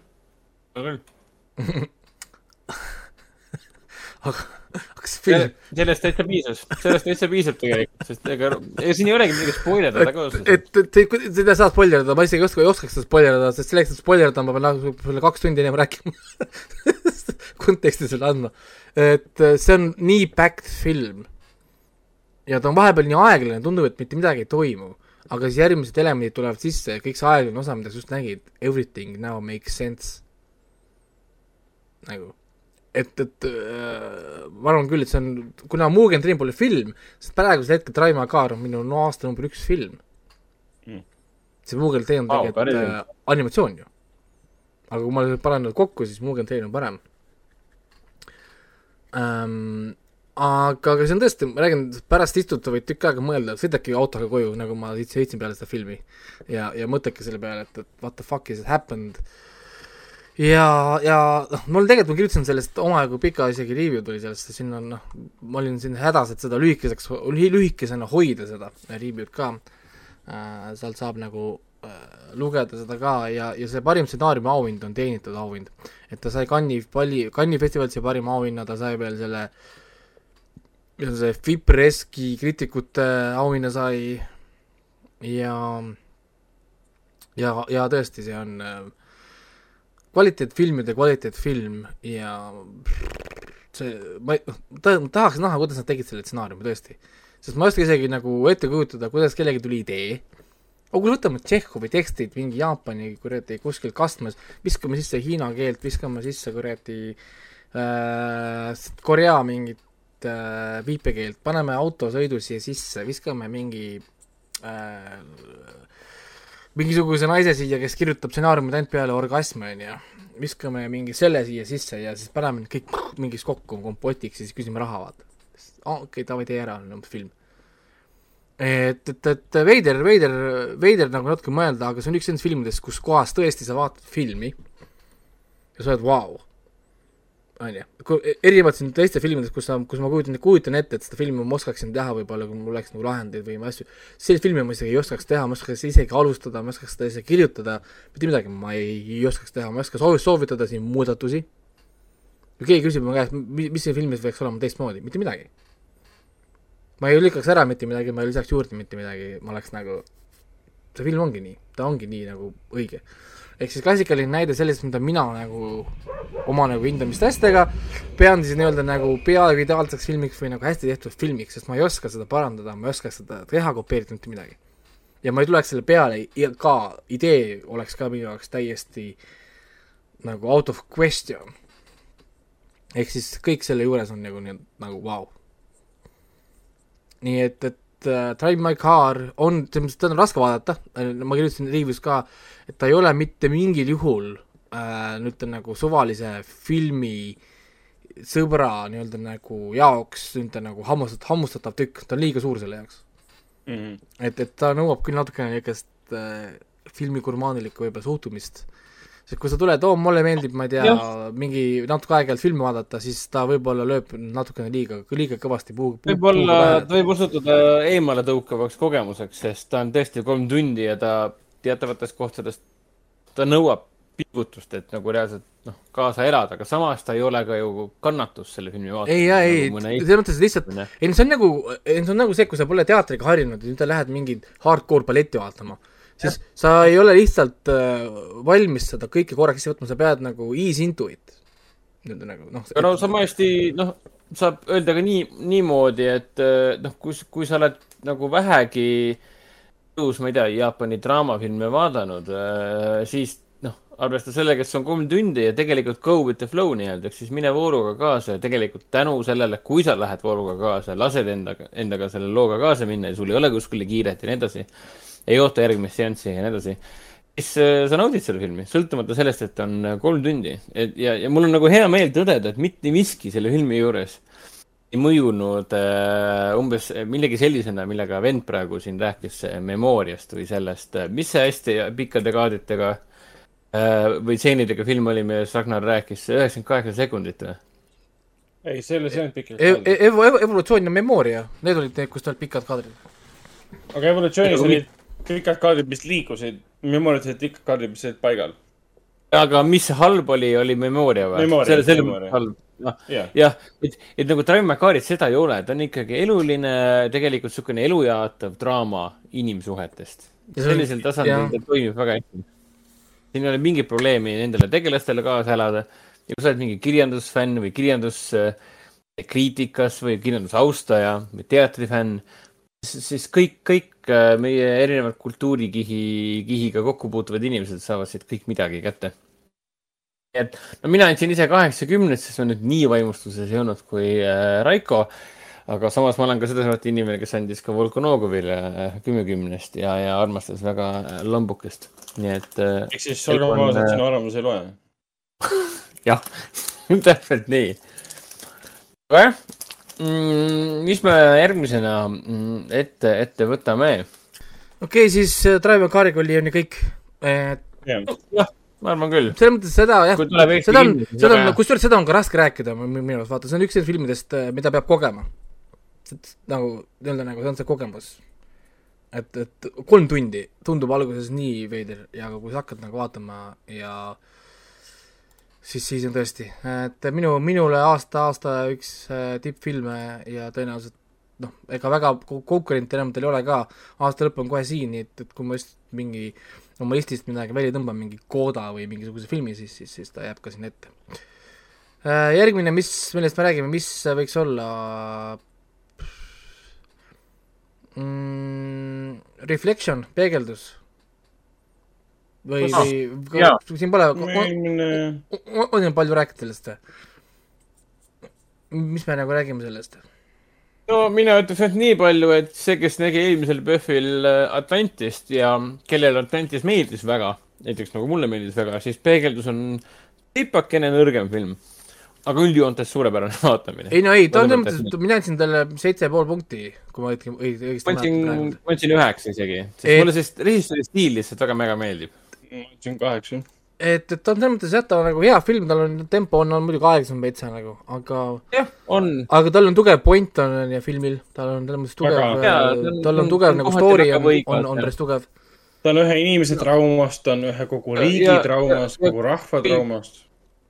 aga kas film, sellest täitsa piisas, sellest täitsa piisab tegelikult, sest ega, ega siin ei olegi midagi spoilerdada ka et, et te- seda ei saa spoilerdada, ma isegi ei oska, ei oskaks seda spoilerdada, sest selleks, et spoilerdada, ma pean nagu sulle kaks tundi ennem rääkima <laughs> konteksti sulle andma. et äh, see on nii packed film. ja ta on vahepeal nii aeglane, tundub, et mitte midagi ei toimu. aga siis järgmised elemendid tulevad sisse ja kõik see aeglane osa, mida sa just nägid, everything now makes sense. nagu, et, et äh, ma arvan küll, et see on, kuna Mugen Train pole film, sest praegusel hetkel My Car on minu no aasta number üks film Mm. see Mugen Train on tegelikult päris äh, animatsioon ju. aga kui ma panen nad kokku, siis Mugen Train on parem ähm,. aga, aga see on tõesti, ma räägin, pärast istute võid tükk aega mõelda, sõidake autoga koju, nagu ma sõitsin peale seda filmi ja, ja mõtleke selle peale, et, et what the fuck is happened ja, ja noh, mul tegelikult ma kirjutasin sellest omajagu pika isegi review tuli sellest sinna on noh, ma olin siin hädas, et seda lühikeseks, lühikesena hoida seda review'd ka äh,. sealt saab nagu äh, lugeda seda ka ja, ja see parim stsenaariumi auhind on teenitud auhind. et ta sai Cannes'i palli, Cannes'i festivalilt sai parima auhinna, ta sai veel selle, mis on see Fipreski kriitikute auhinna sai ja, ja, ja tõesti, see on äh, kvaliteetfilmide kvaliteetfilm ja see, ma ei, ta, tahaks näha, kuidas nad tegid selle stsenaariumi tõesti. sest ma ei oska isegi nagu ette kujutada, kuidas kellelgi tuli idee. aga kui võtame Tšehhovi tekstid mingi Jaapani kuradi kuskil kastmes, viskame sisse hiina keelt, viskame sisse kuradi äh, Korea mingit äh, viipekeelt, paneme autosõidu siia sisse, viskame mingi äh, mingisuguse naise siia, kes kirjutab stsenaariumid ainult peale orgasmi, on ju. viskame mingi selle siia sisse ja siis paneme need kõik mingis kokku kompotiks ja siis küsime raha, vaata. okei okay,, davai, tee ära, on umbes film. et, et, et veider, veider, veider nagu natuke mõelda, aga see on üks nendest filmidest, kus kohas tõesti sa vaatad filmi ja sa oled vau wow on ju, erinevalt siin teiste filmidest, kus sa, kus ma kujutan, kujutan ette, et seda filmi ma oskaksin teha võib-olla, kui mul oleks nagu lahendeid või asju, sellist filmi ma isegi ei oskaks teha, ma oskaks isegi alustada, ma oskaks seda isegi kirjutada, mitte midagi ma ei, ei oskaks teha, ma ei oska soovi-, soovitada siin muudatusi. kui keegi küsib mu käest, mis siin filmis võiks olema teistmoodi, mitte midagi. ma ei lükkaks ära mitte midagi, ma ei lisaks juurde mitte midagi, ma oleks nagu, see film ongi nii, ta ongi nii nagu õige ehk siis klassikaline näide sellest, mida mina nagu oma nagu hindamistestega pean siis nii-öelda nagu peaaegu ideaalseks filmiks või nagu hästi tehtud filmiks, sest ma ei oska seda parandada, ma ei oska seda teha, kopeerida mitte midagi. ja ma ei tuleks selle peale ja ka idee oleks ka minu jaoks täiesti nagu out of question. ehk siis kõik selle juures on nagu, nagu vau wow.. nii et, et uh, Drive My Car on, selles mõttes, teda on raske vaadata, ma kirjutasin review's ka, et ta ei ole mitte mingil juhul äh, nüüd nagu suvalise filmi sõbra nii-öelda nagu jaoks nii-öelda nagu hammustat-, hammustatav tükk, ta on liiga suur selle jaoks mm. -hmm. et, et ta nõuab küll natukene niisugust äh, filmigurmaanilikku võib-olla suhtumist sest kui sa tuled, oo, mulle meeldib, ma ei tea, mingi natuke aeg-ajalt filmi vaadata, siis ta võib-olla lööb natukene liiga, liiga kõvasti puu, puu. võib-olla ta võib osutuda eemaletõukavaks kogemuseks, sest ta on tõesti kolm tundi ja ta teatavates kohtades, ta nõuab pingutust, et nagu reaalselt noh, kaasa elada, aga samas ta ei ole ka ju kannatus selle filmi vaatamisel. ei, ei, nagu ei, selles mõttes lihtsalt, ei see on nagu, see on nagu see, kui sa pole teatriga harjunud ja nüüd lähed mingit hardcore balletti vaatama siis ja. sa ei ole lihtsalt äh, valmis seda kõike korraks võtma, sa pead nagu ease into it. nii-öelda nagu noh. aga no sama hästi, noh, saab öelda ka nii, niimoodi, et äh, noh, kui, kui sa oled nagu vähegi tõus, ma ei tea, Jaapani draamafilme vaadanud äh,, siis noh, arvesta sellega, et see on kolm tundi ja tegelikult go with the flow nii-öelda, ehk siis mine vooruga kaasa ja tegelikult tänu sellele, kui sa lähed vooruga kaasa, lased endaga, endaga selle looga kaasa minna ja sul ei ole kuskile kiiret ja nii edasi ei oota järgmist seanssi ja nii edasi, siis äh, sa naudid seda filmi, sõltumata sellest, et on äh, kolm tundi. et ja, ja mul on nagu hea meel tõdeda, et mitte miski selle filmi juures ei mõjunud äh, umbes millegi sellisena, millega vend praegu siin rääkis äh, Memoriast või sellest, mis see hästi pikkade kaadritega äh, või stseenidega film oli, millest Ragnar rääkis, üheksakümmend kaheksa sekundit või? ei, see oli, see on pikk e. Evo, evolutsioon ja Memoria, need olid need, kus olid pikad kaadrid. aga evolutsioonis olid pikad kaardid, mis liikusid, memorialised pikad kaardid, mis olid paigal. aga mis halb oli, oli Memoria või? selle, selle mõttes halb. noh, jah, et, et nagu Drive My Carit seda ei ole, ta on ikkagi eluline, tegelikult niisugune elujaatav draama inimsuhetest. sellisel tasandil ta toimib väga hästi. siin ei ole mingit probleemi nendele tegelastele kaasa elada. ja kui sa oled mingi kirjandusfänn või kirjanduskriitikas või kirjandusaustaja või teatrifänn, siis kõik, kõik äh, meie erinevad kultuurikihi, kihiga kokku puutuvad inimesed saavad siit kõik midagi kätte. et no mina andsin ise kaheksakümnest, sest ma nüüd nii vaimustuses ei olnud kui äh, Raiko. aga samas ma olen ka seda sorti inimene, kes andis ka Volkonogovile äh, kümnekümnest ja, ja armastas väga äh, lambukest, nii et äh,. ehk siis olgem ausad, sinu arvamus ei loe <laughs> jah <laughs> täpselt nii. aga jah. Mis me järgmisena mm, ette, ette võtame? okei okay,, siis äh, Drive a Car'iga oli on ju kõik, et jah, ma arvan küll. selles mõttes seda jah, seda on, seda on, kusjuures seda on ka raske rääkida minu arust, vaata, see on üks nendest filmidest, äh, mida peab kogema. nagu, nii-öelda nagu see on see kogemus. et, et kolm tundi tundub alguses nii veider ja kui sa hakkad nagu vaatama ja äh, siis, siis on tõesti, et minu, minule aasta, aasta üks äh, tippfilme ja tõenäoliselt noh, ega väga konkurente enam teil ei ole ka, aasta lõpp on kohe siin, nii et, et kui ma just mingi oma listist midagi välja tõmban, mingi Koda või mingisuguse filmi, siis, siis, siis ta jääb ka sinna ette. Äh, järgmine, mis, millest me räägime, mis võiks olla mm, Reflection, peegeldus. või, Ah, või jaa. siin pole, on, on ju palju rääkida sellest või? mis me nagu räägime sellest? no mina ütleks ainult nii palju, et see, kes nägi eelmisel PÖFFil äh, Atlantist ja kellele Atlantis meeldis väga, näiteks nagu mulle meeldis väga, siis Peegeldus on tipakene nõrgem film. aga üldjoontes suurepärane <laughs> vaatamine. ei no ei, ta on selles mõttes, mina andsin talle seitse pool punkti, kui ma õieti, õigesti ma andsin, mäletan ma andsin üheksa isegi, sest Ei. mulle see režissööri stiil lihtsalt väga mega meeldib. Ma ütlesin kaheksa. et, et ta on selles mõttes jah, ta on nagu hea film, tal on tempo on, on muidugi aeglasem veitsa nagu, aga jah, on. aga tal on tugev point on on ju filmil, tal on selles mõttes tugev on- tal on on tugev nagu story on, on, on päris tugev. ta on ühe inimese traumast, ta on ühe kogu riigi Ja- traumast, ja- kogu rahva traumast.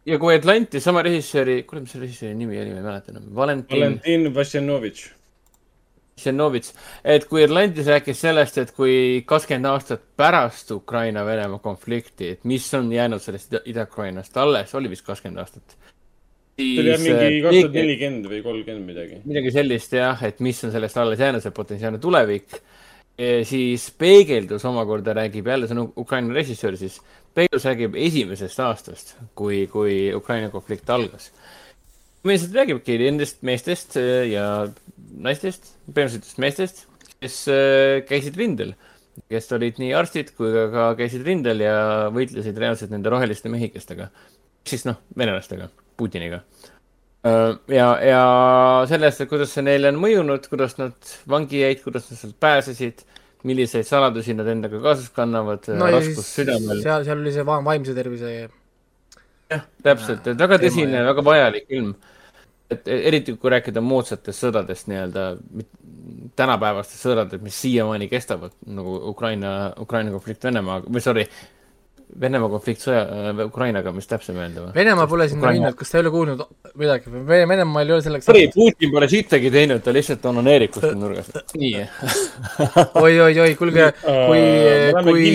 ja kui Atlantis sama režissööri, kuule, mis selle režissööri nimi oli, ma ei mäleta enam, Valentin Valentin Vassinovitš. Šenovitš, et kui Atlantis rääkis sellest, et kui kakskümmend aastat pärast Ukraina-Venemaa konflikti, et mis on jäänud sellest Ida- Ida-Ukrainast alles, oli vist kakskümmend aastat. see oli jah mingi kaks tuhat nelikümmend või kolmkümmend midagi. midagi sellist jah, et mis on sellest alles jäänud, see potentsiaalne tulevik. siis Peegeldus omakorda räägib jälle, see on Ukraina režissöör siis, Peegeldus räägib esimesest aastast, kui, kui Ukraina konflikt algas. meestest räägibki nendest meestest äh, ja naistest, põhimõtteliselt meestest, kes äh, käisid rindel, kes olid nii arstid kui ka, ka käisid rindel ja võitlesid reaalselt nende roheliste mehikestega. siis noh, venelastega, Putiniga Äh, ja, ja sellest, et kuidas see neile on mõjunud, kuidas nad vangi jäid, kuidas nad sealt pääsesid, milliseid saladusi nad endaga kaasas kannavad no raskus südamel. seal, seal oli see va- vaimse tervise jah, täpselt, et väga tõsine, väga vajalik film. Et eriti kui rääkida moodsatest sõdadest nii-öelda, tänapäevastest sõdadest, mis siiamaani kestavad, nagu Ukraina, Ukraina konflikt Venemaaga, või sorry, Venemaa konflikt sõja äh,, Ukrainaga, mis täpsem öelda või? Venemaa pole sinna Ukraina- minnud, kas ta ei ole kuulnud midagi Venemaal ei ole selleks sorry, Putin pole sittagi teinud, ta lihtsalt onaneerib kuskil nurgas. nii. oi-oi-oi, kuulge, kui, kui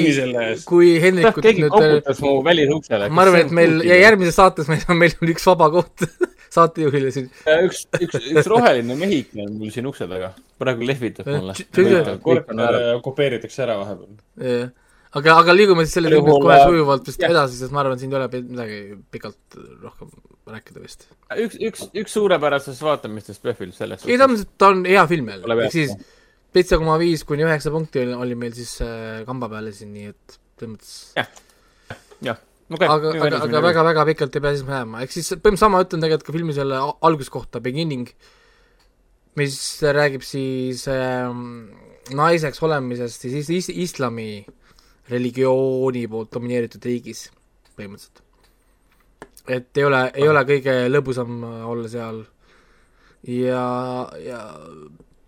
kui Hendrikut keegi nüüd, koputas mu välisuksele. ma arvan, et meil ja. järgmises saates meil on, meil on üks vaba koht <laughs> saatejuhile siin. üks, üks, üks roheline mehike on mul siin ukse taga. praegu lehvitab Eh, mulle äh, okupeeritakse ära vahepeal. aga, aga liigume siis selle juhul, kohe äh, sujuvalt vist jah. edasi, sest ma arvan, siin ei ole midagi pikalt rohkem rääkida vist. üks, üks, üks suurepärasest vaatamistest PÖFFil selles ei, ta on, ta on hea film jälle, ehk siis jah. seitse koma viis kuni üheksa punkti oli, oli meil siis äh, kamba peale siin, nii et selles mõttes jah, okei. aga, aga, aga väga-väga pikalt ei pea siis jääma, ehk siis põhimõtteliselt sama ütlen tegelikult ka filmi selle alguskohta, Beginning, mis räägib siis ähm, naiseks olemisest siis is- is- islami religiooni poolt domineeritud riigis põhimõtteliselt. et ei ole, ei ole kõige lõbusam äh, olla seal ja, ja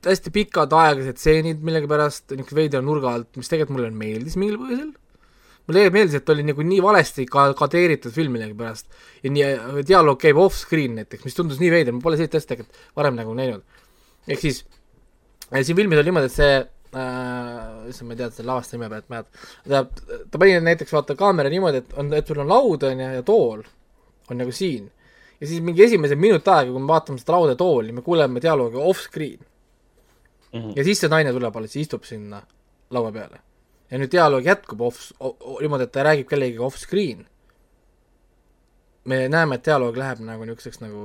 hästi pikad aeglased stseenid millegipärast niisuguse veidra nurga alt, mis tegelikult mulle meeldis mingil põhjusel mulle meeldis, et oli nagu nii valesti ka- kadeeritud film millegipärast ja nii, dialoog käib off-screen näiteks, mis tundus nii veider, ma pole sellist asja tegelikult varem nagu näinud. ehk siis äh, siin filmis oli niimoodi, et see äh, issand, ma ei tea selle lavastaja nime pealt, mäletad, tähendab, ta pani näiteks vaata kaamera niimoodi, et on, et sul on laud on ju ja tool on nagu siin ja siis mingi esimese minut aega, kui me vaatame seda lauda tooli, me kuuleme dialoogi off-screen Mhm. ja siis see naine tuleb alles, istub sinna laua peale. Ja nüüd dialoog jätkub off, niimoodi, et ta räägib kellegagi off-screen. me näeme, et dialoog läheb nagu niisuguseks nagu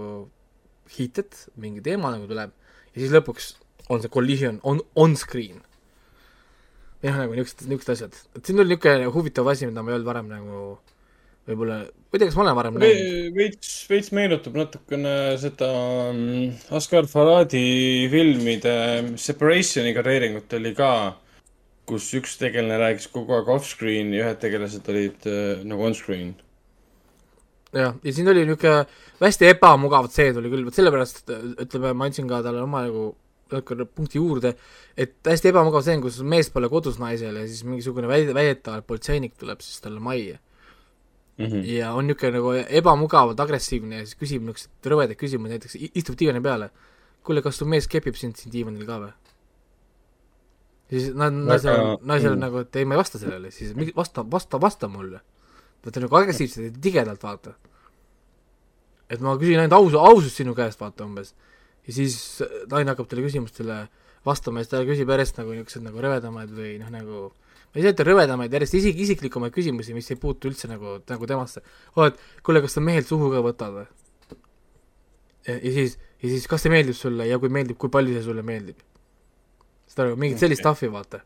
heated, mingi teema nagu tuleb ja siis lõpuks on see collision on, on screen. või noh, nagu niisugused, niisugused asjad, et siin oli niisugune huvitav asi, mida ma ei olnud varem nagu võib-olla, ma ei tea, kas ma olen varem näinud. veits, veits meenutab natukene seda mm, Oscar Faradi filmide Separationi gradeeringut oli ka, kus üks tegelane rääkis kogu aeg off-screen ja ühed tegelased olid äh, nagu on-screen. jah, ja siin oli niisugune hästi ebamugavat seed oli küll, vot sellepärast ütleme, ma andsin ka talle oma nagu niisugune punkti juurde, et hästi ebamugav see on, kus mees pole kodus naisele ja siis mingisugune väide, väidetav politseinik tuleb siis talle majja. Mhm. ja on niisugune nagu ebamugavalt agressiivne ja siis küsib niisuguseid rõvedaid küsimusi, näiteks istub diivani peale. kuule, kas su mees kepib sind siin diivanil ka või? Ja siis nad, naisel on, naisel on mm. nagu, et ei, ma ei vasta sellele, siis mingi- vasta, vasta, vasta mulle. vaata nagu agressiivselt ja tigedalt vaata. et ma küsin ainult ausu, ausust sinu käest vaata umbes. ja siis naine hakkab talle küsimustele, vastama ja siis ta küsib järjest nagu niisuguseid nagu rõvedamaid või noh, nagu ma ei saa ütelda rõvedamaid, järjest isik-, isiklikumaid küsimusi, mis ei puutu üldse nagu, nagu temasse. oo, et kuule, kas sa mehelt suhu ka võtad või? ja, ja siis, ja siis kas see meeldib sulle ja kui meeldib, kui palju see sulle meeldib? Saad aru, mingit sellist stuff'i vaata.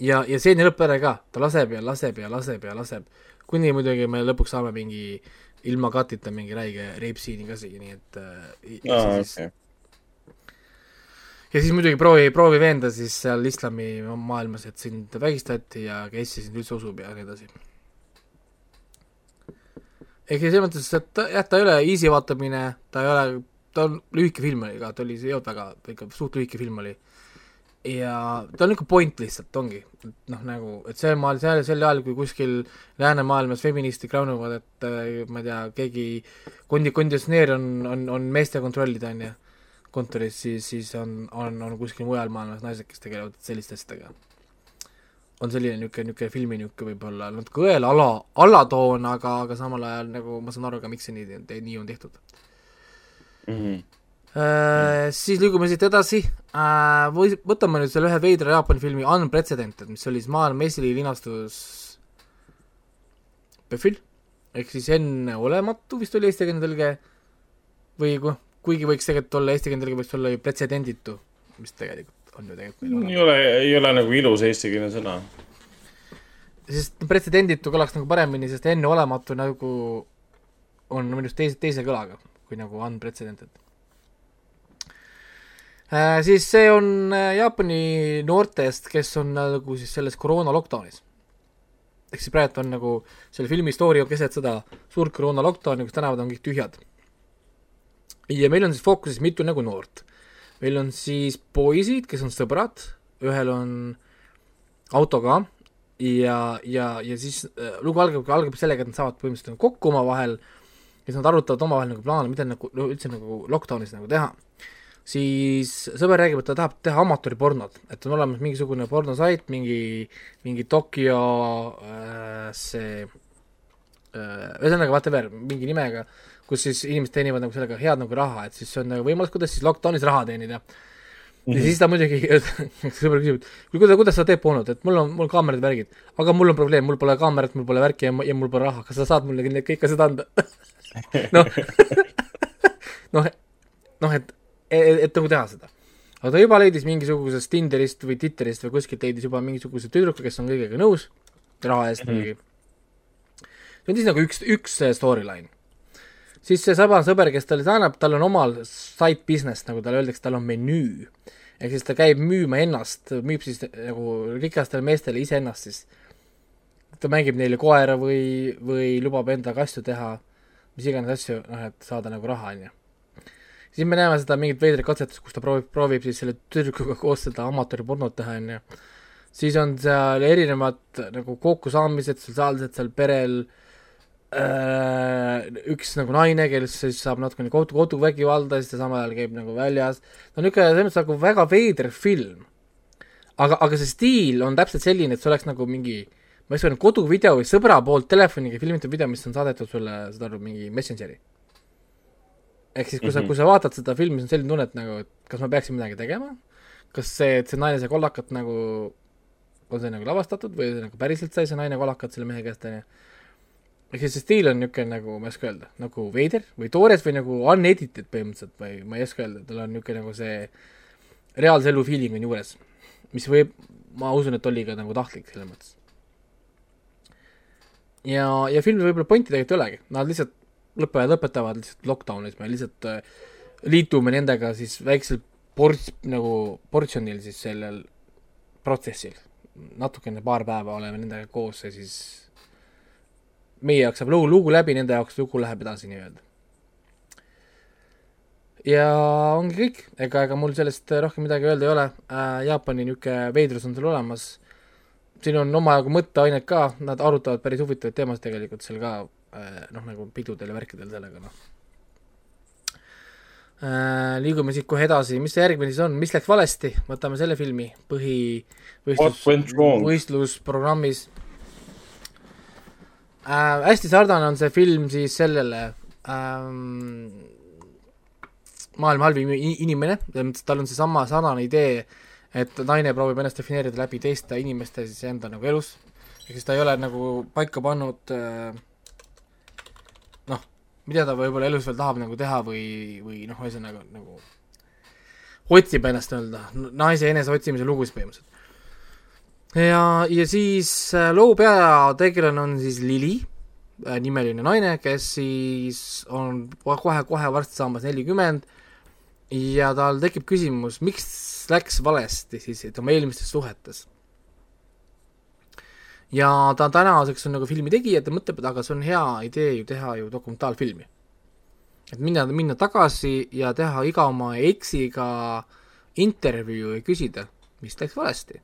ja, ja see ei lõpe ära ka, ta laseb ja laseb ja laseb ja laseb, kuni muidugi me lõpuks saame mingi ilma katita mingi räige reipsiini ka siia, nii et äh, aa, siis, okei. ja siis muidugi proovi, proovi veenda siis seal islami maailmas, et sind vägistati ja kes sind üldse usub ja nii edasi. ehk siis selles mõttes, et ta, jah, ta ei ole easy vaatamine, ta ei ole, ta on lühike film oli ka, ta oli, ei olnud väga, ikka suht lühike film oli. Ja ta on niisugune point lihtsalt, ongi, et noh, nagu, et sel maal, sel, sel ajal, kui kuskil läänemaailmas feministid kraunuvad, et äh, ma ei tea, keegi kondi-, konditsioneer on, on, on meeste kontrollida, on ju kontoris, siis, siis on, on, on kuskil mujal maailmas naised, kes tegelevad selliste asjadega. on selline niisugune, niisugune filmi niisugune võib-olla natuke õel ala, alatoon, aga, aga samal ajal nagu ma saan aru ka, miks see nii, nii on tehtud Mhm. äh,. siis liigume siit edasi äh,, või võtame nüüd selle ühe veidra Jaapani filmi Unprecedented, mis oli siis maailma esililinastus PÖFFil, ehk siis enneolematu vist oli eestikeelne tõlge või ku- kuigi võiks tegelikult olla eestikeelne tõlge võiks olla ju pretsedenditu, mis tegelikult on ju tegelikult meil ei olemas. ole, ei ole nagu ilus eestikeelne sõna. sest pretsedenditu kõlaks nagu paremini, sest enneolematu nagu on minu arust teise, teise kõlaga kui nagu unprecedented. Siis see on äh, Jaapani noortest, kes on nagu siis selles koroona lockdownis. ehk siis praegu on nagu selle filmi story on keset seda suurt koroona lockdowni, kus tänavad on kõik tühjad. ja meil on siis fookuses mitu nagu noort. meil on siis poisid, kes on sõbrad, ühel on auto ka ja, ja, ja siis äh, lugu algab, algab sellega, et nad saavad põhimõtteliselt nagu kokku omavahel ja siis nad arutavad omavahel nagu plaane, mida nagu no, üldse nagu lockdownis nagu teha. Siis sõber räägib, et ta tahab teha amatööripornot, et on olemas mingisugune pornosait, mingi, mingi Tokyo äh, see äh, ühesõnaga whatever, mingi nimega, kus siis inimesed teenivad nagu sellega head nagu raha, et siis see on nagu võimalus, kuidas siis lockdownis raha teenida. Ja siis ta muidugi, <laughs> sõber küsib, et kuule, kuidas, sa teed pornot, et mul on, mul kaamerad, värgid, aga mul on probleem, mul pole kaamerat, mul pole värki ja, ja mul pole raha, kas sa saad mulle need kõik asjad anda? <laughs> noh, <laughs> noh, noh, et, et, et nagu teha seda. aga ta juba leidis mingisugusest Tinderist või Twitterist või kuskilt leidis juba mingisuguse tüdruku, kes on kõigega nõus, raha eest muidugi mm. -hmm. see on siis nagu üks, üks storyline siis seesama sõber, kes talle annab, tal on omal side business, nagu talle öeldakse, tal on menüü. ehk siis ta käib müüma ennast, müüb siis nagu rikastele meestele iseennast siis. ta mängib neile koera või, või lubab endaga asju teha, mis iganes asju, noh, et saada nagu raha, onju. Siis me näeme seda mingit veidrat katsetust, kus ta proovib, proovib siis selle tüdrukuga koos seda amatööripornot teha, onju. siis on seal erinevad nagu kokkusaamised sotsiaalsed seal perel äh, üks nagu naine, kes siis saab natukene kodu, koduvägivalda, siis ta samal ajal käib nagu väljas. ta on niisugune selles mõttes nagu väga veider film. aga, aga see stiil on täpselt selline, et see oleks nagu mingi, ma ei tea, koduvideo või sõbra poolt telefoniga filmitud video, mis on saadetud sulle, saad aru, mingi Messengeri. Ehk siis, kui sa, kui sa vaatad seda filmi, siis on selline tunne, et nagu, et kas ma peaksin midagi tegema, kas see, et see naine sai kollakat nagu, on see nagu lavastatud või see nagu päriselt sai see naine kollakat selle mehe käest, onju? Ehk siis see stiil on niisugune nagu, ma ei oska öelda, nagu veider või toores või nagu unedited põhimõtteliselt või ma ei oska öelda, tal on niisugune nagu see reaalse elu feeling on juures, mis võib, ma usun, et oli ka nagu tahtlik selles mõttes. ja, ja filmi võib-olla pointi tegelikult ei olegi, nad lihtsalt lõpevad, lõpetavad lihtsalt lockdown'is, me lihtsalt äh, liitume nendega siis väiksel ports-, nagu portsjonil siis sellel protsessil. natukene paar päeva oleme nendega koos ja siis meie jaoks saab lugu, lugu läbi, nende jaoks lugu läheb edasi nii-öelda. ja ongi kõik, ega, ega mul sellest rohkem midagi öelda ei ole. Äh,, Jaapani niisugune veidrus on seal olemas, siin on omajagu mõtteainet ka, nad arutavad päris huvitavaid teemasid tegelikult seal ka. äh,, noh, nagu pidudel ja värkidel sellega, noh äh,. liigume siit kohe edasi, mis see järgmine siis on, mis läks valesti, võtame selle filmi põhi wrong? võistlusprogrammis äh,. hästi sarnane on see film siis sellele ähm,, maailma halvim inimene, selles mõttes, et tal on seesama sarnane idee, et naine proovib ennast defineerida läbi teiste inimeste siis enda nagu elus, ehk siis ta ei ole nagu paika pannud äh, mida ta võib-olla elus veel tahab nagu teha või, või noh, ühesõnaga nagu otsib ennast nii-öelda, naise eneseotsimise lugu siis põhimõtteliselt. ja, ja siis äh, loo peategelane on siis Lili, nimeline naine, kes siis on kohe-kohe varsti saamas nelikümmend ja tal tekib küsimus, miks läks valesti siis tema eelmistes suhetes. Ja ta tänaseks on nagu filmi tegija, ta mõtleb, et aga see on hea idee ju teha ju dokumentaalfilmi. et minna, minna tagasi ja teha iga oma eksiga intervjuu ja küsida, mis läks valesti.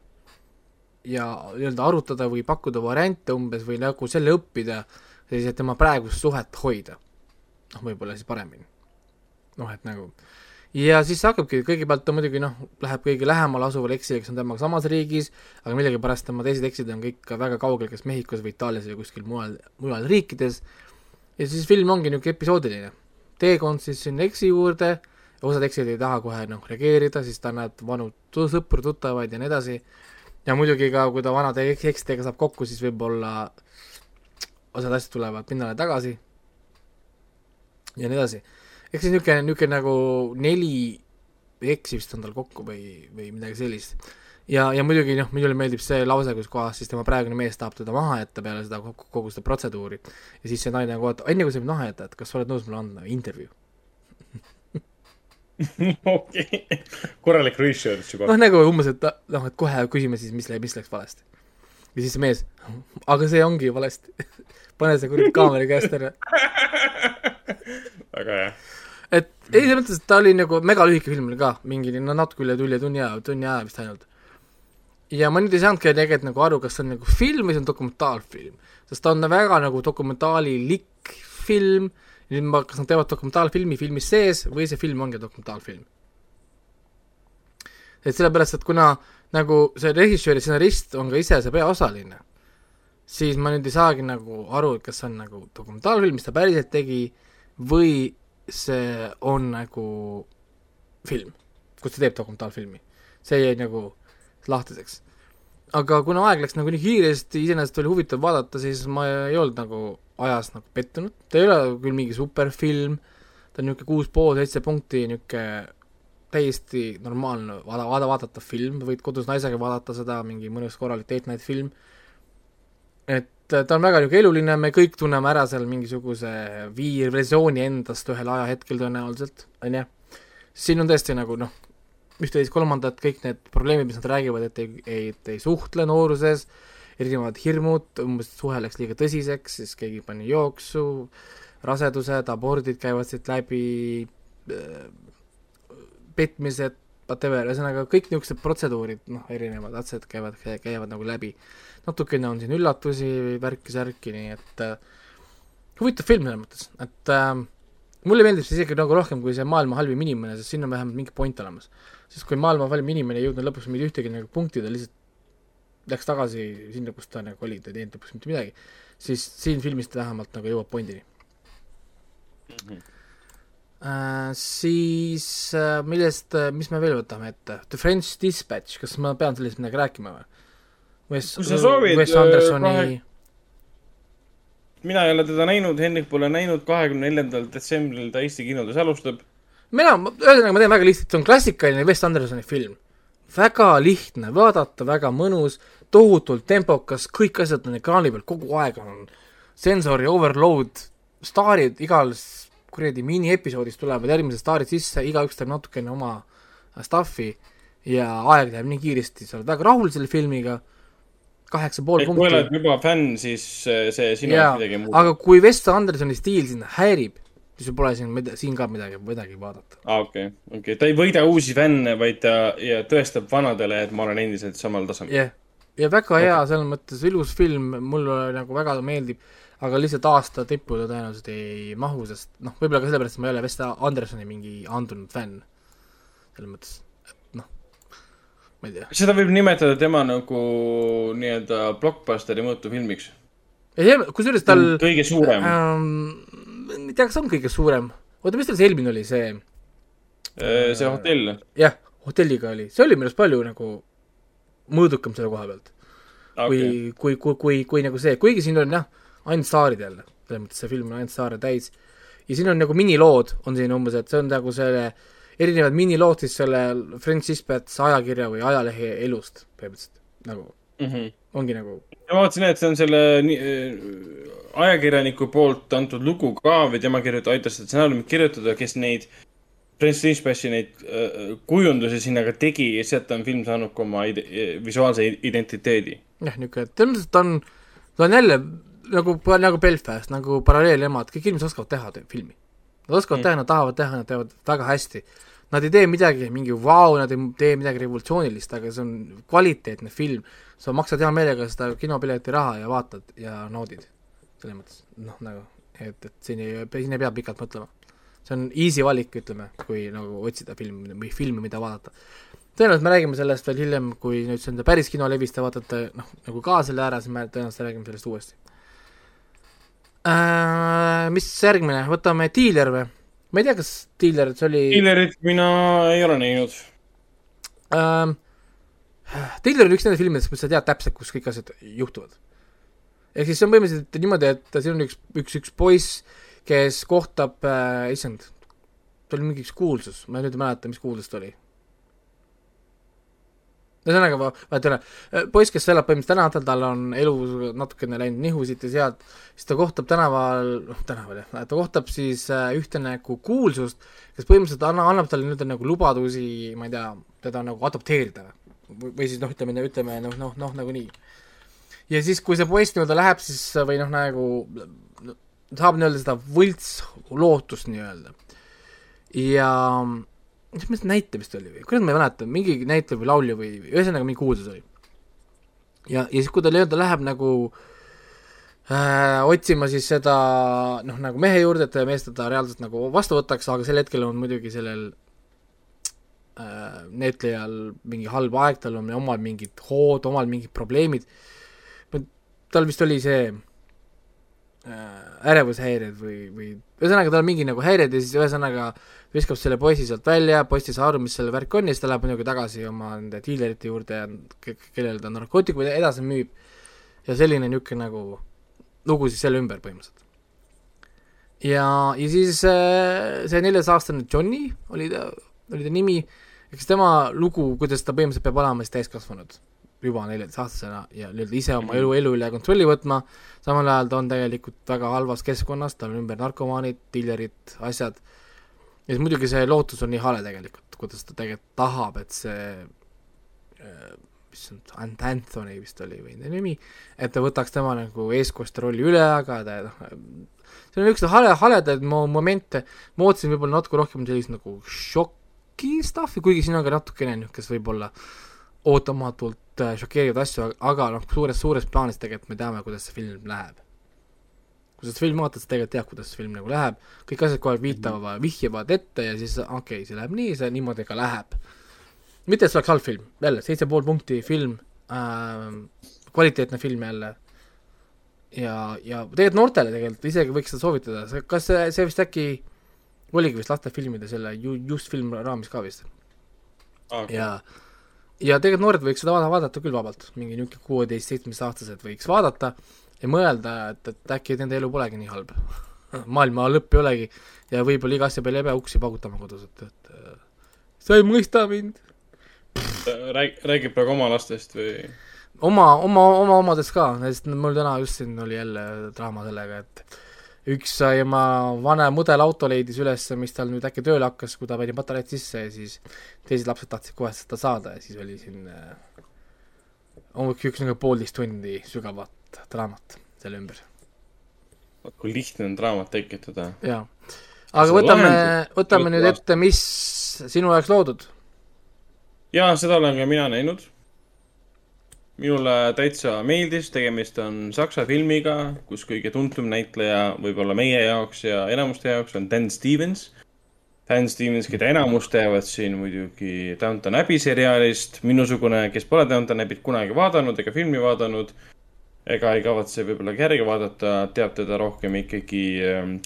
ja nii-öelda arutada või pakkuda variante umbes või nagu selle õppida, siis et tema praegust suhet hoida. noh, võib-olla siis paremini. noh, et nagu ja siis hakkabki, kõigepealt ta muidugi noh, läheb kõige lähemal asuval eksile, kes on temaga samas riigis, aga millegipärast tema teised eksid on kõik väga kaugel, kas Mehhikos või Itaalias või kuskil mujal, mujal riikides, ja siis film ongi niisugune episoodiline. teekond siis sinna eksi juurde, osad eksid ei taha kohe noh, reageerida, siis ta näeb vanu sõpru, tuttavaid ja nii edasi, ja muidugi ka, kui ta vanade eks- eksidega saab kokku, siis võib-olla osad asjad tulevad pinnale tagasi. Ja nii edasi ehk siis niisugune, niisugune nagu neli eksi vist on tal kokku või, või midagi sellist. ja, ja muidugi noh, minule meeldib see lause, kus kohas siis tema praegune mees tahab teda maha jätta peale seda kogu, kogu seda protseduuri. ja siis see naine nagu, et enne kui sa mind maha jätad, kas sa oled nõus mulle andma intervjuu? <laughs> okei, korralik research juba noh, nagu umbes, et noh, et kohe küsime siis, mis, mis läks valesti. ja siis see mees, aga see ongi valesti. <laughs> pane see kuradi kaamera käest ära. <laughs> väga hea. ei, selles mõttes, et ta oli nagu megalühike film oli ka, mingi no natuke üle tunni, tunni aja, tunni aja vist ainult. ja ma nüüd ei saanudki tegelikult nagu aru, kas see on nagu film või see on dokumentaalfilm, sest ta on väga nagu dokumentaalilik film, nüüd ma, kas nad teevad dokumentaalfilmi filmis sees või see film ongi dokumentaalfilm. et sellepärast, et kuna nagu see režissöör ja stsenarist on ka ise see peaosaline, siis ma nüüd ei saagi nagu aru, et kas see on nagu dokumentaalfilm, mis ta päriselt tegi, või see on nagu film, kus ta teeb dokumentaalfilmi. see jäi nagu lahtiseks. aga kuna aeg läks nagu nii kiiresti, iseenesest oli huvitav vaadata, siis ma ei olnud nagu ajas nagu pettunud, ta ei ole küll mingi superfilm, ta on niisugune kuus pool, seitse punkti, niisugune täiesti normaalne vaada, vaada, vaadatav film, võid kodus naisega vaadata seda, mingi mõnus korralik date night film, et ta on väga niisugune eluline, me kõik tunneme ära seal mingisuguse viirversiooni endast ühel ajahetkel tõenäoliselt, on ju. siin on tõesti nagu noh, üht-teist-kolmandat, kõik need probleemid, mis nad räägivad, et ei, ei, et ei suhtle nooruses, erinevad hirmud, umbes suhe läks liiga tõsiseks, siis keegi pani jooksu, rasedused, abordid käivad siit läbi, petmised, whatever, ühesõnaga kõik niisugused protseduurid, noh, erinevad asjad käivad, käivad nagu läbi natukene on siin üllatusi või värki-särki, nii et äh, huvitav film selles mõttes, et äh, mulle meeldib see isegi nagu rohkem kui see maailma halvim inimene, sest siin on vähemalt mingi point olemas. sest kui maailma halvim inimene ei jõudnud lõpuks mitte ühtegi nagu punkti, ta lihtsalt läks tagasi sinna, kus ta nagu oli, ta ei teinud lõpuks mitte midagi, siis siin filmis ta vähemalt nagu jõuab pointini äh,. Siis äh, millest äh,, mis me veel võtame ette, The French Dispatch, kas ma pean sellest midagi rääkima või? Wes, Wes äh, Andersoni kahe- mina ei ole teda näinud, Hendrik pole näinud, kahekümne neljandal detsembril ta Eesti kinodes alustab. mina, ühesõnaga ma teen väga lihtsalt, see on klassikaline Wes Andersoni film. väga lihtne vaadata, väga mõnus, tohutult tempokas, kõik asjad on ekraani peal kogu aeg on sensori overload, staarid igal kuradi miniepisoodis tulevad järgmised staarid sisse, igaüks teeb natukene oma stuff'i ja aeg läheb nii kiiresti, sa oled väga rahul selle filmiga, kaheksa pool kui punkti oled juba fänn, siis äh, see sinu jaoks midagi muud. aga kui Wes Andersoni stiil sind häirib, siis pole siin, siin ka midagi, midagi vaadata. aa, okei, okei, ta ei võida uusi fänne, vaid ta ja tõestab vanadele, et ma olen endiselt samal tasemel. jah, ja väga hea selles mõttes ilus film, mulle nagu väga meeldib, aga lihtsalt aasta tippu ta tõenäoliselt ei mahu, sest noh, võib-olla ka sellepärast, et ma ei ole Wes Andersoni mingi andunud fänn. selles mõttes, ma ei tea. seda võib nimetada tema nagu nii-öelda blockbusteri mõõtu filmiks. kusjuures tal kõige suurem. ähm,, ma ei tea, kas on kõige suurem, oota, mis tal see eelmine oli, see see hotell. jah, hotelliga oli, see oli minu arust palju nagu mõõdukam selle koha pealt kui okei, kui, kui, kui, kui nagu see, kuigi siin on jah, ainult staarid jälle, selles mõttes see film on ainult staare täis. ja siin on nagu minilood on siin umbes, et see on nagu selle, erinevad minilood siis selle Frank Sispets ajakirja või ajalehe elust põhimõtteliselt, nagu ongi nagu ma vaatasin, et see on selle äh, ajakirjaniku poolt antud lugu ka või tema kirjutas, aitas seda stsenaariumit kirjutada, kes neid Prince Dispatchi neid äh, kujundusi sinna ka tegi ja sealt on film saanud ka oma ide- visuaalse i- identiteedi. jah, niisugune, et ta on, ta on jälle nagu, nagu Belfast, nagu paralleelemad, kõik inimesed oskavad teha te- filmi. Nad oskavad teha, nad tahavad teha, nad teevad väga hästi. Nad ei tee midagi mingi vau, nad ei tee midagi revolutsioonilist, aga see on kvaliteetne film. sa maksad hea meelega seda kinopileti raha ja vaatad ja naudid. selles mõttes, noh nagu, et, et siin ei, siin ei pea pikalt mõtlema. see on easy valik, ütleme, kui nagu otsida filmi või filmi, mida vaadata tõenäoliselt me räägime sellest veel hiljem, kui nüüd on päris kinolevis, te vaatate noh, nagu ka selle ära, siis me tõenäoliselt räägime sellest uuesti äh,. mis järgmine, võtame Dealer või? ma ei tea, kas Dealer, see oli Killerit mina ei ole näinud. ähm,. Dealer on üks nendest filmidest, kus sa tead täpselt, kus kõik asjad juhtuvad. ehk siis see on põhimõtteliselt niimoodi, et siin on üks, üks, üks poiss, kes kohtab äh,, issand, ta oli mingi üks kuulsus, ma nüüd ei mäleta, mis kuulsus ta oli ühesõnaga, vaata üle, poiss, kes elab põhimõtteliselt tänavatel, tal on elu natukene läinud nihu siit ja sealt, siis ta kohtab tänaval, noh tänaval jah, ta kohtab siis äh, ühte nagu kuulsust, kes põhimõtteliselt anna, annab talle nii-öelda nagu lubadusi, ma ei tea, teda nagu adopteerida või, või siis noh, ütleme, ütleme noh, noh, noh nagu nii. ja siis, kui see poiss nii-öelda läheb siis või noh, nagu saab nii-öelda seda võltslootust nii-öelda ja mis mis näite vist oli või, kuidas ma ei mäleta, mingi näitleja või laulja või ühesõnaga mingi kuulsus oli. ja, ja siis, kui ta nii-öelda läheb nagu äh, otsima siis seda noh, nagu mehe juurde, et mees teda reaalselt nagu vastu võtaks, aga sel hetkel on muidugi sellel äh, näitlejal mingi halb aeg, tal on omal mingid hood, omal mingid probleemid, tal vist oli see äh, ärevushäired või, või ühesõnaga tal on mingi nagu häired ja siis ühesõnaga viskab selle poisi sealt välja, poiss ei saa aru, mis selle värk on ja siis ta läheb muidugi tagasi oma nende diilerite juurde, kellele ta narkootikume edasi müüb ja selline niisugune nagu lugu siis selle ümber põhimõtteliselt. ja, ja siis äh, see neljateistaastane Johnny oli ta, oli ta nimi, eks tema lugu, kuidas ta põhimõtteliselt peab olema siis täiskasvanud juba neljateistaastasena ja nii-öelda ise oma elu, elu üle kontrolli võtma, samal ajal ta on tegelikult väga halvas keskkonnas, tal on ümber narkomaanid, diilerid, asjad, ja siis muidugi see lootus on nii hale tegelikult, kuidas ta tegelikult tahab, et see mis see on, Anthony vist oli või ta nimi, et ta võtaks tema nagu eeskostja rolli üle, aga ta noh, see on niisuguseid hale, haledaid mo-, momente, ma ootasin võib-olla natuke rohkem sellist nagu šoki stuff'i, kuigi siin on ka natukene niisugust võib-olla ootamatult äh, šokeerivaid asju, aga noh, suures, suures plaanis tegelikult me teame, kuidas see film läheb. Kui sa seda filmi vaatad, sa tegelikult tead, kuidas see film nagu läheb, kõik asjad aeg viitavad, vihjavad ette ja siis okei okay,, see läheb nii, see niimoodi ka läheb. mitte, et see oleks halb film, jälle seitse pool punkti film äh,, kvaliteetne film jälle. Ja, ja tegelikult noortele tegelikult isegi võiks seda soovitada, kas see, see vist äkki oligi vist lastefilmide selle ju-, just film raames ka vist? Ja ja tegelikult noored võiks seda vaadata, vaadata küll vabalt, mingi niisugune kuueteist, seitsmeteistaastased võiks vaadata ja mõelda, et, et äkki nende elu polegi nii halb. maailma lõpp ei olegi ja võib-olla iga asja peale ei pea uksi paugutama kodus, et, et äh, sa ei mõista mind. rääg-, räägib praegu oma lastest või? oma, oma, oma omadest ka, sest mul täna just siin oli jälle draama sellega, et üks sai oma vanem mudelauto leidis üles, mis tal nüüd äkki tööle hakkas, kui ta pani patareid sisse ja siis teised lapsed tahtsid kohe seda saada ja siis oli siin äh, üks nagu poolteist tundi sügavat draamat selle ümber. kui lihtne on draamat tekitada. jaa. aga See võtame, võtame nüüd ette, mis sinu jaoks loodud? jaa, seda olen ka mina näinud minule täitsa meeldis, tegemist on saksa filmiga, kus kõige tuntum näitleja võib-olla meie jaoks ja enamuste jaoks on Dan Stevens. Dan Stevens, keda enamus teavad siin muidugi Downton Abbey seriaalist, minusugune, kes pole Downton Abbey't kunagi vaadanud ega filmi vaadanud ega ei kavatse võib-olla ka järgi vaadata, teab teda rohkem ikkagi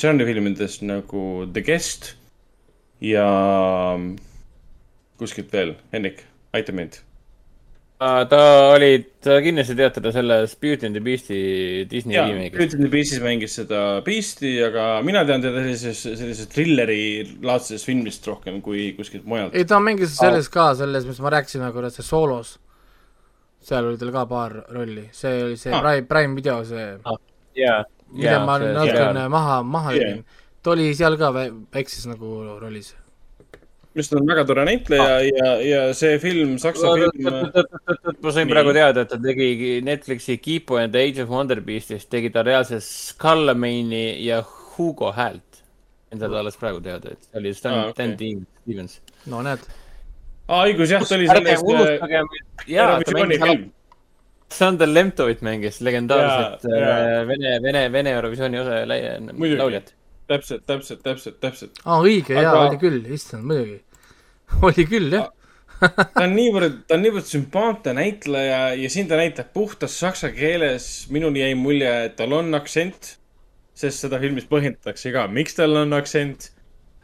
žanrifilmidest nagu The Guest ja kuskilt veel, Henrik, aita mind. ta oli, ta kindlasti tead teda selles Beauty and the Beast'i Disney remake'is. Beauty and the Beastis mängis seda Beasti, aga mina tean teda sellises, sellises trilleri laadses filmist rohkem kui kuskilt mujalt. ei, ta mängis selles ka, selles, mis me rääkisime korra, see soolos. Seal oli tal ka paar rolli, see oli see Ah. Prime, Prime video see, jaa, mida ma see- natukene maha, maha Jaa. tegin. ta oli seal ka vä- väikses nagu rollis. mis on väga tore näitleja ja, ja see film, saksa film, ma sain Nii. praegu teada, et ta tegi Netflixi Keepo and the Age of Wonder Beastist, tegi ta reaalselt Scullamane'i ja Hugo häält. Endale alles praegu teada, et see oli Stan ah,, okei. Stan Stevens. no näed, aa õigus jah, ta oli ärgem selles äh, Eurovisiooni mängis film. Sander Lemtovit mängis legendaarset Jaa, jaa. äh, Vene, Vene, Vene Eurovisiooni osa lauljat. täpselt, täpselt, täpselt, täpselt. aa õige Aga- jaa, oli küll, issand muidugi. <laughs> oli küll jah, <laughs> ta on niivõrd, ta on niivõrd sümpaatne näitleja ja siin ta näitab puhtas saksa keeles. minul jäi mulje, et tal on aktsent, sest seda filmis põhjendatakse ka, miks tal on aktsent.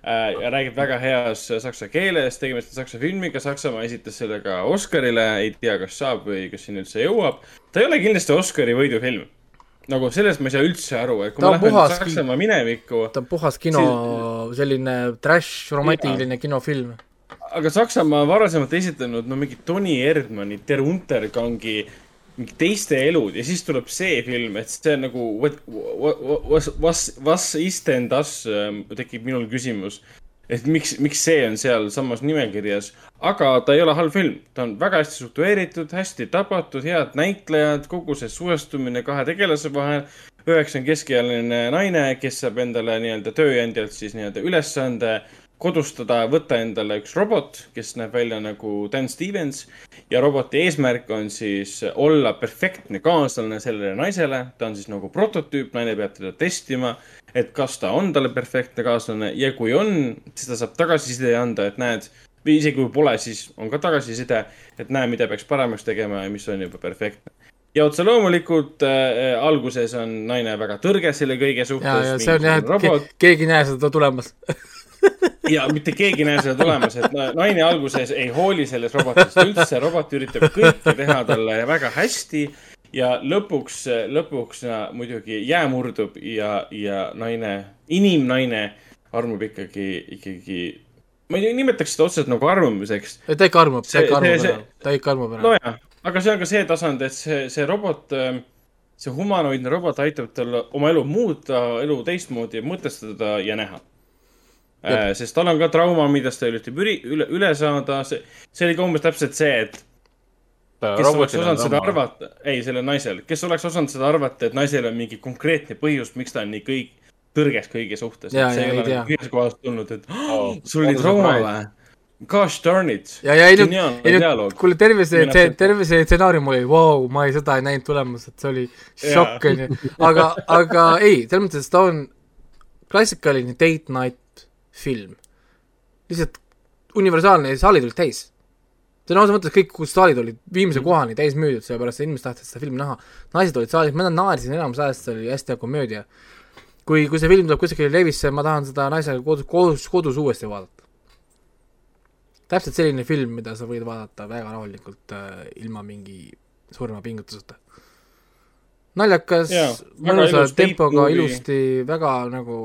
Ja räägib väga heas saksa keeles, tegemist on saksa filmiga, Saksamaa esitas selle ka Oscarile, ei tea, kas saab või kas sinna üldse jõuab. ta ei ole kindlasti Oscari võidufilm. nagu sellest ma ei saa üldse aru, et kui Ta me läheme puhas Saksamaa minevikku, ta on puhas kino, selline trash, romantiline kinofilm. aga Saksamaa varasemalt esitanud no mingi Toni Erdmanni, Der Untergangi, mingi teiste elud ja siis tuleb see film, et see on nagu what, what, what, was, was is denn das, tekib minul küsimus. et miks, miks see on seal samas nimekirjas, aga ta ei ole halb film, ta on väga hästi struktureeritud, hästi tabatud, head näitlejad, kogu see suhestumine kahe tegelase vahel. üheks on keskealine naine, kes saab endale nii-öelda tööandjalt siis nii-öelda ülesande kodustada, võtta endale üks robot, kes näeb välja nagu Dan Stevens ja roboti eesmärk on siis olla perfektne kaaslane sellele naisele. ta on siis nagu prototüüp, naine peab teda testima, et kas ta on talle perfektne kaaslane ja kui on, siis ta saab tagasiside anda, et näed, või isegi kui pole, siis on ka tagasiside, et näe, mida peaks paremaks tegema ja mis on juba perfektne. ja otse loomulikult äh, alguses on naine väga tõrge selle kõige ja, suhtes. ja see on jah, et ke- keegi ei näe seda tulemas. <laughs> ja mitte keegi ei näe seda tulemas, et na- naine alguses ei hooli sellest robotist üldse, robot üritab kõike teha talle väga hästi ja lõpuks, lõpuks muidugi jää murdub ja, ja naine, inimnaine armub ikkagi, ikkagi, ma ei nimetaks seda otseselt nagu armumiseks. ta ikka armub, ta ikka armub ära, ta ikka armub ära. nojah, aga see on ka see tasand, et see, see robot, see humanoidne robot aitab tal oma elu muuta, elu teistmoodi mõtestada ja näha. Sest tal on ka trauma, millest ta üritab üri-, üle, üle saada, see, see oli ka umbes täpselt see, et kes oleks osanud seda. arvata, ei, sellel naisel, kes oleks osanud seda arvata, et naisel on mingi konkreetne põhjus, miks ta on nii kõik, tõrges kõigi suhtes. See ei ole tea. ühest kohast tulnud, et Oh, sul oli a trauma surprise. või? Gosh darn it. ja, ja ei nüüd, ei nüüd kuule terve see see terve see stsenaarium oli, vau, ma ei, seda ei näinud tulemas, et see oli šokk, onju. aga, aga ei, selles mõttes, ta on klassikaline date night film. lihtsalt universaalne ja saalid olid täis. sõna otseses mõttes kõik, kus saalid olid viimse kohani täis müüdud, sellepärast et inimesed tahtsid seda filmi näha. naised olid saalis, ma naersin enamus ajast, see oli hästi hea komöödia. kui, kui see film tuleb kuskile levisse, ma tahan seda naisega kodus, kodus, kodus uuesti vaadata. täpselt selline film, mida sa võid vaadata väga rahulikult äh, ilma mingi suurema pingutuseta. naljakas mõnusa tempoga, ilusti, väga nagu,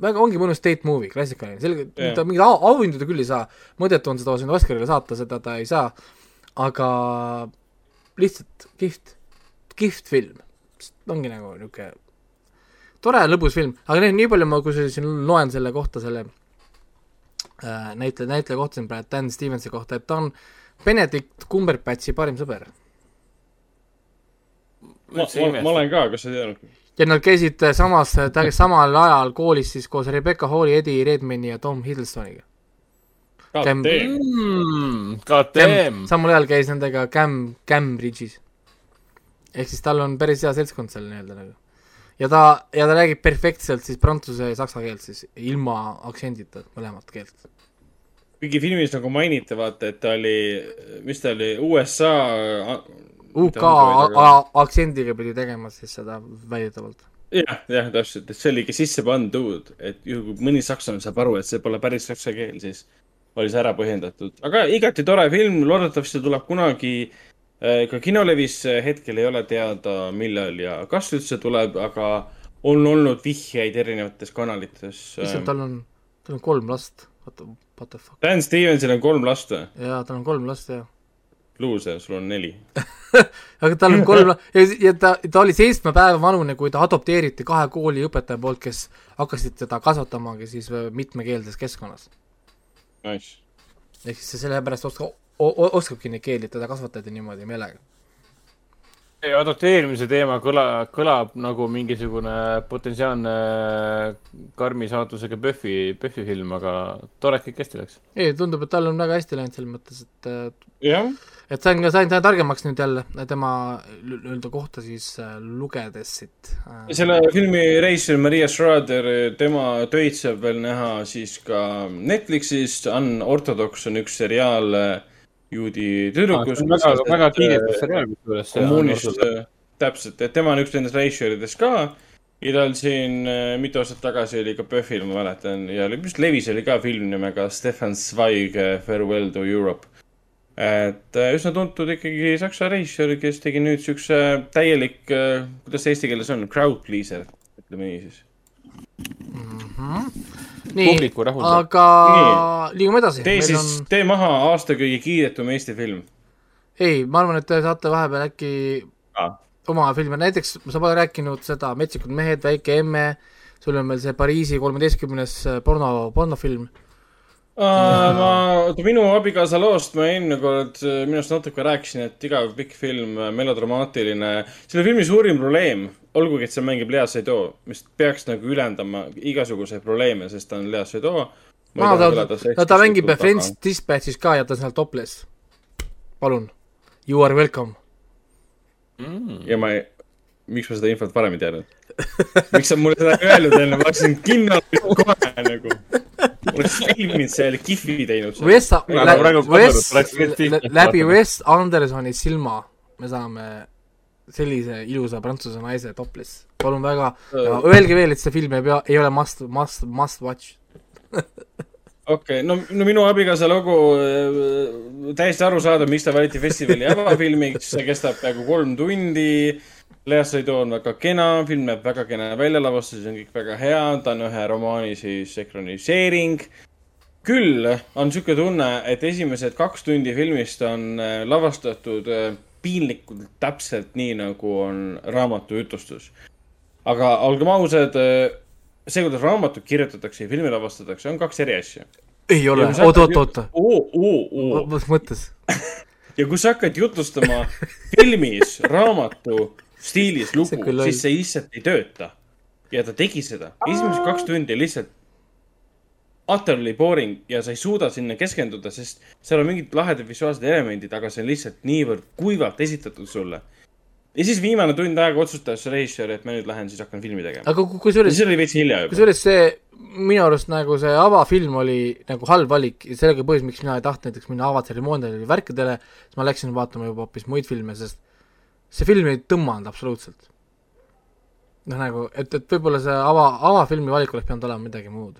väga ongi mõnus date movie, klassikaline, selge Jaa. ta mingit au- auhindu ta küll ei saa, mõttetu on seda sinna Oscarile saata, seda ta ei saa, aga lihtsalt kihvt, kihvt film, ongi nagu niisugune tore lõbus film, aga nii, nii palju ma, kui siin loen selle kohta, selle äh, näitleja, näitleja kohta siin praegu, Dan Stevensi kohta, et ta on Benedict Cumberbatchi parim sõber. ma, ma, ma olen ka, kas sa ei teadnud? Ja nad käisid samas, samal ajal koolis siis koos Rebecca Halli, Eddie Redmayni ja Tom Hiddlestoniga. Cam- Mm, damn. samal ajal käis nendega Cam, Cambridge'is. ehk siis tal on päris hea seltskond seal nii-öelda nagu. ja ta, ja ta räägib perfektselt siis prantsuse ja saksa keelt siis, ilma aktsendita mõlemat keelt. kuigi filmis nagu mainiti, vaata, et ta oli, mis ta oli, USA. UK aktsendiga pidi tegema siis seda väidetavalt. jah, jah, täpselt, et see oligi sisse pandud, et juhul kui mõni sakslane saab aru, et see pole päris saksa keel, siis oli see ära põhjendatud. aga igati tore film, loodetavasti tuleb kunagi äh, ka kinolevisse, hetkel ei ole teada, millal ja kas üldse tuleb, aga on olnud vihjeid erinevates kanalites. issand, tal on, tal on kolm last, what the fuck. Dan Stevensil on kolm last või? jaa, tal on kolm last, jah. luuser, sul on neli. <laughs> aga tal on kolm ja, ja ta, ta oli seitsme päeva vanune, kui ta adopteeriti kahe kooli õpetaja poolt, kes hakkasid teda kasvatamagi siis äh, mitmekeelses keskkonnas. Nice. ehk siis see sellepärast oskab, oskabki neid keeli, teda kasvatati niimoodi meelega. adopteerimise teema kõla, kõlab nagu mingisugune potentsiaalne karmi saatusega Buffy, Buffy film, aga tore, et kõik hästi läks. ei, tundub, et tal on väga hästi läinud selles mõttes, et äh, jah, et sain sain sain targemaks nüüd jälle tema nii-öelda kohta siis äh, lugedes siit äh,. selle filmi reisijal Maria Schrader, tema töid saab veel näha siis ka Netflixis. Unorthodox on üks seriaal äh, juudi tüdrukust. väga, väga kiidetud seriaal kusjuures. kommuunist, täpselt, et tema on üks nendest reisijatest ka. ja tal siin äh, mitu aastat tagasi oli ka PÖFFil, ma mäletan, ja oli vist levis oli ka film nimega Stefan Zweig Farewell to Europe. Et äh, üsna tuntud ikkagi saksa reisijal, kes tegi nüüd siukse täielik, kuidas see eesti keeles on, crowd pleaser, ütleme nii siis. nii, publiku rahuldav. aga liigume edasi. tee meil siis on, tee maha aasta kõige kiidetum Eesti film. ei, ma arvan, et te saate vahepeal äkki Ah. oma filme, näiteks sa pole rääkinud seda Metsikud mehed, Väike emme, sul on veel see Pariisi kolmeteistkümnes porno, pornofilm. ma, minu abikaasa loost ma eelmine kord äh, minu arust natuke rääkisin, et igav pikk film, melodramaatiline. selle filmi suurim probleem, olgugi et seal mängib Lea Seydoux, mis peaks nagu ülendama igasuguseid probleeme, sest ta on Lea Seydoux. aa, ta, ta, ta mängib French Dispatchis ka ja ta on seal topless. palun, you are welcome. ja ma ei, miks ma seda infot varem ei teadnud? miks sa mulle seda ei öelnud enne, ma hakkasin kinno kohe nagu. <laughs> oleks filminud seal, kihvi teinud seal. Wes, Wes läbi Wes Andersoni silma me saame sellise ilusa prantsuse naise topless. palun väga, öelge veel, et see film ei pea, ei ole must, must, must watch. <laughs> okei okay,, no, no minu abikaasa lugu äh, täiesti arusaadav, miks ta valiti festivali avafilmiks, see kestab peaaegu kolm tundi. Lea Seydoux on väga kena, film näeb väga kena välja, lavastus on kõik väga hea, ta on ühe romaani siis ekraniseering. küll on niisugune tunne, et esimesed kaks tundi filmist on äh, lavastatud äh, piinlikult täpselt nii, nagu on raamatu jutustus. aga olgem ausad, see, kuidas raamatut kirjutatakse ja filmi lavastatakse, on kaks eri asja. ei ole Ja kui, sa oota, hakkad oota, oota, oo, oo, oo. mis mõttes? <laughs> ja kui sa hakkad jutustama <laughs> filmis raamatu stiilis lugu See, siis see lihtsalt ei tööta. ja ta tegi seda. esimesed kaks tundi lihtsalt utterly boring ja sa ei suuda sinna keskenduda, sest seal on mingid lahedad visuaalsed elemendid, aga see on lihtsalt niivõrd kuivalt esitatud sulle. ja siis viimane tund aega otsustas režissöör, et ma nüüd lähen siis hakkan filmi tegema. aga kusjuures, siis oli veits hilja juba. kusjuures see minu arust nagu see avafilm oli nagu halb valik ja sellega põhjus, miks mina ei tahtnud näiteks minna avatseremooniale või värkidele, siis ma läksin vaatama juba hoopis muid filme, sest see film ei tõmmanud absoluutselt. noh, nagu, et, et võib-olla see ava, avafilmi valik oleks pidanud olema midagi muud.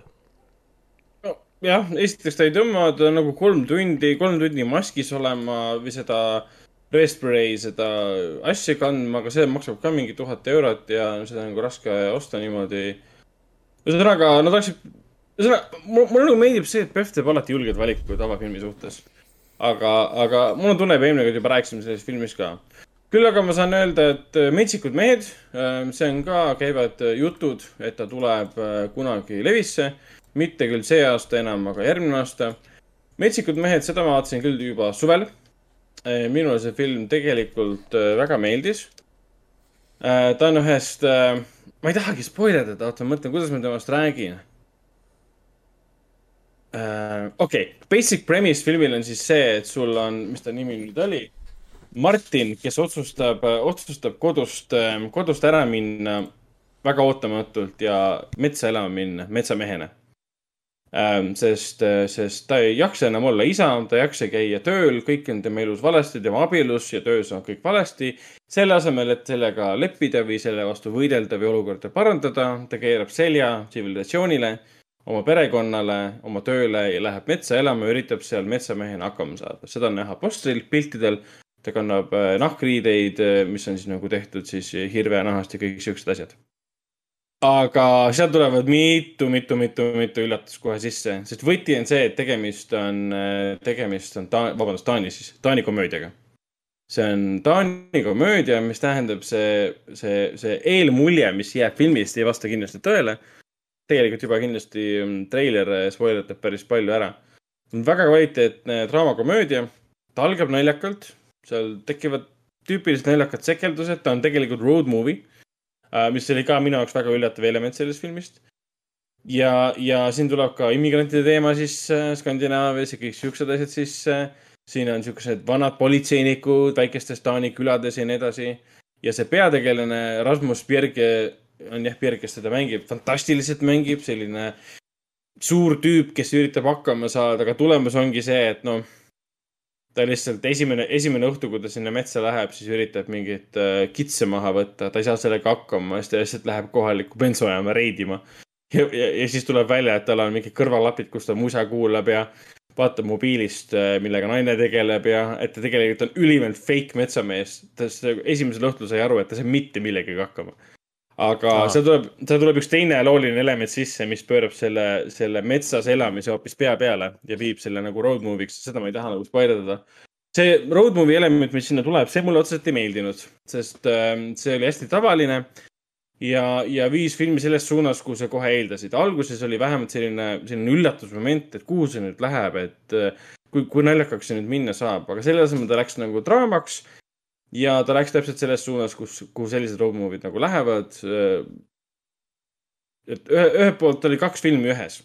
jah, esiteks ta ei tõmba, ta on nagu kolm tundi, kolm tundi maskis olema või seda respray, seda asja kandma, aga see maksab ka mingi tuhat eurot ja seda on nagu raske osta niimoodi. ühesõnaga, nad oleksid, ühesõnaga, mulle nagu meeldib see, et PÖFF teeb alati julgeid valikuid avafilmi suhtes. aga, aga mul on tunne, et eelmine kord juba rääkisime sellest filmist ka. Küll aga ma saan öelda, et äh, Metsikud mehed, see on ka, käivad äh, jutud, et ta tuleb äh, kunagi levisse mitte küll see aasta enam, aga järgmine aasta. metsikud mehed, seda ma vaatasin küll juba suvel. minule see film tegelikult äh, väga meeldis. ta on ühest, ma ei tahagi spoil ida, oota, ma mõtlen, kuidas ma temast räägin. okei, basic premise filmil on siis see, et sul on, mis ta nimi nüüd oli? Martin, kes otsustab, otsustab kodust, kodust ära minna väga ootamatult ja metsa elama minna, metsamehena sest, sest ta ei jaksa enam olla isa, ta ei jaksa käia tööl, kõik on tema elus valesti, tema abielus ja töös on kõik valesti. selle asemel, et sellega leppida või selle vastu võidelda või olukorda parandada, ta keerab selja tsivilisatsioonile, oma perekonnale, oma tööle ja läheb metsa elama üritab seal metsamehena hakkama saada. seda on näha postril, piltidel. Ta kannab äh, nahkriideid, äh, mis on siis nagu tehtud siis hirvenahast ja kõik siuksed asjad aga seal tulevad mitu, mitu, mitu, mitu üllatust kohe sisse, sest võti on see, et tegemist on, tegemist on ta-, vabandust, Taani siis, Taani komöödiaga. see on Taani komöödia, mis tähendab see, see, see eelmulje, mis jääb filmist, ei vasta kindlasti tõele. tegelikult juba kindlasti mm, treiler spoiletab päris palju ära. väga kvaliteetne draamakomöödia, ta algab naljakalt, seal tekivad tüüpilised naljakad sekeldused, ta on tegelikult road movie Äh, mis oli ka minu jaoks väga üllatav element sellest filmist. ja, ja siin tuleb ka immigrantide teema sisse Skandinaavias ja kõik siuksed asjad sisse. siin on siuksed vanad politseinikud väikestes Taani külades ja nii edasi. ja see peategelane Rasmus Bjerge on jah, Bjerg, kes teda mängib, fantastiliselt mängib, selline suur tüüp, kes üritab hakkama saada, aga tulemus ongi see, et noh ta lihtsalt esimene, esimene õhtu, kui ta sinna metsa läheb, siis üritab mingit äh, kitse maha võtta, ta ei saa sellega hakkama, siis ta lihtsalt läheb kohalikku bensujaama reidima. ja, ja, ja siis tuleb välja, et tal on mingid kõrvalapid, kus ta musa kuulab ja vaatab mobiilist, äh, millega naine tegeleb ja et ta tegelikult on ülimalt fake metsamees. ta esimesel õhtul sai aru, et ta ei saa mitte millegagi hakkama aga Aha. seal tuleb, seal tuleb üks teine looline element sisse, mis pöörab selle, selle metsas elamise hoopis pea peale ja viib selle nagu road movie'ks, seda ma ei taha nagu spoilerdada. see road movie element, mis sinna tuleb, see mulle otseselt ei meeldinud, sest äh, see oli hästi tavaline ja, ja viis filmi selles suunas, kuhu sa kohe eeldasid. alguses oli vähemalt selline, selline üllatusmoment, et kuhu see nüüd läheb, et äh, kui, kui naljakaks see nüüd minna saab, aga selle asemel ta läks nagu draamaks ja ta läks täpselt selles suunas, kus, kuhu sellised road movie'd nagu lähevad. et ühe, ühelt poolt oli kaks filmi ühes.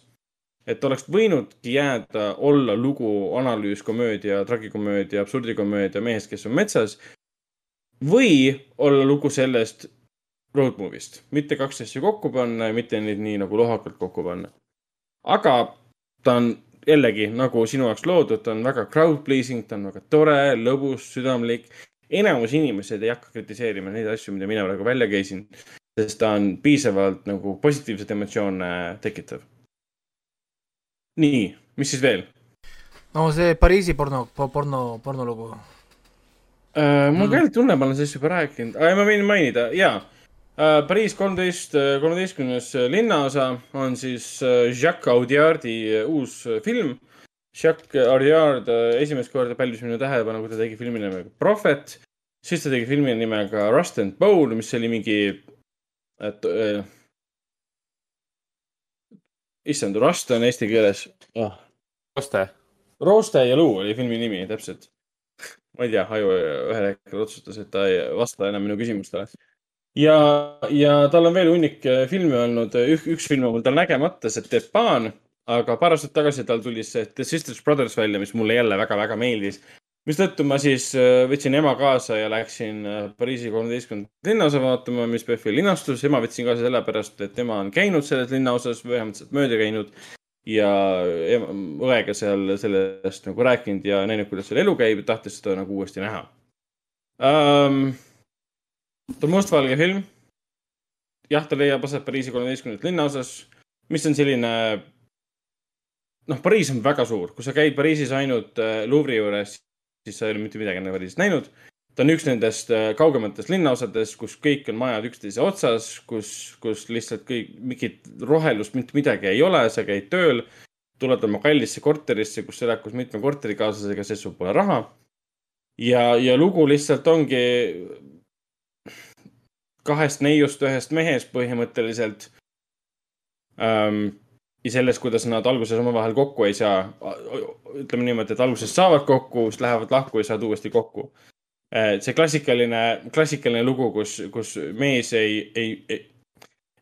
et oleks võinudki jääda, olla lugu, analüüs, komöödia, tragikomöödia, absurdikomöödia mehest, kes on metsas. või olla lugu sellest road movie'st, mitte kaks asja kokku panna ja mitte neid nii nagu lohakalt kokku panna. aga ta on jällegi nagu sinu jaoks loodud, ta on väga crowd pleasing, ta on väga tore, lõbus, südamlik enamus inimesed ei hakka kritiseerima neid asju, mida mina praegu välja käisin, sest ta on piisavalt nagu positiivseid emotsioone tekitav. nii, mis siis veel? no see Pariisi porno, porno, pornolugu uh,. mul ka ei tunne, ma olen sellest juba rääkinud uh,, ma võin mainida, jaa uh,. Pariis kolmteist, kolmeteistkümnes linnaosa on siis Jacques Audiardi uus film Jacques Arriard äh, esimest korda pälvis minu tähelepanu, kui ta tegi filmi nimega Prophet. siis ta tegi filmi nimega Rust and Bowl, mis oli mingi, et äh,. issand, Rust on eesti keeles oh.. Roste. Roste ja luu oli filmi nimi, täpselt. ma ei tea, aju ühel hetkel otsustas, et ta ei vasta enam minu küsimustele ja, ja tal on veel hunnik äh, filme olnud, üks film on mul tal nägemata, see Tepan aga paar aastat tagasi tal tuli see The Sisters Brothers välja, mis mulle jälle väga-väga meeldis. mistõttu ma siis äh, võtsin ema kaasa ja läksin äh, Pariisi kolmeteistkümnendat linnaosa vaatama, mis PÖFFil linastus. ema võtsin kaasa sellepärast, et tema on käinud selles linnaosas, vähemalt sealt mööda käinud ja õega seal sellest nagu rääkinud ja näinud, kuidas seal elu käib ja tahtis seda nagu uuesti näha um,. ta on mustvalge film. jah, ta leiab aset Pariisi kolmeteistkümnendat linnaosas, mis on selline noh, Pariis on väga suur, kui sa käid Pariisis ainult äh, Louvre'i juures, siis sa ei ole mitte midagi enne Pariisist näinud. ta on üks nendest äh, kaugematest linnaosadest, kus kõik on majad üksteise otsas, kus, kus lihtsalt kõik, mingit rohelust, mitte midagi ei ole, sa käid tööl, tuled oma kallisse korterisse, kus elad koos mitme korterikaaslasega, sest sul pole raha. ja, ja lugu lihtsalt ongi kahest neiust ühest mehest põhimõtteliselt ähm, ja selles, kuidas nad alguses omavahel kokku ei saa. ütleme niimoodi, et alguses saavad kokku, siis lähevad lahku ja saavad uuesti kokku. see klassikaline, klassikaline lugu, kus, kus mees ei, ei, ei,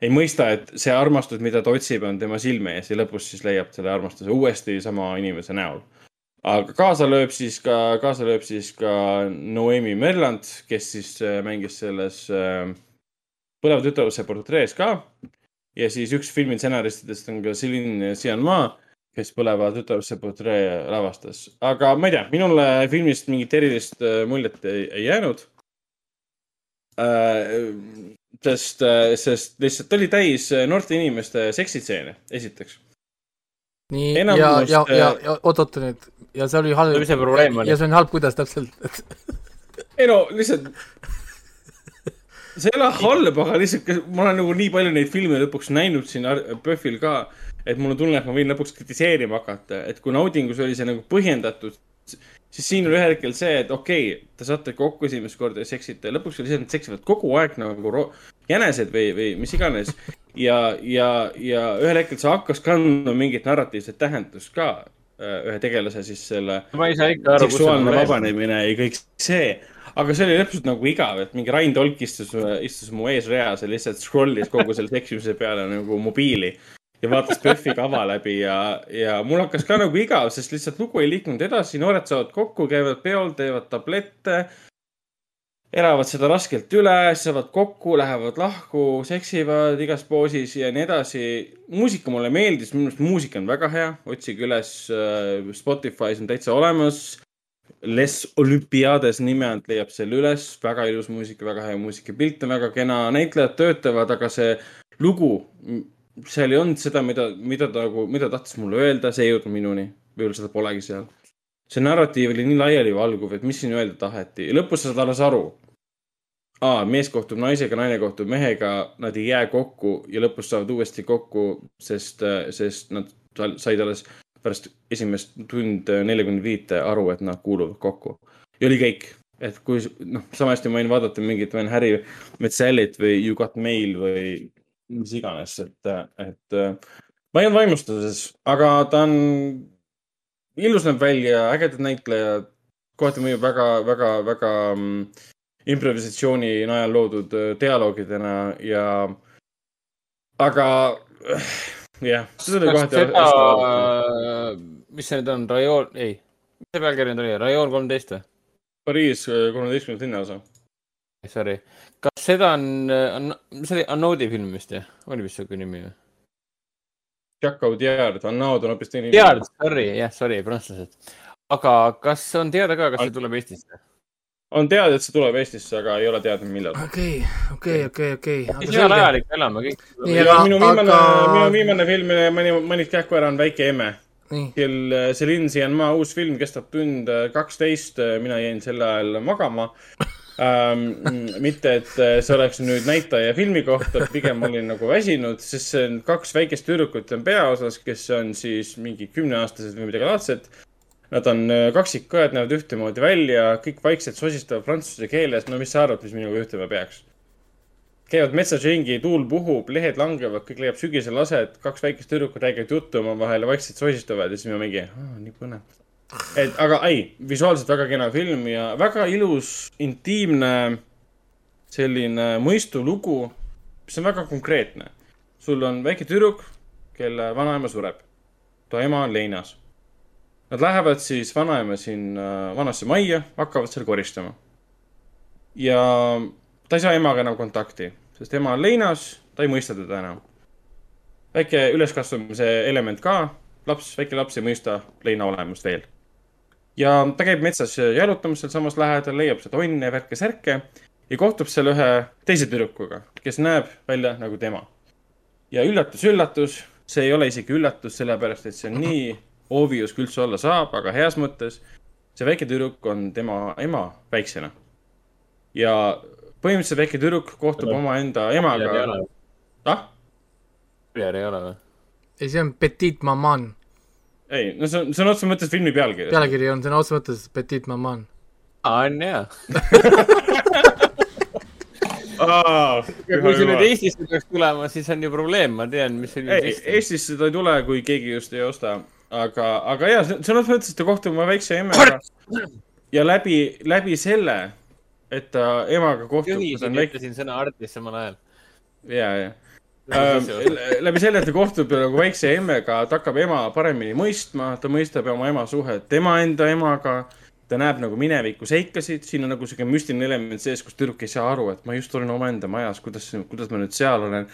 ei mõista, et see armastus, mida ta otsib, on tema silme ees ja lõpus siis leiab selle armastuse uuesti sama inimese näol. aga kaasa lööb siis ka, kaasa lööb siis ka Noemi Merland, kes siis äh, mängis selles äh, Põleva tütarlapse portrees ka ja siis üks filmi stsenaristidest on ka Celine Sciamma, kes põleva tütarlaste portree lavastas. aga ma ei tea, minule filmist mingit erilist äh, muljet ei, ei jäänud äh, sest, sest lihtsalt oli täis noorte inimeste seksitseene, esiteks. nii ja, ja, ja, ja oot-oot nüüd ja see oli halb. mis see probleem oli? ja see on halb, kuidas täpselt ei no lihtsalt, see ei ole halb, aga lihtsalt ma olen nagu nii palju neid filme lõpuks näinud siin PÖFFil ka, et mul on tunne, et ma võin lõpuks kritiseerima hakata, et kui naudingus oli see nagu põhjendatud, siis siin oli ühel hetkel see, et okei okay,, te saate kokku esimest korda ja seksite, lõpuks oli see, et nad seksivad kogu aeg nagu jänesed või, või mis iganes. ja, ja, ja ühel hetkel see hakkas kandma mingit narratiivset tähendust ka Äh, ühe tegelase siis selle ma ei saa ikka aru, seksuaalne vabanemine ja kõik see. Aga see oli lõpus nagu igav, et mingi Rain Tolk istus, istus mu eesreas ja lihtsalt scroll'is kogu selle seksimise peale nagu mobiili ja vaatas PÖFFi kava läbi ja, ja mul hakkas ka nagu igav, sest lihtsalt lugu ei liikunud edasi, noored saavad kokku, käivad peol, teevad tablette elavad seda raskelt üle, saavad kokku, lähevad lahku, seksivad igas poosis ja nii edasi. muusika mulle meeldis, minu arust muusika on väga hea, otsige üles äh, Spotify's on täitsa olemas. Les Olympiades nime alt leiab selle üles, väga ilus muusika, väga hea muusika, pilt on väga kena, näitlejad töötavad, aga see lugu, seal ei olnud seda, mida, mida ta nagu, mida tahtis mulle öelda, see ei jõudnud minuni. võib-olla seda polegi seal. See narratiiv oli nii laialivalguv, et mis siin öelda taheti. Lõpus sa saad alles aru, aa, mees kohtub naisega, naine kohtub mehega, nad ei jää kokku ja lõpus saavad uuesti kokku, sest, sest nad said alles pärast esimest tund nelikümmend viite aru, et nad kuuluvad kokku. ja oli kõik, et kui noh, sama hästi ma võin vaadata mingit, võin Harry Metzellit või You Got Mail või mis iganes, et, et ma ei olnud vaimustuses, aga ta on, ilus näeb välja, ägedad näitlejad, kohati mõjub väga, väga, väga mm, improvisatsiooni najal loodud äh, dialoogidena ja, aga jah, seda oli kohati. seda, mis see nüüd on, rajoon, ei, mis see pealkiri nüüd oli, rajoon kolmteist või? Pariis äh, kolmeteistkümnes linnaosa. Sorry, kas seda on, on, see oli Anodi film vist jah, oli vist siuke nimi või? Jacques Audiard, Annaud on hoopis teine. Audiard, sorry, jah, sorry, prantslased. aga kas on teada ka, kas see tuleb Eestisse? on teada, et see tuleb Eestisse, aga ei ole teada, millal. okei, okei, okei, okei. mis heal ajal ikka elame kõik. minu viimane aga..., minu viimane film, mani, manid kähku ära, on Väike emme. Kel Celine Sciamma uus film kestab tund äh, kaksteist, äh, mina jäin sel ajal magama ähm,. <laughs> mitte, et äh, see oleks nüüd näitaja filmi kohta, pigem olin nagu väsinud, sest see on kaks väikest tüdrukut on peaosas, kes on siis mingi kümneaastased või midagi laadset Nad on äh, kaksikkõed, näevad ühtemoodi välja, kõik vaikselt sosistavad prantsuse keeles. no mis sa arvad, mis minuga juhtuma peaks? Käivad metsas ringi, tuul puhub, lehed langevad, kõik leiab sügisel aset, kaks väikest tüdrukut räägivad juttu omavahel ja vaikselt sosistavad ja siis me mingi, nii põnev. et aga ei, visuaalselt väga kena film ja väga ilus, intiimne, selline mõistulugu, mis on väga konkreetne. sul on väike tüdruk, kelle vanaema sureb. ta ema on leinas Nad lähevad siis vanaema sinna vanasse majja, hakkavad seal koristama. ja ta ei saa emaga enam kontakti, sest ema on leinas, ta ei mõista teda enam. väike üleskasvamise element ka, laps, väike laps ei mõista leina olemust veel. ja ta käib metsas jalutamas sealsamas lähedal, leiab sealt onne, värke-särke ja kohtub seal ühe teise tüdrukuga, kes näeb välja nagu tema. ja üllatus-üllatus, see ei ole isegi üllatus, sellepärast et see on nii obvious kui üldse olla saab, aga heas mõttes. see väike tüdruk on tema ema väiksena. ja põhimõtteliselt väike tüdruk kohtub omaenda emaga. ah? Pierre ei ole või? ei, see on Petit Maman. ei, no see on, see on otseses mõttes filmi pealkiri. pealkiri on sõna otseses mõttes Petit Maman. aa, on jaa <laughs> kui see nüüd Eestisse peaks tulema, siis on ju probleem, ma tean, mis see ei, Eestisse ta ei tule, kui keegi just ei osta aga, aga ja selles mõttes, et ta kohtub oma väikse emmega ja läbi, läbi selle, et ta emaga kohtub. juhisin, ütlesin sõna artist samal ajal. ja, ja ähm, läbi selle, et ta kohtub nagu väikse emmega, ta hakkab ema paremini mõistma, ta mõistab oma ema suhet tema enda emaga. ta näeb nagu mineviku seikasid, siin on nagu sihuke müstiline element sees, kus tüdruk ei saa aru, et ma just olen omaenda majas, kuidas, kuidas ma nüüd seal olen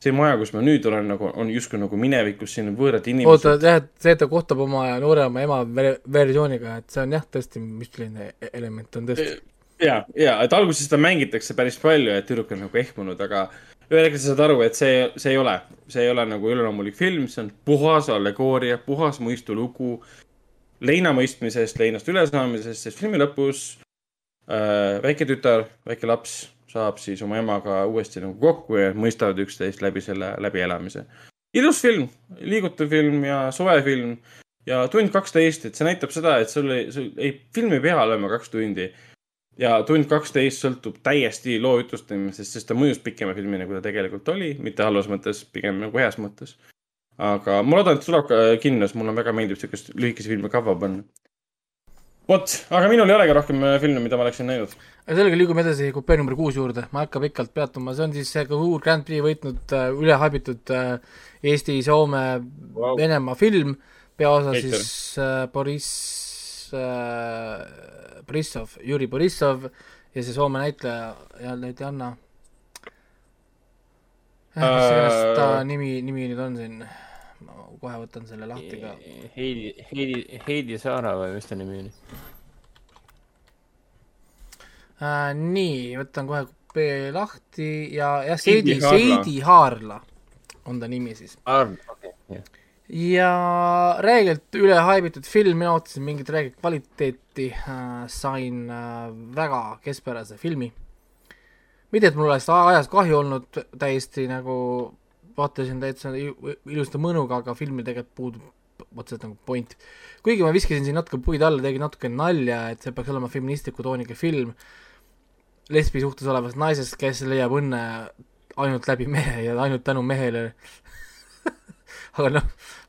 see maja, kus ma nüüd olen, nagu on justkui nagu minevikus, siin on võõrad oota, inimesed. jah, et see, et ta kohtab oma noorema ema ver- versiooniga, et see on jah, tõesti, mis selline e- element on tõesti. ja, ja, et alguses seda mängitakse päris palju, et tüdruk on nagu ehmunud, aga ühel hetkel sa saad aru, et see, see ei ole, see ei ole nagu üleloomulik film, see on puhas allegooria, puhas mõistulugu leina mõistmisest, leinast ülesaamisest, sest filmi lõpus äh, väike tütar, väike laps saab siis oma emaga uuesti nagu kokku ja mõistavad üksteist läbi selle läbielamise. ilus film, liigutav film ja soe film ja tund kaksteist, et see näitab seda, et sul ei, sul ei, film ei pea olema kaks tundi ja tund kaksteist sõltub täiesti loo jutlustamisest, sest ta mõjus pikema filmina, kui ta tegelikult oli, mitte halvas mõttes, pigem nagu heas mõttes. aga ma loodan, et tuleb ka kinnos, mulle väga meeldib siukest lühikese filmi kava panna. vot, aga minul ei olegi rohkem äh, filme, mida ma oleksin näinud. aga sellega liigume edasi kupee number kuus juurde, ma ei hakka pikalt peatuma, see on siis see Cahoo Grand Prix võitnud äh, ülehabitud äh, Eesti-Soome Vau. Venemaa film, peaosa Heitor. siis äh, Boriss äh,, Borissov, Juri Borissov ja see Soome näitleja jälle ei anna. mis iganes ta Äh. nimi, nimi nüüd on siin, ma kohe võtan selle lahti ka. Heidi, Heidi, Heidi Saara või mis ta nimi oli? Äh, nii, võtan kohe kupee lahti ja, jah, Seidi Seidi, Haarla. Haarla on ta nimi siis. Arn, okei, jah. Ja räigelt ülehaibitud film, mina ootasin mingit räiget kvaliteeti äh,, sain äh, väga keskpärase filmi. mitte, et mul oleks ajas kahju olnud, täiesti nagu vaatasin täitsa ilusa mõnuga, aga filmil tegelikult puudub otseselt nagu point. kuigi ma viskasin siin natuke puid alla, tegin natuke nalja, et see peaks olema feministliku tooniga film lesbi suhtes olevast naisest, kes leiab õnne ainult läbi mehe ja ainult tänu mehele aga noh,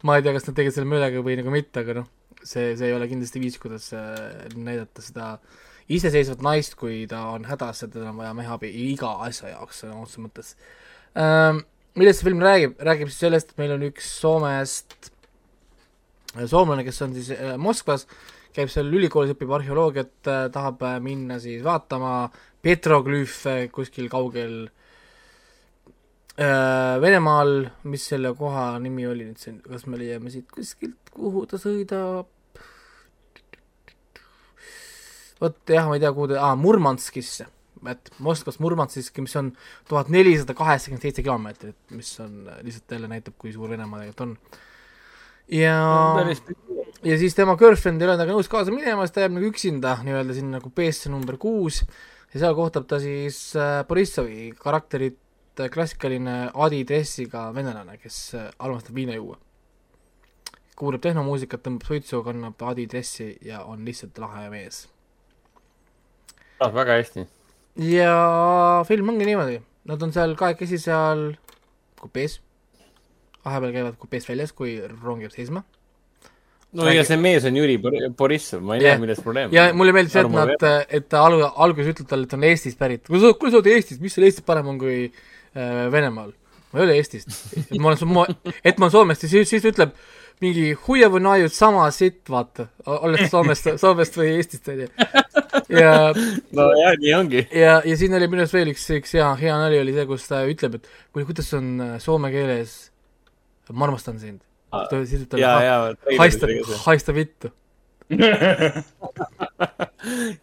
ma ei tea, kas nad tegid selle meelega või nagu mitte, aga noh, see, see ei ole kindlasti viis, kuidas äh, näidata seda iseseisvat naist, kui ta on hädas ja tal on vaja mehe abi iga asja jaoks sõna otseses mõttes ähm,. millest see film räägib, räägib siis sellest, et meil on üks Soomest äh, soomlane, kes on siis äh, Moskvas, käib seal ülikoolis, õpib arheoloogiat tahab minna siis vaatama petroglüüfe kuskil kaugel äh, Venemaal, mis selle koha nimi oli nüüd siin, kas me leiame siit kuskilt, kuhu ta sõidab? vot jah, ma ei tea, kuhu ta ah,, Murmanskisse, et Moskvast Murmanskiski, mis on tuhat nelisada kaheksakümmend seitse kilomeetrit, mis on lihtsalt jälle näitab, kui suur Venemaa tegelikult on. ja ja siis tema girlfriend ei ole temaga nõus kaasa minema, siis ta jääb nagu üksinda nii-öelda sinna kupeesse number kuus ja seal kohtab ta siis äh, Borissovi karakterit, klassikaline adidressiga venelane, kes armastab viina juua. kuulab tehnomuusikat, tõmbab suitsu, kannab adidressi ja on lihtsalt lahe mees. ah,, väga hästi. ja film ongi niimoodi, nad on seal kahekesi seal kupees, vahepeal käivad kupeest väljas, kui rong jääb seisma no ja see mees on Jüri Bor- Borissov, ma ei Jah. näe, milles probleem ja mulle meeldib see, et nad, et ta alg-, alguses ütleb talle, et on Eestist pärit. kuule, sa, oled Eestist, mis seal Eestis parem on kui Venemaal? ma ei ole Eestist. et ma olen, <laughs> et ma olen Soomest ja siis, siis ütleb mingi huia või naiud sama sitt, vaata, oled Soomest, <laughs> Soomest või Eestist, onju. ja, no jah, nii ongi. ja, ja siin oli minu arust veel üks, üks hea, hea nali oli see, kus ta ütleb, et kuule, kuidas on äh, soome keeles ma armastan sind. siis ütleb ja, ja. haista, haista vittu. <laughs>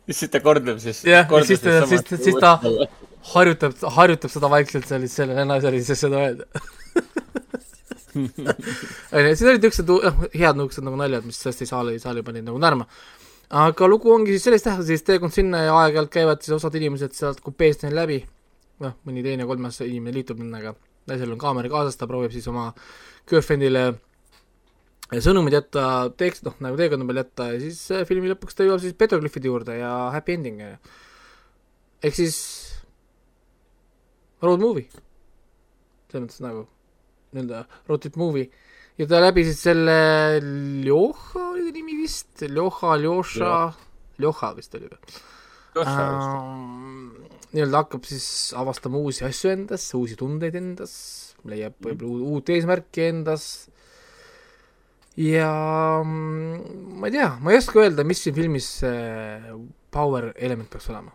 siis ta kordab siis. Jah, ja siis ta- siis ta- siis ta- harjutab, harjutab seda vaikselt seal, siis sellele naisele siis seda öelda. onju, siis olid niisugused noh, head niisugused nagu naljad, mis tõesti saali, saali panid nagu naerma. aga lugu ongi siis sellest jah, siis teekond sinna ja aeg-ajalt käivad siis osad inimesed sealt kupeest neil läbi, noh, mõni teine kolmas inimene liitub nendega, naisel on kaamera kaasas, ta proovib siis oma girlfriend'ile sõnumid jätta, tekst, noh, nagu teekonna peal jätta ja siis äh, filmi lõpuks ta jõuab siis petroglüfide juurde ja happy ending, ehk siis road movie. selles mõttes nagu nii-öelda road trip movie. Ja ta läbi siis selle Ljoha oli ta nimi vist, Ljoha, Ljoša, Ljoha. Vist oli või? Ähm, nii-öelda hakkab siis avastama uusi asju endas, uusi tundeid endas, leiab võib-olla uut- uut eesmärki endas. Ja mm, ma ei tea, ma ei oska öelda, mis siin filmis see power element peaks olema.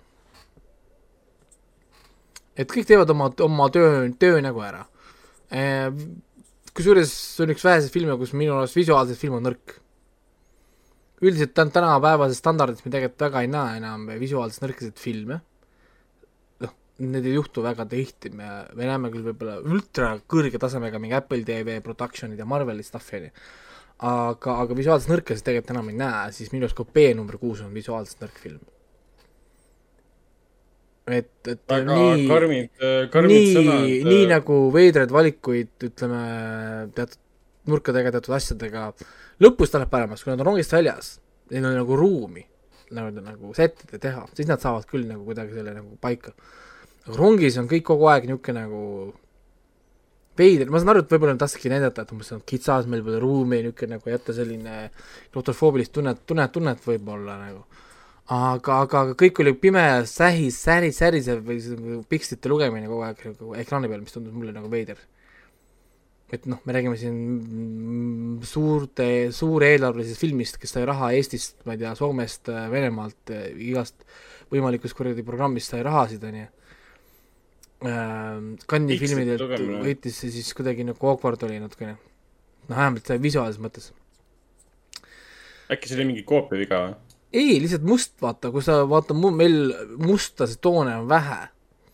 Et kõik teevad oma, oma töö, töö nagu ära. kusjuures see on üks väheseid filme, kus minu arust visuaalselt film on nõrk. üldiselt tän-, tänapäevases standardis me tegelikult väga ei näe enam visuaalselt nõrkasid filme, noh, need ei juhtu väga tihti, me, me näeme küll võib-olla ultra kõrge tasemega mingi Apple TV production'id ja Marveli stuff'i, on ju, aga, aga visuaalselt nõrkasid tegelikult enam ei näe, siis minu arust Kopee number kuus on visuaalselt nõrk film et, et väga nii, karmid, karmid nii, sõnad. nii nagu veidraid valikuid, ütleme, teatud nurkadega, teatud asjadega, lõpus ta läheb paremaks, kui nad on rongist väljas, neil on nagu ruumi nagu, nagu sättida, teha, siis nad saavad küll nagu kuidagi selle nagu paika. aga rongis on kõik kogu aeg niisugune nagu veider, ma saan aru, et võib-olla nad tahtsidki näidata, et umbes on kitsas, meil pole ruumi, niisugune nagu jätta selline klaustrofoobilist tunnet, tunnet, tunnet võib-olla nagu aga, aga, kõik oli pime, sähis, säris, särisev või see pikslite lugemine kogu aeg nagu ekraani peal, mis tundus mulle nagu veider. et noh, me räägime siin suurte, suureelarvelisest filmist, kes sai raha Eestist, ma ei tea, Soomest, Venemaalt, igast võimalikust kuradi programmist sai rahasid, on ju. Cannes'i filmidelt võitis see siis kuidagi nagu awkward oli natukene. noh, vähemalt visuaalses mõttes. äkki see oli mingi koopia viga või? Ei, lihtsalt must, vaata, kui sa vaata, meil mustasid toone on vähe.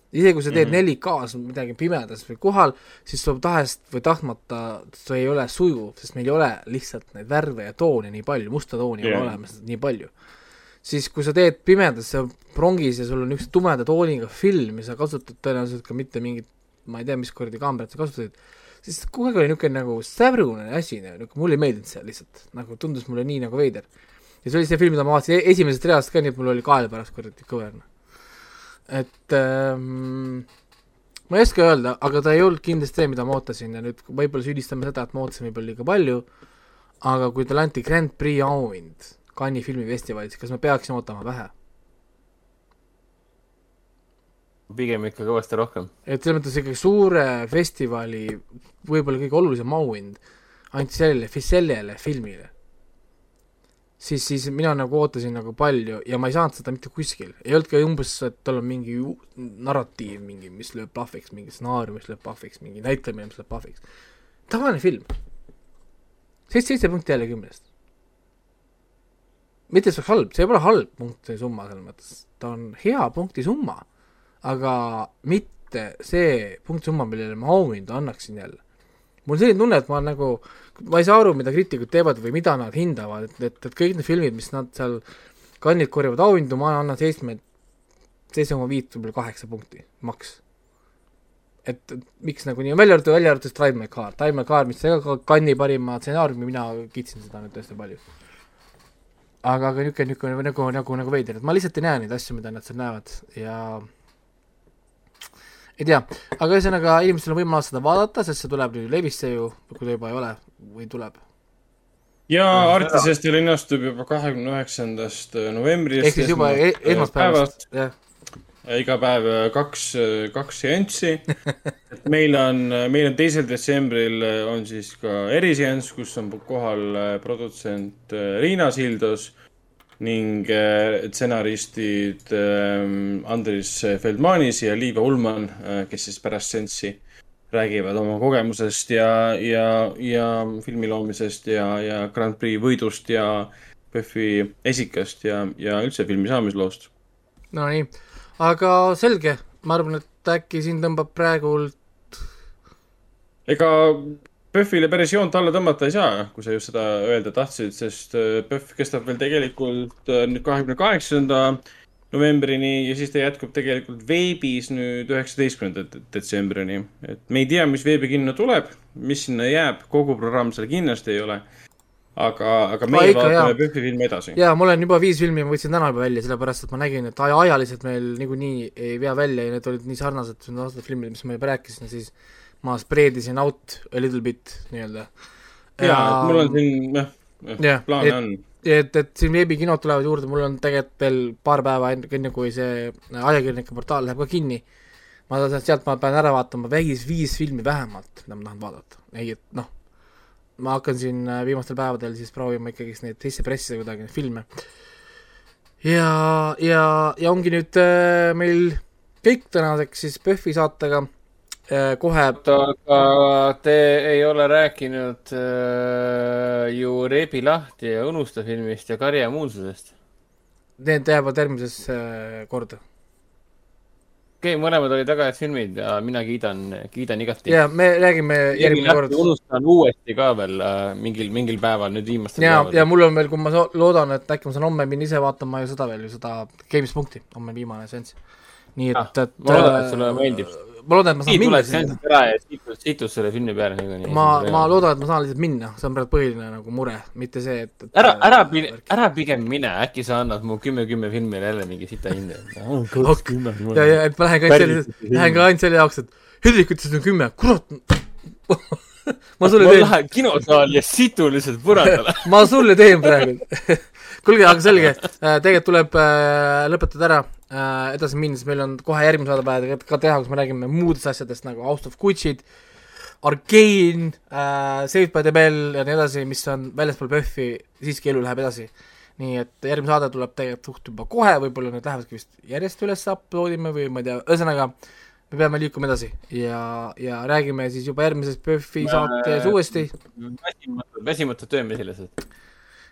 isegi kui sa teed mm -hmm. 4K-s midagi pimedas või kohal, siis sul tahest või tahtmata see ei ole sujuv, sest meil ei ole lihtsalt neid värve ja toone nii palju, musta tooni yeah. ei ole olemas nii palju. siis kui sa teed pimedas rongis ja sul on niisuguse tumeda tooniga film ja sa kasutad tõenäoliselt ka mitte mingit, ma ei tea, mis kuradi kaamerat sa kasutasid, siis kogu aeg oli niisugune nagu säbrune asi, nagu mulle ei meeldinud see lihtsalt, nagu tundus mulle nii nagu veider ja see oli see film, mida ma vaatasin e-, esimesest reast ka, nii et mul oli kael pärast kuradi kõver. et ähm, ma ei oska öelda, aga ta ei olnud kindlasti see, mida ma ootasin ja nüüd võib-olla süüdistame seda, et ma ootasin võib-olla liiga palju, aga kui talle anti Grand Prix auhind Cannes'i filmifestivalis, kas me peaksime ootama vähe? pigem ikka kõvasti rohkem. et selles mõttes ikkagi suure festivali võib-olla kõige olulisem auhind anti sellele, sellele filmile siis, siis mina nagu ootasin nagu palju ja ma ei saanud seda mitte kuskil. ei olnud ka umbes, et tal on mingi narratiiv mingi, mis lööb pahviks, mingi stsenaarium, mis lööb pahviks, mingi näitlemine, mis lööb pahviks. tavaline film. seitse, seitse punkti jälle kümnest. mitte see oleks halb, see ei ole halb punkti summa selles mõttes, ta on hea punkti summa, aga mitte see punktisumma, millele ma auhindu annaksin jälle mul on selline tunne, et ma nagu, ma ei saa aru, mida kriitikud teevad või mida nad hindavad, et, et, et kõik need filmid, mis nad seal kannid korjavad auhindu, ma annan seitsme, seitse koma viit, võib-olla kaheksa punkti, maks. et, et miks nagu nii, välja arvatud, välja arvatud Drive My Car, Drive My Car, mis ka kanni parima stsenaariumi, mina kiitsin seda nüüd tõesti palju. aga, aga niisugune, niisugune nagu, nagu, nagu veider, et ma lihtsalt ei näe neid asju, mida nad seal näevad ja ei tea, aga ühesõnaga inimestel on võimalus seda vaadata, sest see tuleb nüüd levisse ju, kui ta juba ei ole või tuleb. ja Artisest linnastub juba kahekümne üheksandast novembrist. ehk siis juba e esmaspäevast, jah iga päev kaks, kaks seanssi. et meil on, meil on teisel detsembril on siis ka eriseanss, kus on kohal produtsent Riina Sildos ning äh, stsenaristid ähm, Andris Feldmanis ja Liiva Ullmann, äh, kes siis pärast Sensi räägivad oma kogemusest ja, ja, ja filmi loomisest ja, ja Grand Prix võidust ja PÖFFi esikast ja, ja üldse filmi saamisloost. Nonii, aga selge, ma arvan, et äkki siin tõmbab praegult ega PÖFFile päris joont alla tõmmata ei saa, kui sa just seda öelda tahtsid, sest äh, PÖFF kestab veel tegelikult äh, nüüd kahekümne kaheksanda novembrini ja siis ta jätkub tegelikult veebis nüüd üheksateistkümnenda detsembrini. et me ei tea, mis veebikinno tuleb, mis sinna jääb, kogu programm seal kindlasti ei ole. aga, aga meie ikka, vaatame PÖFFi filmi edasi. jaa, mul on juba viis filmi, ma võtsin täna juba välja, sellepärast et ma nägin, et ajaliselt meil niikuinii ei vea välja ja need olid nii sarnased nende aastate filmid, mis ma juba rääkisin, siis ma spreedisin out a little bit nii-öelda. jaa, mul on siin, jah, jah, plaane on. et, et siin veebikinod tulevad juurde, mul on tegelikult veel paar päeva enne, enne kui see ajakirjanike portaal läheb ka kinni. ma sealt ma pean ära vaatama vägis viis filmi vähemalt, mida ma tahan vaadata. ei, et noh, ma hakkan siin äh, viimastel päevadel siis proovima ikkagist neid sisse pressida kuidagi, neid filme. ja, ja, ja ongi nüüd äh, meil kõik tänaseks siis PÖFFi saatega kohe oota, aga te ei ole rääkinud äh, ju Reebi lahti ja Unusta filmist ja Karje immuunsusest. need jäävad järgmisesse äh, korda. okei okay,, mõlemad olid väga head filmid ja mina kiidan, kiidan igati. ja me räägime järgmine kord. unustan uuesti ka veel äh, mingil, mingil päeval nüüd viimastel ja, ja päevadel. mul on veel, kui ma loodan, et äkki ma saan homme minna ise vaatama ju seda veel ju seda Games punkti, homme viimane seanss. nii Ah, et, et. ma loodan, et sulle meeldib. Ma loodan, et ma saan minna tuled sinna. seansilt ära ja situs, situs selle filmi peale niikuinii. ma, ma loodan, et ma saan lihtsalt minna, see on praegu põhiline nagu mure, mitte see, et, et. ära, ära, ära pigem mine, äkki sa annad mu kümme, kümme filmile jälle mingi sita hinde. <laughs> ja, ja, et ma lähen ka ainult selle, lähen ka ainult selle jaoks, et Hendrik ütles, et on kümme, kurat. <laughs> ma sulle ma teen, lähen kinosaali ja situ lihtsalt põrandale. <laughs> ma sulle teen praegu. kuulge, aga selge, tegelikult tuleb äh, lõpetada ära äh,, edasi minnes meil on kohe järgmine saade vaja ka teha, kus me räägime muudest asjadest nagu House of Gucci'd, Arcane äh,, Saved by the Bell ja nii edasi, mis on väljaspool PÖFFi, siiski elu läheb edasi. nii et järgmine saade tuleb tegelikult suht juba kohe, võib-olla need lähevadki vist järjest üles upload ima või ma ei tea, ühesõnaga me peame liikuma edasi ja, ja räägime siis juba järgmises PÖFFi saates uuesti väsimatu, väsimatu töömesilased.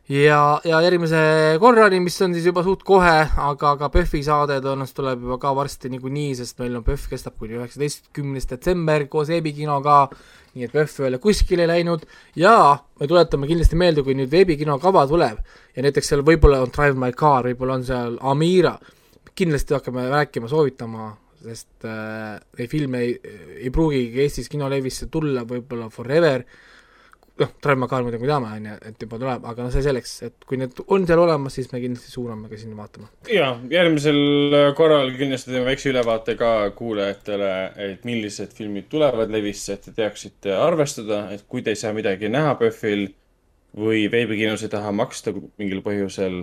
ja, ja järgmise korrani, mis on siis juba suht kohe, aga ka PÖFFi saade tõenäoliselt tuleb juba ka varsti niikuinii, sest meil on PÖFF kestab kuni üheksateistkümnes detsember koos veebikinoga, nii et PÖFF ei ole kuskile läinud. Ja me tuletame kindlasti meelde, kui nüüd veebikino kava tuleb. Ja näiteks seal võib-olla on Drive My Car, võib-olla on seal Amira, kindlasti hakkame rääkima, soovitama, sest äh, neid filme ei, ei pruugigi Eestis kinolevisse tulla võib-olla forever noh, Drive My Car muidugi me teame, on ju, et juba tuleb, aga noh, see selleks, et kui need on seal olemas, siis me kindlasti suuname ka sinna vaatama. ja järgmisel korral kindlasti teeme väikse ülevaate ka kuulajatele, et millised filmid tulevad levisse, et te teaksite arvestada, et kui te ei saa midagi näha PÖFFil või veebikinos ei taha maksta mingil põhjusel,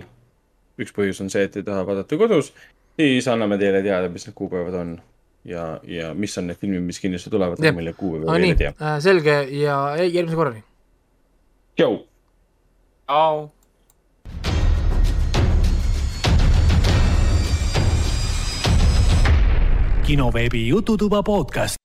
üks põhjus on see, et ei taha vaadata kodus, siis anname teile teada, mis need kuupäevad on ja, ja mis on need filmid, mis kindlasti tulevad, mille kuupäeva veel ei tea., selge ja järgmise korrani. tšau. au. kinoveebi Jututuba podcast.